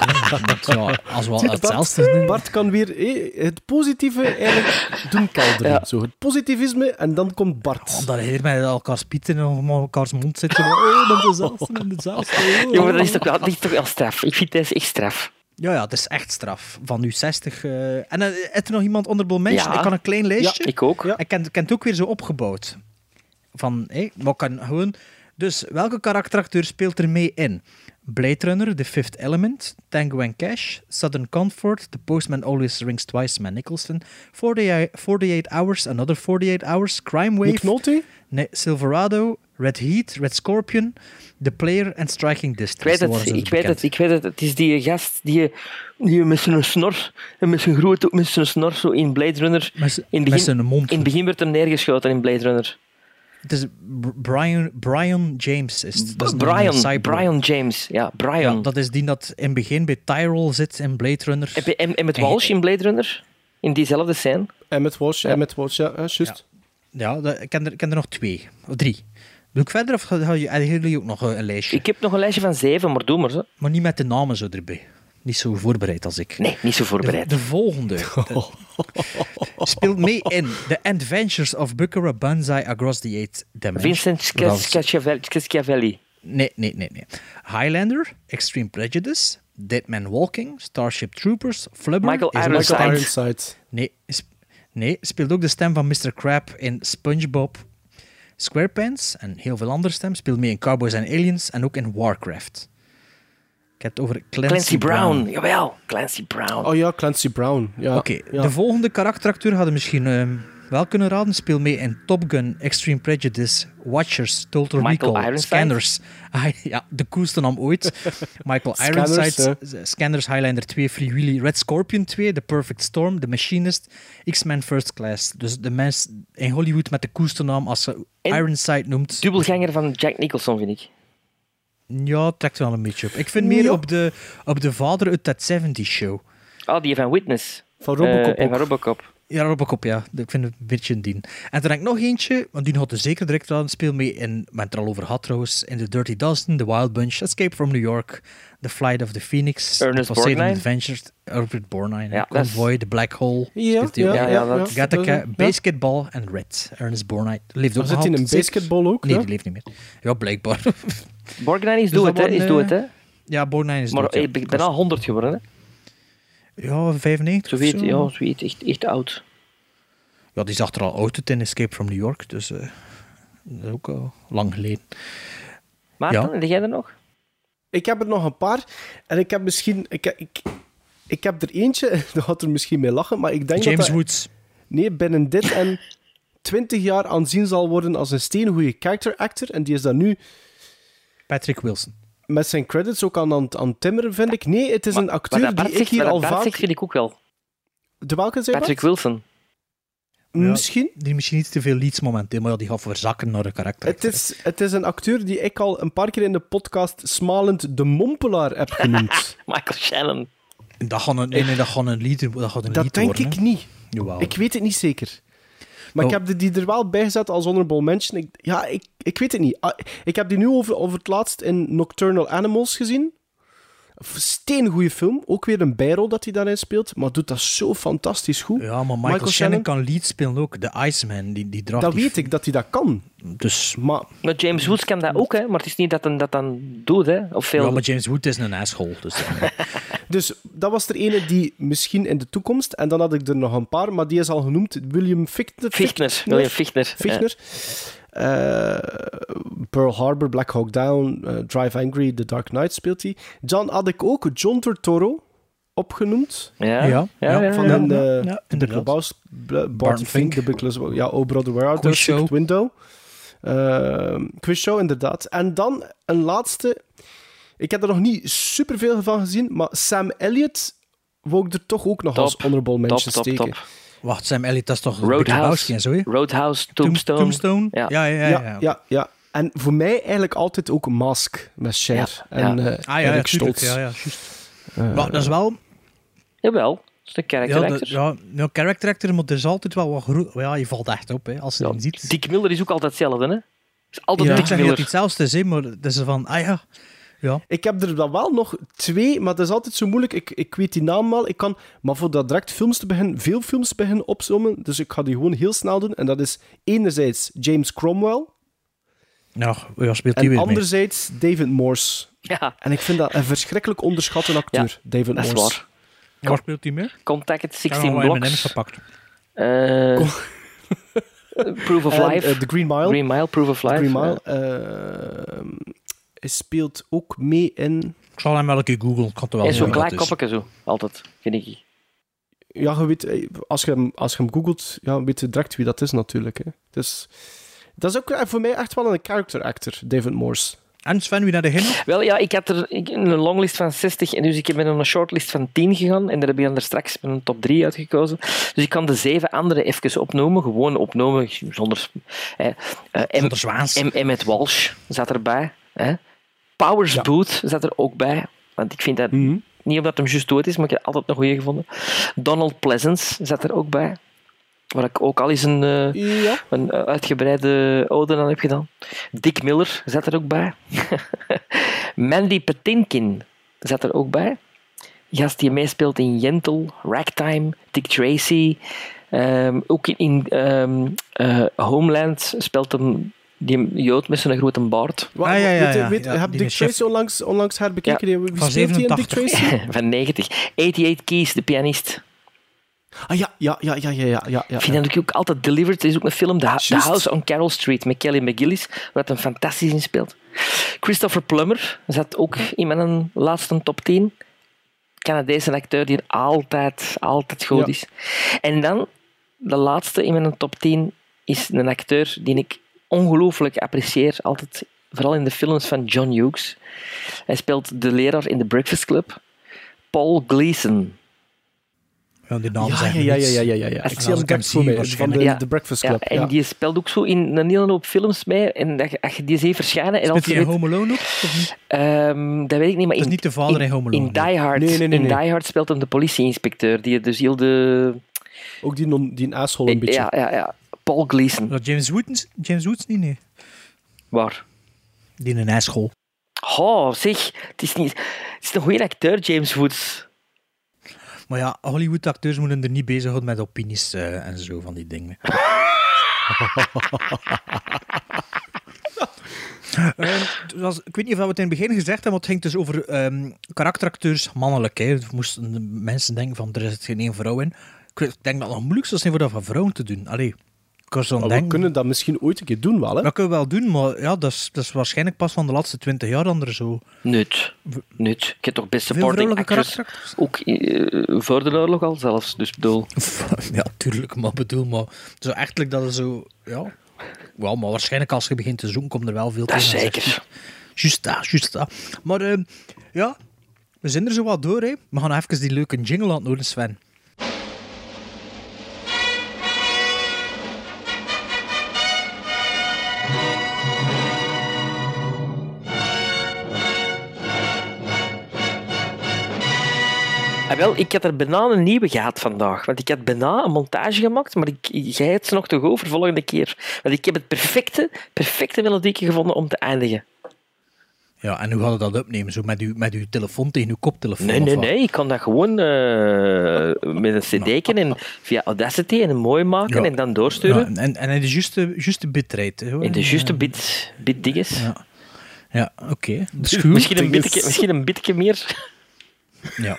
ja, als we al Bart, hetzelfde doen. Bart kan weer eh, het positieve eigenlijk doen kelderen. Ja. Zo, het positivisme en dan komt Bart. Omdat hier met elkaar spieten en om elkaars mond zitten. Oh, dat is dezelfde en dezelfde. Oh. Ja, maar dat is toch wel, dat is toch wel straf. Ik vind deze echt straf. Ja, ja, het is echt straf. Van nu 60. eh, En uh, heeft er nog iemand honorable mention? Ja. Ik kan een klein lijstje. Ik ook. Ik ken, ken het ook weer zo opgebouwd. Van, hé, maar kan gewoon... Dus, welke karakteracteur speelt er mee in? Blade Runner, The Fifth Element, Tango and Cash, Southern Comfort, The Postman Always Rings Twice, Man Nicholson, 48, 48 Hours, Another 48 Hours, Crime Wave... Nick Nolte? Nee, Silverado, Red Heat, Red Scorpion, The Player en Striking Distance. Ik weet Dat het, ik weet het, ik weet het. Het is die gast die, die met zijn snor en met zijn grote met zijn snor zo in Blade Runner. Met in begin, zijn mond. In het begin werd hem neergeschoten in Blade Runner. Het is Brian, Brian James. Is het. Dat is Brian. Brian James. Ja, Brian. Ja, dat is die dat in het begin bij Tyrell zit in Blade Runner. En, en, met Walsh in Blade Runner. In diezelfde scène. En met Walsh, en met Walsh, ja, eh, juist. Ja, dat- ik, ken er, ik ken er nog twee. Of drie. Doe ik verder of ga- ga je- hebben jullie ook nog eh, een lijstje? Ik heb nog een lijstje van zeven, maar doe maar zo. Maar niet met de namen zo erbij. Niet zo voorbereid als ik. Nee, niet zo voorbereid. De, de volgende. De- speelt mee in The Adventures of Buccara Banzai Across the Eighth Dimension. Vincent Schiavelli. Nee, nee, nee, nee. Highlander, Extreme Prejudice, Dead Man Walking, Starship Troopers, Flubber. Michael Ironside. Nee, sp- nee, speelt ook de stem van Mr. Crab in SpongeBob SquarePants en heel veel andere stemmen. Speelt mee in Cowboys and Aliens en ook in Warcraft. Ik heb het over Clancy, Clancy Brown. Jawel, Clancy Brown. Oh ja, Clancy Brown. Ja. Oké, ja. de volgende karakteracteur hadden misschien ehm, wel kunnen raden. Speelt mee in Top Gun, Extreme Prejudice, Watchers, Total Michael Recall, Ironside? Scanners. Ah, ja, de coolste naam ooit. Michael Scanners, Ironside, S- Scanners, Highlander 2, Free Willy, Red Scorpion 2, The Perfect Storm, The Machinist, X-Men First Class. Dus de mens in Hollywood met de coolste naam als ze En- Ironside noemt. Dubbelganger van Jack Nicholson, vind ik. Ja, trekt wel een beetje op. Ik vind meer Ja. op, de, op de vader uit dat 70 show. Ah, die van Witness. Van Robocop Eh, van Robocop. Ja, Robocop, ja. Ik vind het een beetje een dien. En dan heb ik nog eentje, want die had er zeker direct aan. Speel mee in, we hebben het er al over gehad trouwens, in The Dirty Dozen, The Wild Bunch, Escape from New York, The Flight of the Phoenix, Ernest The Poseidon Borgnine. Adventures, Ernest Borgnine, Ja, Convoy, The Black Hole, Ja, ja, Ja, ja, dat- Gattaca. Basketball en Red. Ernest Borgnine. Leeft ook Maar zit nog hij in een basketball ook? Nee, die leeft niet meer. Ja, blijkbaar. Borgnine is Dus doe dat het, hè. Is doe het, hè. ja, Borgnine is Maar dood, ja. ik ben al 100 geworden, hè. Ja, 95 of Zoiets, zo. ja, zoiets. Echt, echt oud. Ja, die zag er al oud uit in Escape from New York, dus eh, dat is ook al lang geleden. Maarten, Ja. heb jij er nog? Ik heb er nog een paar. En ik heb misschien... Ik, ik, ik heb er eentje, daar gaat er misschien mee lachen, maar ik denk James dat dat, Woods. Nee, binnen dit en 20 jaar aanzien zal worden als een steengoede character actor. En die is dan nu Patrick Wilson. met zijn credits ook aan, aan, aan timmeren, vind ik. Nee, het is een acteur Maar die ik hier al vaak... zegt vind ik ook wel. De welke zei Patrick Bart? Wilson. Misschien. Die misschien iets te veel leads momenteel, maar ja, die gaat verzakken naar een karakter. Het is, het is een acteur die ik al een paar keer in de podcast smalend de mompelaar heb genoemd. Michael Shannon. Dat gaat een, nee, nee, dat gaat een lied, dat gaat een dat lied denk worden, ik niet. Jawel. Ik weet het niet zeker. Maar Oh. ik heb de- die er wel bij gezet als honorable mention. Ik, ja, ik, ik weet het niet. Ah, Ik heb die nu over, over het laatst in Nocturnal Animals gezien. Een steengoede film. Ook weer een bijrol dat hij daarin speelt. Maar doet dat zo fantastisch goed. Ja, maar Michael, Shannon kan lead spelen ook. De Iceman, die, die draagt Dat die weet ik, dat hij dat kan. Dus, Maar Maar James Woods kan dat ook, hè. Maar het is niet dat hij dat dan doet, hè. Of veel... ja, maar James Wood is een asshole. Dus, Dus dat was er ene die misschien in de toekomst, en dan had ik er nog een paar, maar die is al genoemd, William Fichtner. Fichtner. William Fichtner. Fichtner. Eh, Pearl Harbor, Black Hawk Down, eh, Drive Angry, The Dark Knight speelt hij. Dan had ik ook John Turturro opgenoemd. Ja, ja, ja. ja, ja, van ja. eh, ja, The inderdaad. Lebowski, Barton Barton Fink, Fink. The Big Les- ja, Oh Brother, Where Art Thou? Window. Eh, quiz show, inderdaad. En dan een laatste. Ik heb er nog niet superveel van gezien, maar Sam Elliott wou ik er toch ook nog Top. als honorable Top, mention top, steken. top. Wacht, Sam Elliott, dat is toch Roadhouse. en zo, hè? Roadhouse, Tombstone. Tombstone. Ja. Ja, ja, ja. Ja, ja, En voor mij eigenlijk altijd ook Mask met Cher Ja, en ja. eh Ah ja, Eric ja, tuurlijk, Stoltz. ja, ja, juist. Eh, maar dat is wel... Jawel. Dat is een character Ja, de, actor. ja, ja, character actor, maar er is altijd wel wat groe... Ja, je valt echt op, hè, als je Ja, hem ziet. Dick Miller is ook altijd hetzelfde, hè. is altijd Ja, Dick ik zeg niet dat hetzelfde is, hè, maar het is van, ah ja. Ja. Ik heb er dan wel nog twee, maar dat is altijd zo moeilijk. Ik, ik weet die naam wel. Ik kan, maar voor dat direct films te beginnen, veel films te beginnen opzommen. Dus ik ga die gewoon heel snel doen. En dat is enerzijds James Cromwell. Ja, ja speelt die En weer mee. anderzijds David Morse. Ja, En ik vind dat een verschrikkelijk onderschatte acteur, David dat is Morse. waar. Waar speelt hij mee? Contact Ik heb 16 nog wel M&M's Blocks. gepakt. Eh, Proof of En, Life. eh, The Green Mile. Green Mile, Proof of Life. Green Mile. ja. Eh, speelt ook mee in... Ik zal hem wel een keer googlen. Ik kan het wel is zo'n klein koppetje zo, altijd, vind ik. Ja, je weet, eh, als je hem, als je hem googelt, ja, weet je direct wie dat is natuurlijk. Hè. Dus, dat is ook eh, voor mij echt wel een character actor, David Morse. En Sven, wie naar de heen? Wel ja, ik had er een longlist van 60 en dus ik ben een shortlist van 10 gegaan en daar heb ik dan er straks met een top 3 uitgekozen. Dus ik kan de zeven andere even opnoemen, gewoon opnomen, zonder... Eh, eh, M- Zonder zwaans. M- Emmett Walsh zat erbij. Hè. Powers Booth zat er ook bij, want ik vind dat... Mhm. Niet omdat hem juist dood is, maar ik heb altijd een goeie gevonden. Donald Pleasance zat er ook bij. Waar ik ook al eens een, eh, Ja. een eh, uitgebreide ode aan heb gedaan. Dick Miller zat er ook bij. Mandy Patinkin zat er ook bij. Gast die meespeelt in Yentl, Ragtime, Dick Tracy. Ehm, ook in, in ehm, eh, Homeland speelt hem die jood met zijn grote baard. Ah, ja, ja, weet je- ja, weet- ja, heb die Dick chef. Tracy onlangs, onlangs herbekeken? Ja. Wie Van speelt hij in Dick 87. Tracy? Van 90. 88 Keys, de pianist. Ah ja, ja, ja, ja, ja, ja, ja, ja. Ik vind dat ook altijd Delivered. Er is ook een film, The. House on Carroll Street, met Kelly McGillis, waar het een fantastisch in speelt. Christopher Plummer zat ook in mijn laatste top 10. Canadese acteur die altijd, altijd goed Ja. is. En dan, de laatste in mijn top 10 is een acteur die ik ongelooflijk apprecieer, altijd, vooral in de films van John Hughes. Hij speelt de leraar in The Breakfast Club. Paul Gleason. Ja, die naam Ja, zegt ja, ja, ja, ja, ja, ja. Ik ik zie hem voor mij, van de, de Breakfast Ja, Club. en ja. die speelt ook zo in een hele hoop films mee. En dat je- als je die ziet verschijnen... En als je hij in weet, Home Alone ook? Of niet? Ehm, dat weet ik niet, maar Dat is in, niet de vader in Home Alone, In Die Hard, Nee, nee, nee, in. Die Hard speelt hem de politieinspecteur, die dus heel de... Ook die, non, die asshole een beetje. Ja, ja, ja. Paul Gleason. James Woods, James Woods niet, nee. Waar? Die in een ijsschool. Oh, zeg. Het is, niet, het is een goede acteur, James Woods. Maar ja, Hollywood-acteurs moeten er niet bezighouden met opinies eh, en zo van die dingen. Het was- ik weet niet of we het in het begin gezegd hebben, maar het ging dus over ehm, karakteracteurs, mannelijk. Hè. Moesten de mensen denken van, er is geen één vrouw in. Ik denk dat het nog moeilijk zou zijn voor dat van vrouwen te doen. Allee, aan Maar het we kunnen dat misschien ooit een keer doen, wel, hè? Dat kunnen we wel doen, maar ja, dat is, dat is waarschijnlijk pas van de laatste twintig jaar er zo... Nut. Nut. Ik heb toch best Veel supporting actors. Ook eh, voor de oorlog al zelfs. Dus ik bedoel... Ja, tuurlijk, maar bedoel, maar zo echtelijk dat het zo, ja. Wel, maar waarschijnlijk als je begint te zoeken, komt er wel veel Dat tegen. zeker. Juist dat, juist dat. Maar eh, ja, we zijn er zo wat door, hè. We gaan even die leuke jingle laten horen, Sven. Ah, wel, ik had er bijna een nieuwe gehad vandaag. Want ik had bijna een montage gemaakt, maar ik, jij het nog te go voor volgende keer. Want ik heb het perfecte, perfecte melodieke gevonden om te eindigen. Ja, en hoe gaat je dat opnemen? Zo met uw, met uw telefoon tegen uw koptelefoon? Nee, nee, nee. Ik kan dat gewoon eh, met een cd'tje en via Audacity en mooi maken Ja. en dan doorsturen. Ja, en, en in de juiste, juiste bitrate. hoor. In de juiste bit, dinges. Ja, ja oké. Misschien, een bitje, misschien een bitje meer. Ja.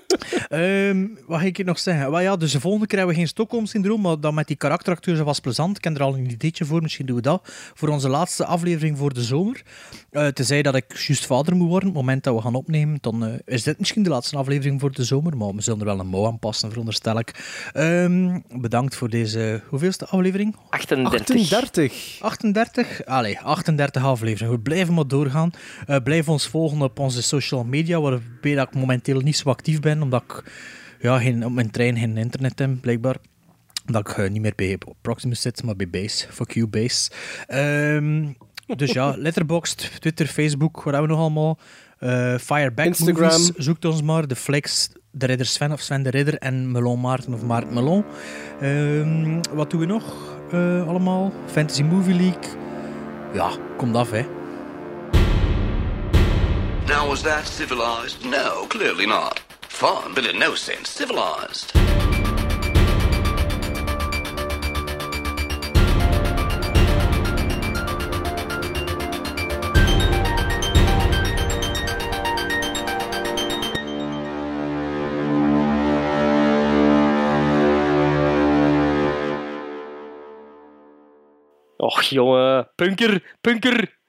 Ehm, wat ga ik hier nog zeggen? Wel ja, dus de volgende keer hebben we geen Stockholm-syndroom, maar dan met die karakteracteurs dat was plezant. Ik heb er al een ideetje voor, misschien doen we dat. Voor onze laatste aflevering voor de zomer. Eh tenzij dat ik juist vader moet worden, op het moment dat we gaan opnemen, dan eh, is dit misschien de laatste aflevering voor de zomer, maar we zullen er wel een mouw aanpassen, veronderstel ik. Ehm, bedankt voor deze, hoeveelste aflevering? 38. 38. 38? Allee, 38 afleveringen. We blijven maar doorgaan. Eh blijf ons volgen op onze social media, waarbij dat ik momenteel niet zo actief ben, omdat ik ja, geen, op mijn trein geen internet heb, blijkbaar. Omdat ik eh, niet meer bij Proximus zit, maar bij Base. Fuck you, Base. Ehm, dus ja, Letterboxd, Twitter, Facebook, wat hebben we nog allemaal? Eh Fireback Instagram. Movies, zoekt ons maar. De Flex, de Ridder Sven of Sven de Ridder en Melon Maarten of Maarten Melon. Ehm, wat doen we nog eh, allemaal? Fantasy Movie League. Ja, komt af, hè. Now, was that civilized? No, clearly not. Fun, but in no sense civilized. Och jongen, punker, punker.